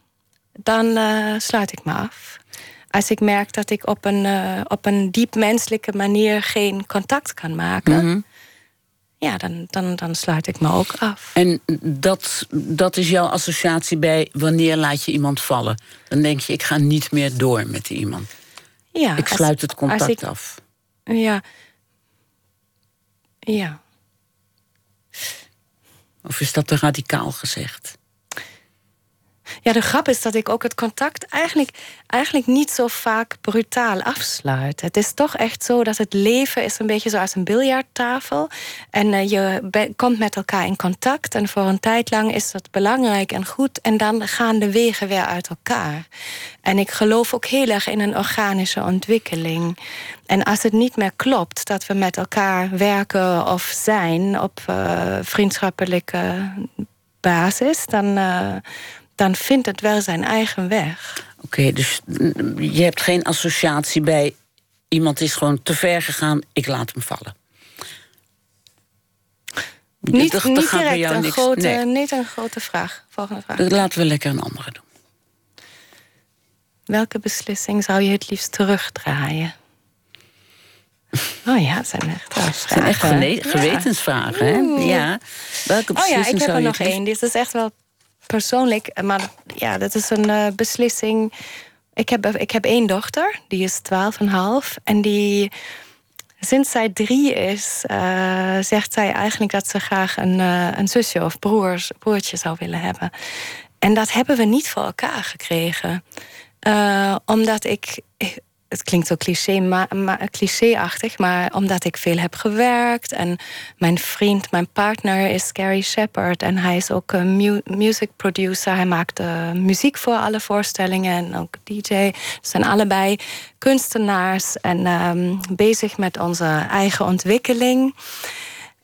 dan uh, sluit ik me af. Als ik merk dat ik op een, uh, op een diep menselijke manier geen contact kan maken, -hmm ja, dan, dan, dan sluit ik me ook af. En dat, dat is jouw associatie bij wanneer laat je iemand vallen? Dan denk je, ik ga niet meer door met die iemand. Ja, ik sluit als, het contact ik, af. Ja. Ja. Of is dat te radicaal gezegd? Ja, de grap is dat ik ook het contact eigenlijk, eigenlijk niet zo vaak brutaal afsluit. Het is toch echt zo dat het leven is een beetje zoals een biljarttafel. En uh, je komt met elkaar in contact. En voor een tijd lang is dat belangrijk en goed. En dan gaan de wegen weer uit elkaar. En ik geloof ook heel erg in een organische ontwikkeling. En als het niet meer klopt dat we met elkaar werken of zijn op uh, vriendschappelijke basis, dan. Uh, dan vindt het wel zijn eigen weg. Oké, dus je hebt geen associatie bij iemand is gewoon te ver gegaan, ik laat hem vallen. Niet, dat, niet gaat direct een, niks, grote, nee. niet een grote vraag. Volgende vraag. Laten we lekker een andere doen. Welke beslissing zou je het liefst terugdraaien? Oh ja, het zijn echt, oh, zijn echt gewetensvragen. Hè? Ja. Welke beslissing oh ja, ik heb er nog één. Dit is echt wel persoonlijk, maar ja, dat is een uh, beslissing. Ik heb, ik heb één dochter, die is 12,5. En die, sinds zij drie is, uh, zegt zij eigenlijk dat ze graag een, uh, een zusje of broers, broertje zou willen hebben. En dat hebben we niet voor elkaar gekregen. omdat ik het klinkt zo cliché, maar, maar, clichéachtig, maar omdat ik veel heb gewerkt en mijn vriend, mijn partner is Gary Shepard en hij is ook een mu music producer. Hij maakt uh, muziek voor alle voorstellingen en ook DJ. Ze zijn allebei kunstenaars en um, bezig met onze eigen ontwikkeling.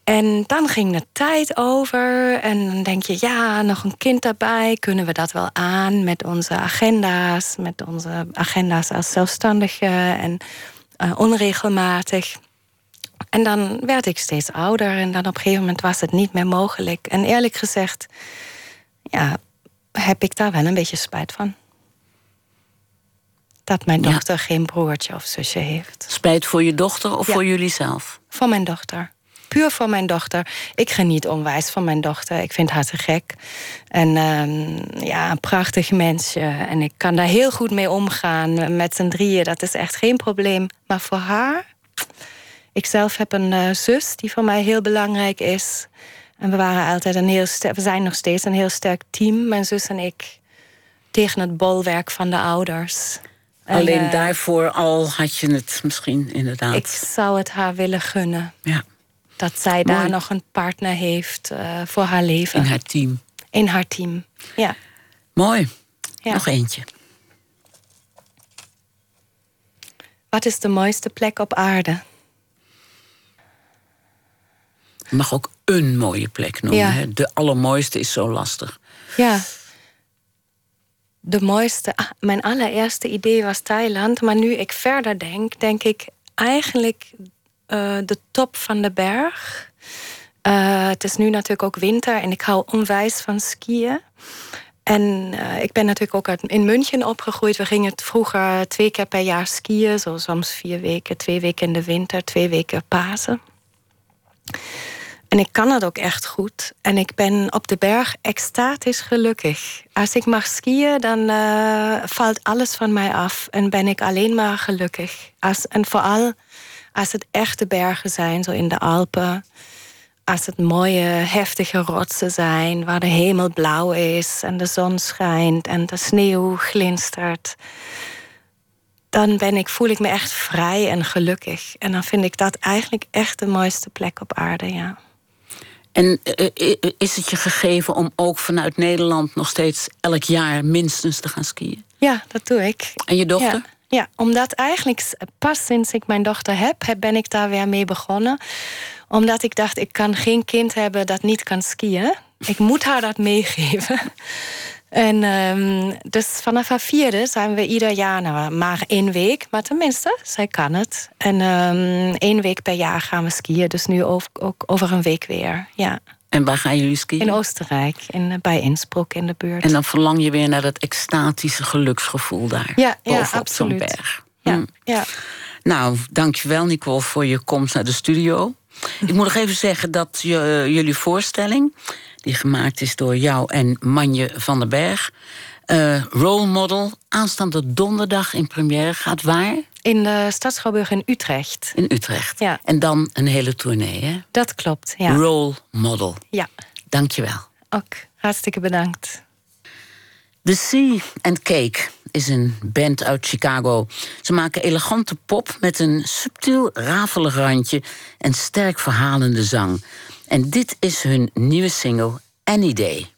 En dan ging de tijd over en dan denk je, ja, nog een kind daarbij, kunnen we dat wel aan met onze agenda's, met onze agenda's als zelfstandige en uh, onregelmatig. En dan werd ik steeds ouder en dan op een gegeven moment was het niet meer mogelijk. En eerlijk gezegd, ja, heb ik daar wel een beetje spijt van. Dat mijn dochter ja. geen broertje of zusje heeft. Spijt voor je dochter of ja. voor jullie zelf? Voor mijn dochter puur voor mijn dochter. Ik geniet onwijs van mijn dochter. Ik vind haar te gek. En ehm, ja, een prachtig mensje. En ik kan daar heel goed mee omgaan. Met z'n drieën, dat is echt geen probleem. Maar voor haar... Ik zelf heb een uh, zus die voor mij heel belangrijk is. En we waren altijd een heel. We zijn nog steeds een heel sterk team, mijn zus en ik. Tegen het bolwerk van de ouders. Alleen en, uh, daarvoor al had je het misschien inderdaad. Ik zou het haar willen gunnen. Ja. Dat zij Mooi. daar nog een partner heeft uh, voor haar leven. In haar team. In haar team, ja. Mooi. Ja. Nog eentje. Wat is de mooiste plek op aarde? Je mag ook een mooie plek noemen. Ja. Hè? De allermooiste is zo lastig. Ja. De mooiste. Ah, mijn allereerste idee was Thailand. Maar nu ik verder denk, denk ik eigenlijk uh, de top van de berg. Uh, het is nu natuurlijk ook winter en ik hou onwijs van skiën. En uh, ik ben natuurlijk ook in München opgegroeid. We gingen vroeger twee keer per jaar skiën. Zo soms vier weken, twee weken in de winter, twee weken Pasen. En ik kan het ook echt goed. En ik ben op de berg extatisch gelukkig. Als ik mag skiën, dan valt alles van mij af. En ben ik alleen maar gelukkig. Als, en vooral als het echte bergen zijn, zo in de Alpen. Als het mooie, heftige rotsen zijn, waar de hemel blauw is en de zon schijnt en de sneeuw glinstert. Dan ben ik, voel ik me echt vrij en gelukkig. En dan vind ik dat eigenlijk echt de mooiste plek op aarde, ja. En uh, is het je gegeven om ook vanuit Nederland nog steeds elk jaar minstens te gaan skiën? Ja, dat doe ik. En je dochter? Ja. Ja, omdat eigenlijk pas sinds ik mijn dochter heb, ben ik daar weer mee begonnen. Omdat ik dacht, ik kan geen kind hebben dat niet kan skiën. Ik moet haar dat meegeven. En um, dus vanaf haar vierde zijn we ieder jaar, nou, maar één week, maar tenminste, zij kan het. En um, één week per jaar gaan we skiën, dus nu ook, ook over een week weer. Ja. En waar gaan jullie skiën? In Oostenrijk, in, bij Innsbruck in de buurt. En dan verlang je weer naar dat extatische geluksgevoel daar. Ja, bovenop zo'n berg. Ja, Hm. ja. Nou, dankjewel Nicole voor je komst naar de studio. Ik moet nog even zeggen dat je, jullie voorstelling... die gemaakt is door jou en Manje van den Berg... eh, Role Model, aanstaande donderdag in première gaat waar? In de Stadsschouwburg in Utrecht. In Utrecht. Ja. En dan een hele tournee, hè? Dat klopt, ja. Role Model. Ja, Dankjewel. ook hartstikke bedankt. The Sea and Cake is een band uit Chicago. Ze maken elegante pop met een subtiel rafelig randje en sterk verhalende zang. En dit is hun nieuwe single Any Day.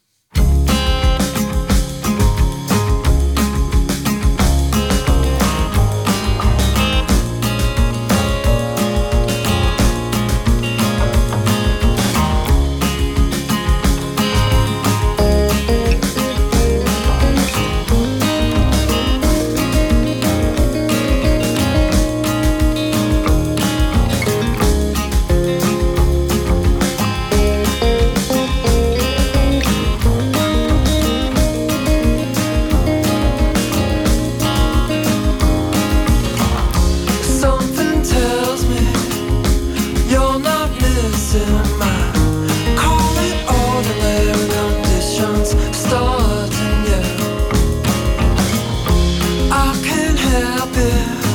out there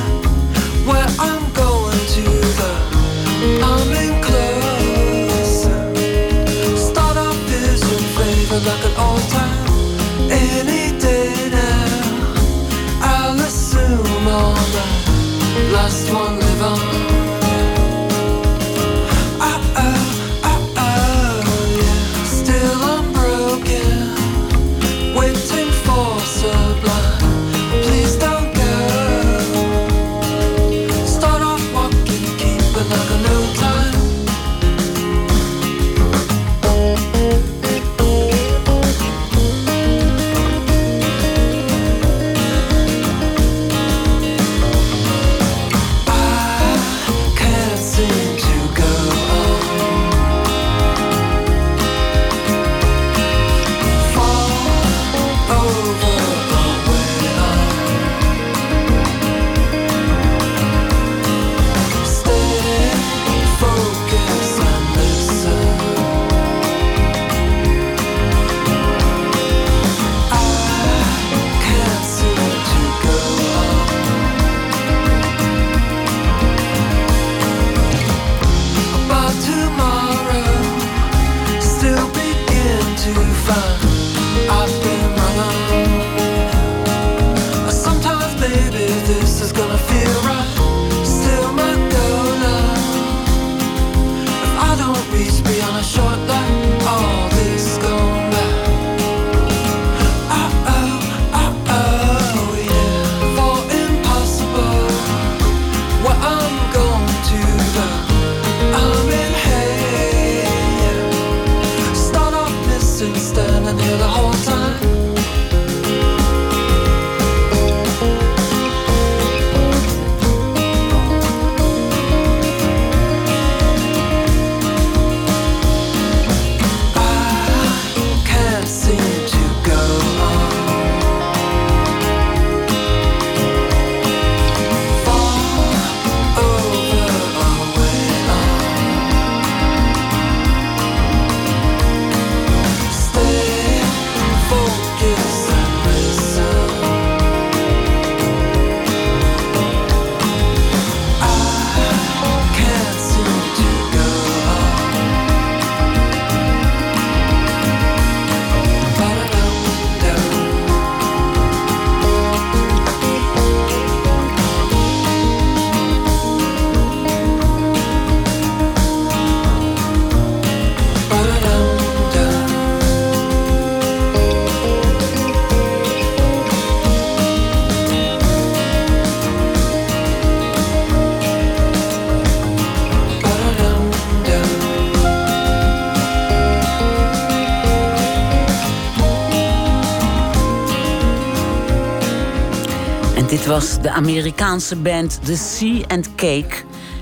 was de Amerikaanse band The Sea and Cake.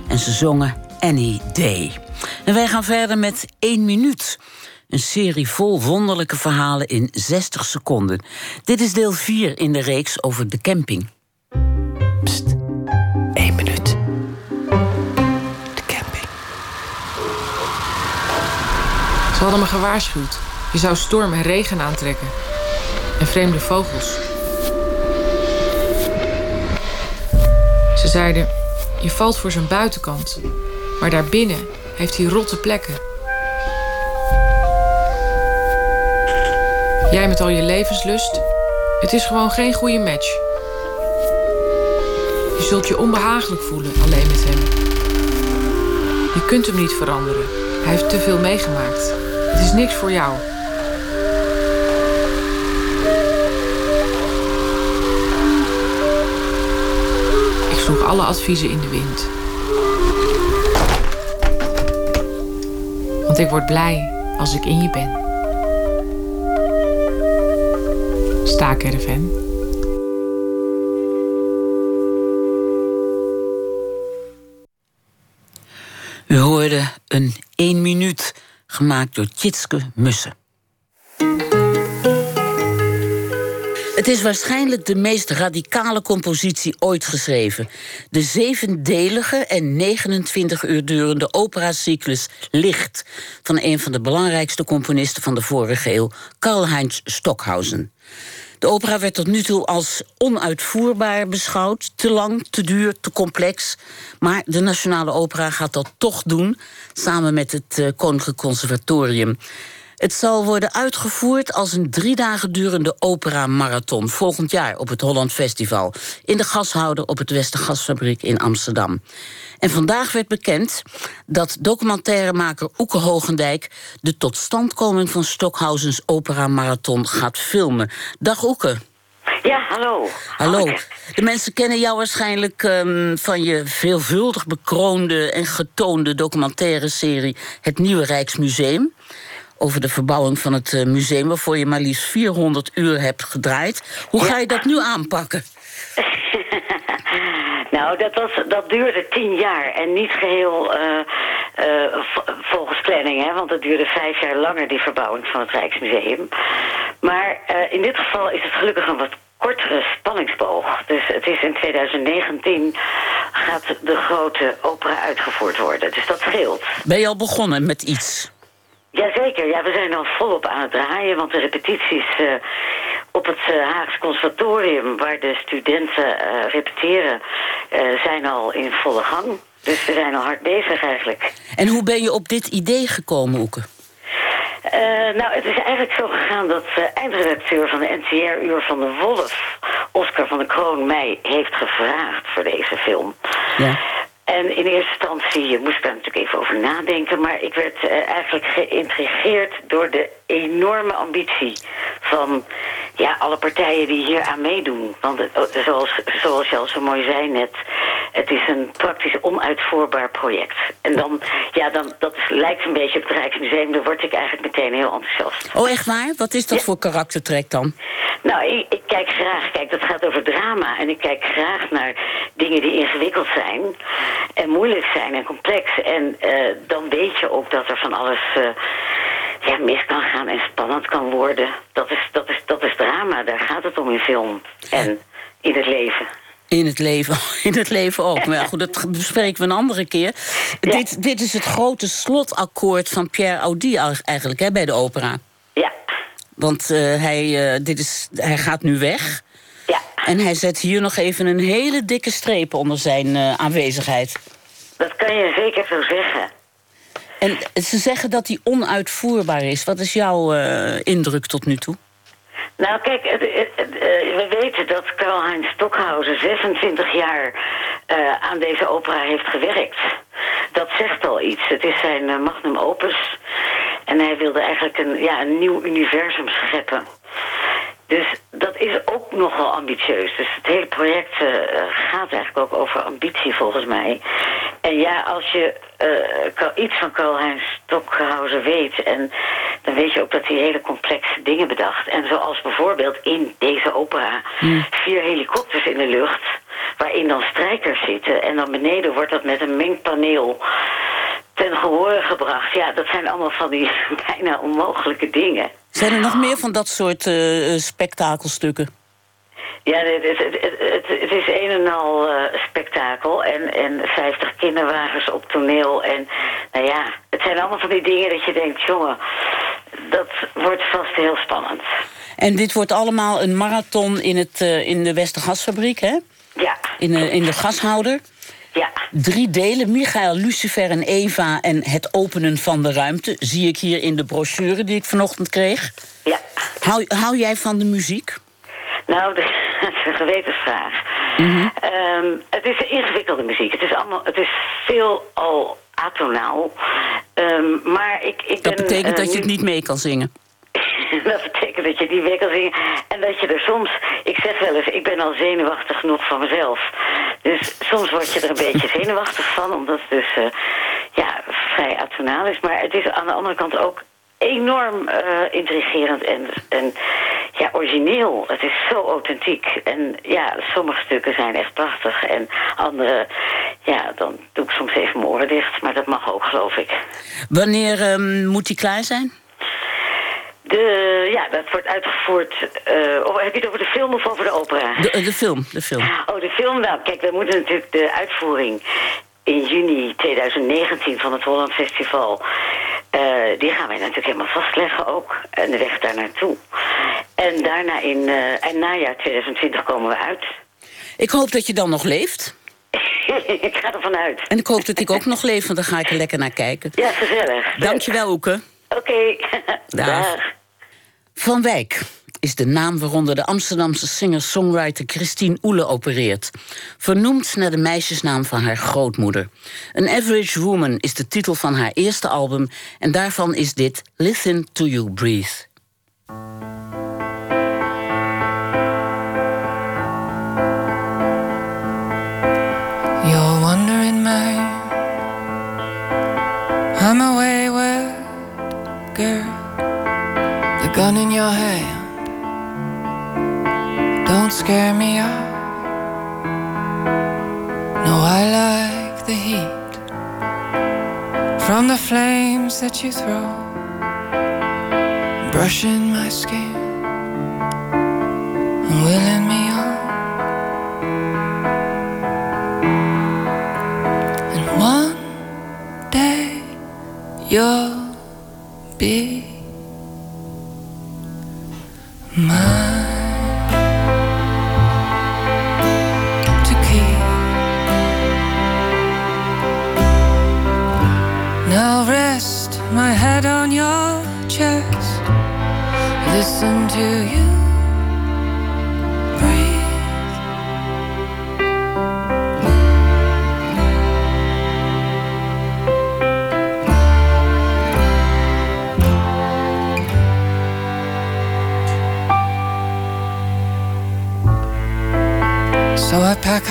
En ze zongen Any Day. En wij gaan verder met 1 minuut. Een serie vol wonderlijke verhalen in 60 seconden. Dit is deel 4 in de reeks over de camping. Pst, 1 minuut. De camping. Ze hadden me gewaarschuwd. Je zou storm en regen aantrekken. En vreemde vogels. Zeiden: Je valt voor zijn buitenkant. Maar daarbinnen heeft hij rotte plekken. Jij met al je levenslust. Het is gewoon geen goede match. Je zult je onbehagelijk voelen alleen met hem. Je kunt hem niet veranderen. Hij heeft te veel meegemaakt. Het is niks voor jou. Sloeg alle adviezen in de wind. Want ik word blij als ik in je ben. Staakerven. U hoorde een 1 minuut gemaakt door Tjitske Mussen. Is waarschijnlijk de meest radicale compositie ooit geschreven. De zevendelige en 29 uur durende operacyclus Licht... van een van de belangrijkste componisten van de vorige eeuw, Karl-Heinz Stockhausen. De opera werd tot nu toe als onuitvoerbaar beschouwd. Te lang, te duur, te complex. Maar de Nationale Opera gaat dat toch doen... samen met het uh, Koninklijk Conservatorium. Het zal worden uitgevoerd als een drie dagen durende opera-marathon... volgend jaar op het Holland Festival... in de gashouder op het Westergasfabriek in Amsterdam. En vandaag werd bekend dat documentairemaker Oeke Hogendijk... de totstandkoming van Stockhausens opera-marathon gaat filmen. Dag Oeke. Ja, hallo. Hallo. De mensen kennen jou waarschijnlijk um, van je veelvuldig bekroonde en getoonde documentaire serie Het Nieuwe Rijksmuseum over de verbouwing van het museum... waarvoor je maar liefst 400 uur hebt gedraaid. Hoe ga je dat nu aanpakken? nou, dat, was, dat duurde tien jaar en niet geheel uh, uh, volgens planning, hè, want het duurde vijf jaar langer, die verbouwing van het Rijksmuseum. Maar uh, in dit geval is het gelukkig een wat kortere spanningsboog. Dus het is in 2019 gaat de grote opera uitgevoerd worden. Dus dat scheelt. Ben je al begonnen met iets? Jazeker, ja, we zijn al volop aan het draaien, want de repetities uh, op het uh, Haags Conservatorium, waar de studenten uh, repeteren, zijn al in volle gang. Dus we zijn al hard bezig eigenlijk. En hoe ben je op dit idee gekomen, Oeke? nou, het is eigenlijk zo gegaan dat de eindredacteur van de NTR-uur van de Wolf, Oscar van de Kroon, mij heeft gevraagd voor deze film. Ja. En in eerste instantie moest ik daar natuurlijk even over nadenken... maar ik werd uh, eigenlijk geïntrigeerd door de enorme ambitie van ja, alle partijen die hier aan meedoen. Want oh, zoals, zoals je al zo mooi zei net, het is een praktisch onuitvoerbaar project. En dan, ja, dan, dat lijkt een beetje op het Rijksmuseum, daar word ik eigenlijk meteen heel enthousiast. Oh, echt waar? Wat is dat voor karaktertrek dan? Nou, ik, ik, kijk graag, kijk, dat gaat over drama. En ik kijk graag naar dingen die ingewikkeld zijn en moeilijk zijn en complex. En uh, dan weet je ook dat er van alles... Uh, ja, mis kan gaan en spannend kan worden. Dat is, dat, is, dat is drama, daar gaat het om in film. En in het leven. In het leven, in het leven ook. Maar goed, dat bespreken we een andere keer. Dit, dit is het grote slotakkoord van Pierre Audi eigenlijk, hè, bij de opera. Ja. Want uh, hij, uh, dit is, hij gaat nu weg. Ja. En hij zet hier nog even een hele dikke streep onder zijn uh, aanwezigheid. Dat kan je zeker zo zeggen. En ze zeggen dat hij onuitvoerbaar is. Wat is jouw uh, indruk tot nu toe? Nou, kijk, uh, we weten dat Karl-Heinz Stockhausen 26 jaar uh, aan deze opera heeft gewerkt. Dat zegt al iets. Het is zijn magnum opus. En hij wilde eigenlijk een, ja, een nieuw universum scheppen. Dus dat is ook nogal ambitieus. Dus het hele project uh, gaat eigenlijk ook over ambitie volgens mij. En ja, als je uh, iets van Karl-Heinz Stockhausen weet... En dan weet je ook dat hij hele complexe dingen bedacht. En zoals bijvoorbeeld in deze opera... Hmm. vier helikopters in de lucht... waarin dan strijkers zitten. En dan beneden wordt dat met een mengpaneel ten gehore gebracht. Ja, dat zijn allemaal van die bijna onmogelijke dingen. Zijn er nog meer van dat soort uh, spektakelstukken? Ja, het, het, het, het, is een en al uh, spektakel en, en 50 kinderwagens op toneel. En nou ja, het zijn allemaal van die dingen dat je denkt, jongen, dat wordt vast heel spannend. En dit wordt allemaal een marathon in, het, uh, in de Westergasfabriek, hè? Ja. In, uh, in de gashouder. Ja. Drie delen, Michael, Lucifer en Eva en het openen van de ruimte... zie ik hier in de brochure die ik vanochtend kreeg. Ja. Hou, hou jij van de muziek? Nou, dat is een gewetensvraag. Mm het is ingewikkelde muziek. Het is, allemaal, het is veel al atonaal. Um, maar ik, ik dat betekent dat je het niet mee kan zingen? dat betekent dat je die mee kan zingen. En dat je er soms... Ik zeg wel eens, ik ben al zenuwachtig genoeg van mezelf. Dus soms word je er een beetje zenuwachtig van. Omdat het dus uh, ja, vrij atonaal is. Maar het is aan de andere kant ook enorm uh, intrigerend en, en ja, origineel. Het is zo authentiek. En ja, sommige stukken zijn echt prachtig. En andere, ja, dan doe ik soms even mijn oren dicht. Maar dat mag ook, geloof ik. Wanneer um, moet die klaar zijn? De, ja, dat wordt uitgevoerd... Uh, of heb je het over de film of over de opera? De, de film, de film. Oh, de film. Nou, kijk, we moeten natuurlijk de uitvoering in juni 2019 van het Holland Festival... Uh, die gaan wij natuurlijk helemaal vastleggen ook. En de weg daar naartoe. En daarna in uh, eind najaar 2020 komen we uit. Ik hoop dat je dan nog leeft. ik ga ervan uit. En ik hoop dat ik ook nog leef, want dan ga ik er lekker naar kijken. Ja, gezellig. Dankjewel, Oeke. Oké. Okay. Dag. Van Wijk is de naam waaronder de Amsterdamse singer-songwriter Christine Oele opereert. Vernoemd naar de meisjesnaam van haar grootmoeder. An Average Woman is de titel van haar eerste album en daarvan is dit Listen to You Breathe. Gun in your hand don't scare me off. No, I like the heat from the flames that you throw, brushing my skin and willing me on. And one day you'll be mine. To keep. Now rest my head on your chest. Listen to you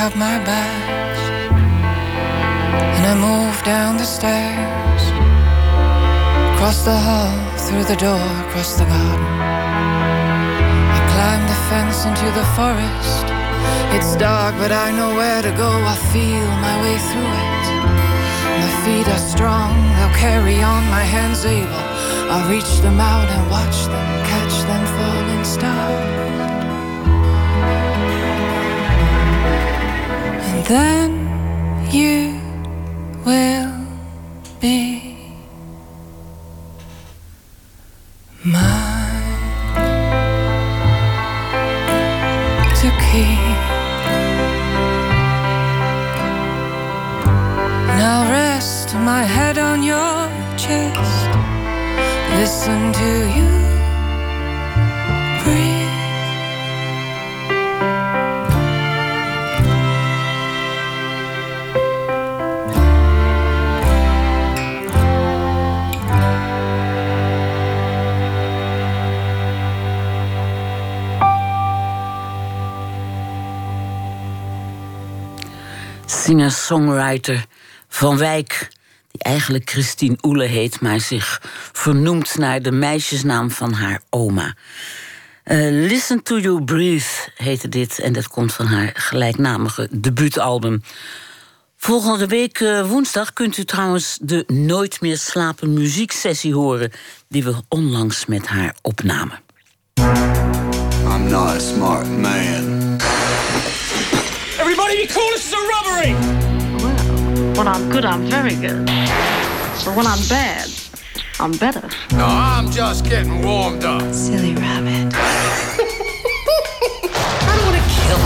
Up my bags and I move down the stairs. Across the hall, through the door, across the garden. I climb the fence into the forest. It's dark, but I know where to go. I feel my way through it. My feet are strong, they'll carry on. My hands able, I'll reach them out and watch them then you will Singer-songwriter Van Wijk, die eigenlijk Christine Oele heet, maar zich vernoemt naar de meisjesnaam van haar oma. Uh, Listen to You Breathe heette dit en dat komt van haar gelijknamige debuutalbum. Volgende week uh, woensdag kunt u trouwens de Nooit meer slapen muzieksessie horen die we onlangs met haar opnamen. I'm not a smart man. This is a robbery! Well, when I'm good, I'm very good. But when I'm bad, I'm better. No, I'm just getting warmed up. Silly rabbit. I don't want to kill.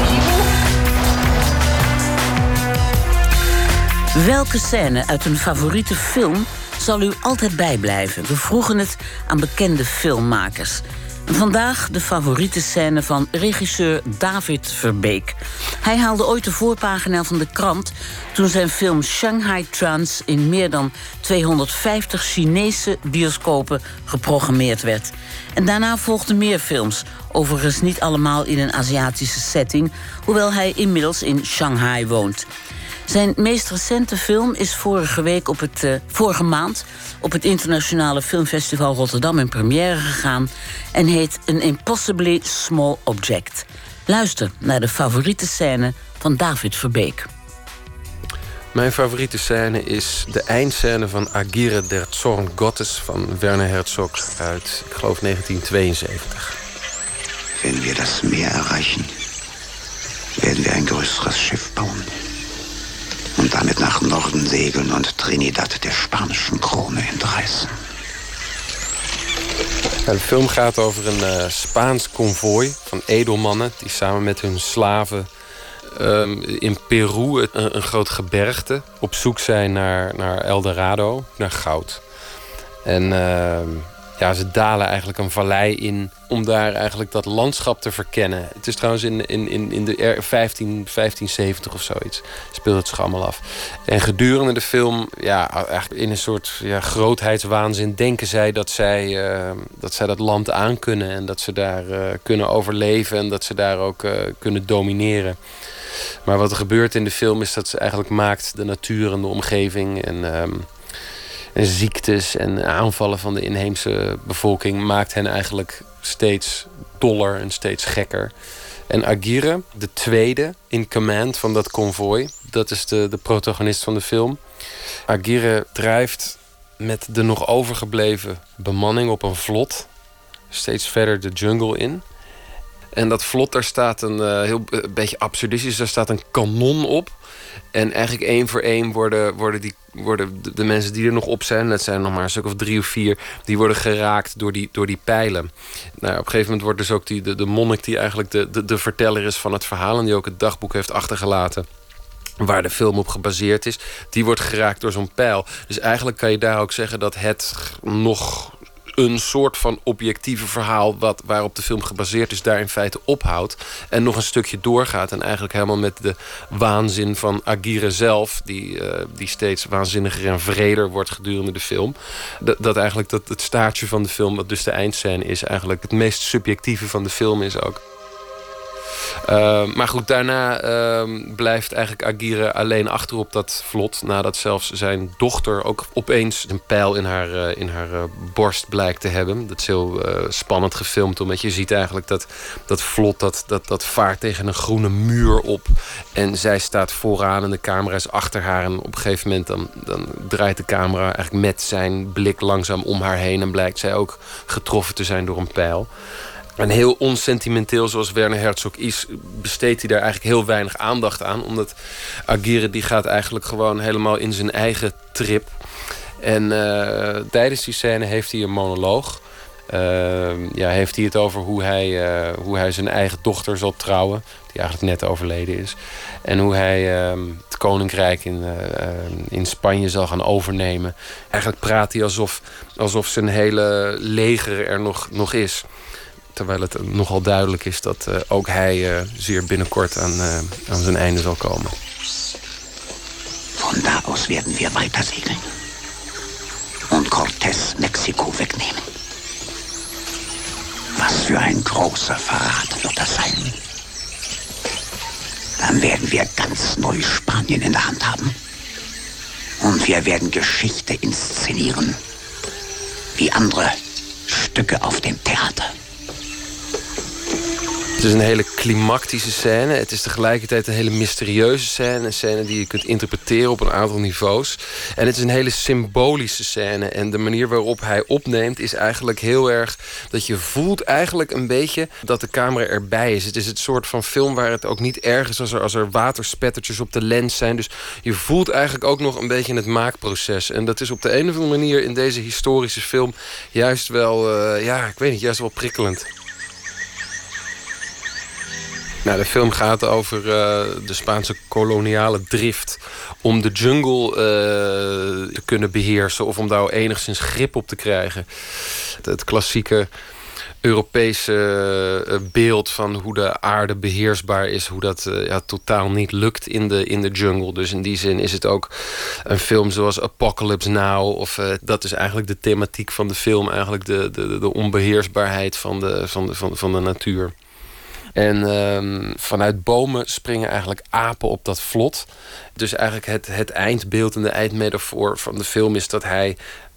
Welke scène uit een favoriete film zal u altijd bijblijven? We vroegen het aan bekende filmmakers. Vandaag de favoriete scène van regisseur David Verbeek. Hij haalde ooit de voorpagina van de krant toen zijn film Shanghai Trans in meer dan 250 Chinese bioscopen geprogrammeerd werd. En daarna volgden meer films, overigens niet allemaal in een Aziatische setting, hoewel hij inmiddels in Shanghai woont. Zijn meest recente film is vorige, week op het, uh, vorige maand op het Internationale Filmfestival Rotterdam in première gegaan en heet An Impossibly Small Object. Luister naar de favoriete scène van David Verbeek. Mijn favoriete scène is de eindscène van Agire der Zorn Gottes van Werner Herzog uit, ik geloof, 1972. Wenn wir das Meer erreichen, werden wir ein größeres Schiff bauen. Und damit nach Norden segeln und Trinidad der spanischen Krone entreißen. de film gaat over een uh, Spaans konvooi van edelmannen... die samen met hun slaven um, in Peru, een, een, groot gebergte... op zoek zijn naar, naar El Dorado, naar goud. En uh, ja, ze dalen eigenlijk een vallei in om daar eigenlijk dat landschap te verkennen. Het is trouwens in, in, in, in de 15, 1570 of zoiets speelt het zich allemaal af. En gedurende de film, ja, eigenlijk in een soort ja, grootheidswaanzin... denken zij dat zij, uh, dat zij dat land aankunnen... en dat ze daar uh, kunnen overleven en dat ze daar ook uh, kunnen domineren. Maar wat er gebeurt in de film is dat ze eigenlijk maakt de natuur en de omgeving... en um, ziektes en aanvallen van de inheemse bevolking maakt hen eigenlijk steeds doller en steeds gekker. En Aguirre, de tweede in command van dat konvooi, dat is de, de protagonist van de film. Aguirre drijft met de nog overgebleven bemanning op een vlot steeds verder de jungle in. En dat vlot, daar staat een uh, heel uh, beetje absurdistisch, daar staat een kanon op. En eigenlijk één voor één worden, worden, die, worden de, mensen die er nog op zijn... dat zijn nog maar een stuk of drie of vier... die worden geraakt door die, door die pijlen. Nou, op een gegeven moment wordt dus ook die, de, de monnik... die eigenlijk de, de, de verteller is van het verhaal... en die ook het dagboek heeft achtergelaten waar de film op gebaseerd is, die wordt geraakt door zo'n pijl. Dus eigenlijk kan je daar ook zeggen dat het nog een soort van objectieve verhaal... Wat, waarop de film gebaseerd is, daar in feite ophoudt... en nog een stukje doorgaat. En eigenlijk helemaal met de waanzin van Aguirre zelf... die, uh, die steeds waanzinniger en vreder wordt gedurende de film. Dat, dat eigenlijk dat het staartje van de film, wat dus de eindscène is... eigenlijk het meest subjectieve van de film is ook. Uh, maar goed, daarna uh, blijft eigenlijk Aguirre alleen achter op dat vlot. Nadat zelfs zijn dochter ook opeens een pijl in haar, uh, in haar uh, borst blijkt te hebben. Dat is heel uh, spannend gefilmd. Omdat je ziet eigenlijk dat dat vlot dat, dat, dat vaart tegen een groene muur op. En zij staat vooraan en de camera is achter haar. En op een gegeven moment dan, dan draait de camera eigenlijk met zijn blik langzaam om haar heen. En blijkt zij ook getroffen te zijn door een pijl. En heel onsentimenteel zoals Werner Herzog is... besteedt hij daar eigenlijk heel weinig aandacht aan. Omdat Aguirre die gaat eigenlijk gewoon helemaal in zijn eigen trip. En uh, tijdens die scène heeft hij een monoloog. Uh, ja, heeft hij het over hoe hij, uh, hoe hij zijn eigen dochter zal trouwen. Die eigenlijk net overleden is. En hoe hij ehm, het koninkrijk in, in Spanje zal gaan overnemen. Eigenlijk praat hij alsof, alsof zijn hele leger er nog, nog is. Terwijl het nogal duidelijk is dat uh, ook hij uh, zeer binnenkort aan, uh, aan zijn einde zal komen. Von da aus werden wir weiter segeln. Und Cortés Mexiko wegnehmen. Was für ein großer Verrat wird das sein. Dann werden wir ganz Neuspanien in der Hand haben. Und wir werden Geschichte inszenieren. Wie andere Stücke auf dem Theater. Het is een hele klimactische scène. Het is tegelijkertijd een hele mysterieuze scène. Een scène die je kunt interpreteren op een aantal niveaus. En het is een hele symbolische scène. En de manier waarop hij opneemt is eigenlijk heel erg... dat je voelt eigenlijk een beetje dat de camera erbij is. Het is het soort van film waar het ook niet erg is... als er, als er waterspettertjes op de lens zijn. Dus je voelt eigenlijk ook nog een beetje het maakproces. En dat is op de een of andere manier in deze historische film... juist wel, uh, ja, ik weet niet, juist wel prikkelend. Nou, de film gaat over uh, de Spaanse koloniale drift om de jungle uh, te kunnen beheersen of om daar enigszins grip op te krijgen. Het, klassieke Europese uh, beeld van hoe de aarde beheersbaar is, hoe dat ja, totaal niet lukt in de, in de jungle. Dus in die zin is het ook een film zoals Apocalypse Now. Of dat is eigenlijk de thematiek van de film, eigenlijk de, de, de onbeheersbaarheid van de, van de, van, van de natuur. En um, vanuit bomen springen eigenlijk apen op dat vlot. Dus eigenlijk het, het eindbeeld en de eindmetafoor van de film is dat hij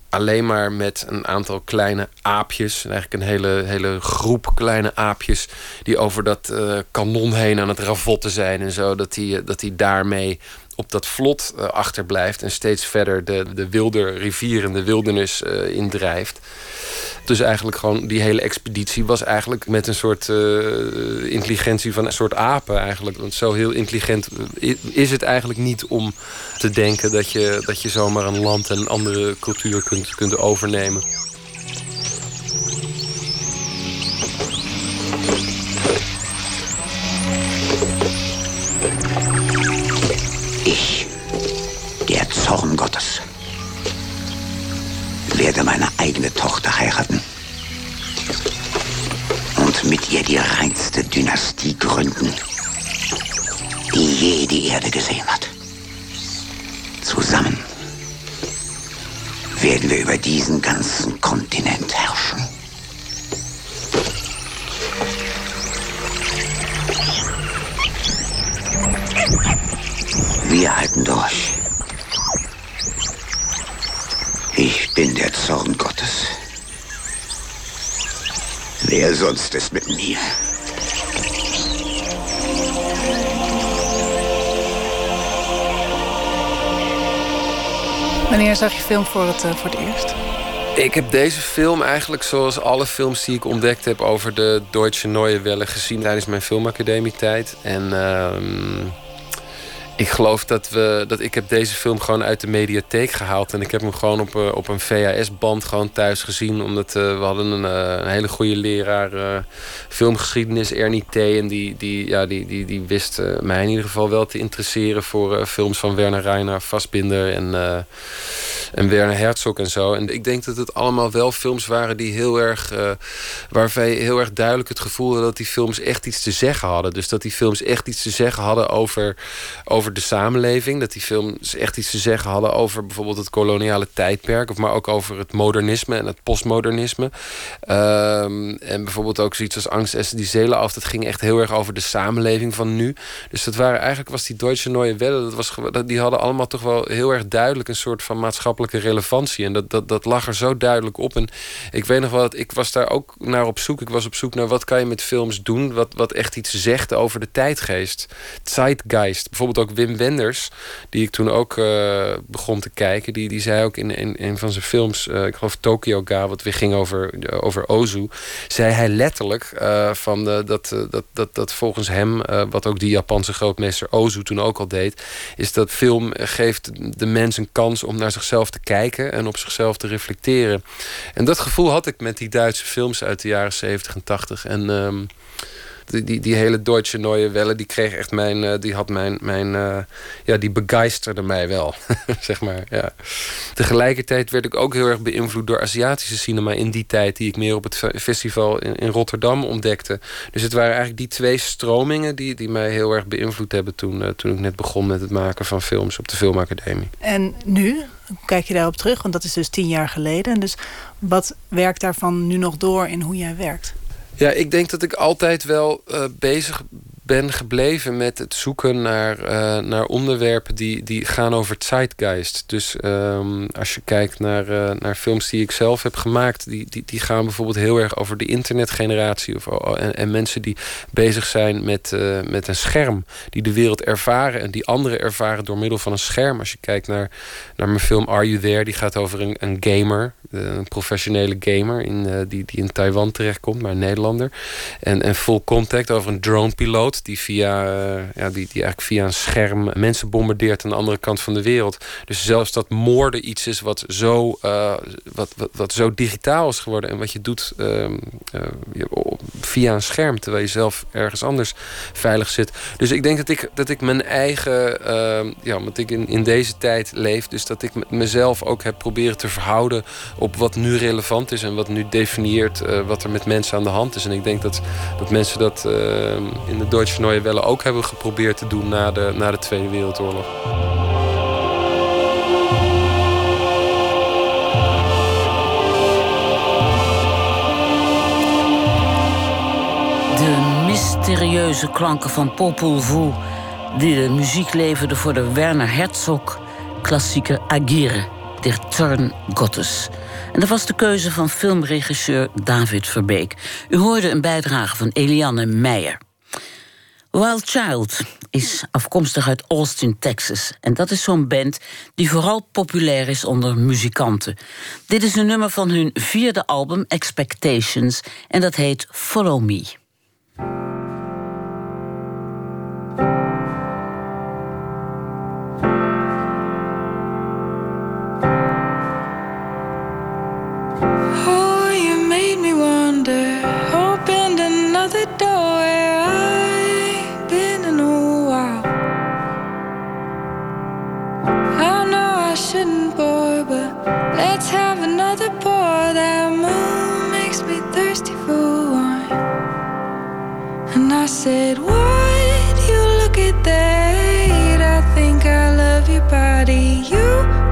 alleen maar met een aantal kleine aapjes, eigenlijk een hele, hele groep kleine aapjes, die over dat uh, kanon heen aan het ravotten zijn en zo, dat hij dat hij daarmee op dat vlot uh, achterblijft en steeds verder de, de wilde rivier en de wildernis uh, indrijft. Dus eigenlijk gewoon die hele expeditie was eigenlijk met een soort uh, intelligentie van een soort apen eigenlijk. Want zo heel intelligent is het eigenlijk niet om te denken dat je, dat je zomaar een land en een andere cultuur kunt, kunt overnemen. Zorn Gottes, werde meine eigene Tochter heiraten. Und mit ihr die reinste Dynastie gründen, die je die Erde gesehen hat. Zusammen werden wir über diesen ganzen Kontinent herrschen. Wir halten durch. Ich bin der Zorn Gottes. Wer sonst ist mit mir? Wanneer zag je film voor het, uh, voor het eerst? Ik heb deze film eigenlijk zoals alle films die ik ontdekt heb over de Deutsche Neue Welle gezien tijdens mijn filmacademietijd. En uh, ik geloof dat, we, dat ik heb deze film gewoon uit de mediatheek gehaald. En ik heb hem gewoon op, uh, op een VHS-band gewoon thuis gezien. Omdat uh, we hadden een, uh, een, hele goede leraar filmgeschiedenis, Ernie T. En die, die, ja, die, die, die wist mij in ieder geval wel te interesseren voor films van Werner Reiner, Vastbinder en, en Werner Herzog en zo. En ik denk dat het allemaal wel films waren die heel erg, waarvan je heel erg duidelijk het gevoel had dat die films echt iets te zeggen hadden. Dus dat die films echt iets te zeggen hadden over, over over de samenleving. Dat die films echt iets te zeggen hadden over bijvoorbeeld het koloniale tijdperk. Of maar ook over het modernisme en het postmodernisme. Um, en bijvoorbeeld ook zoiets als Angst Essen die Zelen af. Dat ging echt heel erg over de samenleving van nu. Dus dat waren eigenlijk was die Deutsche Neue Welle. Dat was, die hadden allemaal toch wel heel erg duidelijk een soort van maatschappelijke relevantie. En dat, dat, dat lag er zo duidelijk op. En ik weet nog wel ik was daar ook naar op zoek. Ik was op zoek naar wat kan je met films doen. Wat, wat echt iets zegt over de tijdgeest. Zeitgeist. Bijvoorbeeld ook Wim Wenders, die ik toen ook uh, begon te kijken, die, die zei ook in, in een van zijn films, uh, ik geloof Tokyo Ga, wat weer ging over, over Ozu, zei hij letterlijk van de, dat, dat, dat, dat volgens hem, wat ook die Japanse grootmeester Ozu toen ook al deed, is dat film geeft de mens een kans om naar zichzelf te kijken en op zichzelf te reflecteren. En dat gevoel had ik met die Duitse films uit de jaren 70 en 80. En um, die, die, hele Deutsche Neue Welle, die kreeg echt mijn, uh, die had mijn, mijn uh, ja, die begeisterde mij wel, zeg maar. Ja. Tegelijkertijd werd ik ook heel erg beïnvloed door Aziatische cinema in die tijd, die ik meer op het festival in, Rotterdam ontdekte. Dus het waren eigenlijk die twee stromingen die, die mij heel erg beïnvloed hebben toen, uh, toen ik net begon met het maken van films op de Filmacademie. En nu? Kijk je daarop terug? Want dat is dus tien jaar geleden. Dus wat werkt daarvan nu nog door in hoe jij werkt? Ja, ik denk dat ik altijd wel uh, bezig ben gebleven met het zoeken naar, uh, naar onderwerpen die, die gaan over zeitgeist. Dus um, als je kijkt naar, uh, naar films die ik zelf heb gemaakt, die, die, die gaan bijvoorbeeld heel erg over de internetgeneratie. Of, oh, en, en mensen die bezig zijn met, uh, met een scherm. Die de wereld ervaren en die anderen ervaren door middel van een scherm. Als je kijkt naar, naar mijn film Are You There, die gaat over een, een gamer. Een professionele gamer in, die, die in Taiwan terechtkomt, maar een Nederlander. En, en Full Contact over een dronepiloot die, via, uh, ja, die, die eigenlijk via een scherm mensen bombardeert aan de andere kant van de wereld. Dus zelfs dat moorden iets is wat zo, uh, wat, wat, wat, zo digitaal is geworden en wat je doet uh, via een scherm, terwijl je zelf ergens anders veilig zit. Dus ik denk dat ik, dat ik mijn eigen, ehm, ja, omdat ik in, in deze tijd leef, dus dat ik mezelf ook heb proberen te verhouden op wat nu relevant is en wat nu definieert wat er met mensen aan de hand is. En ik denk dat, dat mensen dat uh, in de Deutsche Neue Welle ook hebben geprobeerd te doen na de, na de Tweede Wereldoorlog. De mysterieuze klanken van Popol Vuh die de muziek leverde voor de Werner Herzog klassieker Agire, der Turn Gottes. En dat was de keuze van filmregisseur David Verbeek. U hoorde een bijdrage van Eliane Meijer. Wild Child is afkomstig uit Austin, Texas. En dat is zo'n band die vooral populair is onder muzikanten. Dit is een nummer van hun vierde album, Expectations, en dat heet Follow Me. Oh, I know I shouldn't bore, but let's have another pour. That moon makes me thirsty for wine. And I said, Would you look at that? I think I love your body. You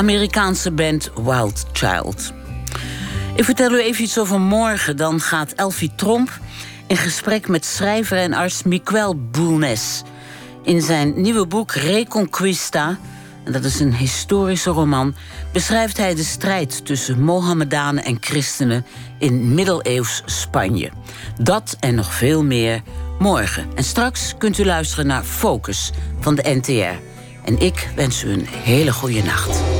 Amerikaanse band Wild Child. Ik vertel u even iets over morgen. Dan gaat Elfie Tromp in gesprek met schrijver en arts Miquel Bulnes. In zijn nieuwe boek Reconquista, en dat is een historische roman, beschrijft hij de strijd tussen Mohammedanen en christenen in middeleeuws Spanje. Dat en nog veel meer morgen. En straks kunt u luisteren naar Focus van de NTR. En ik wens u een hele goede nacht.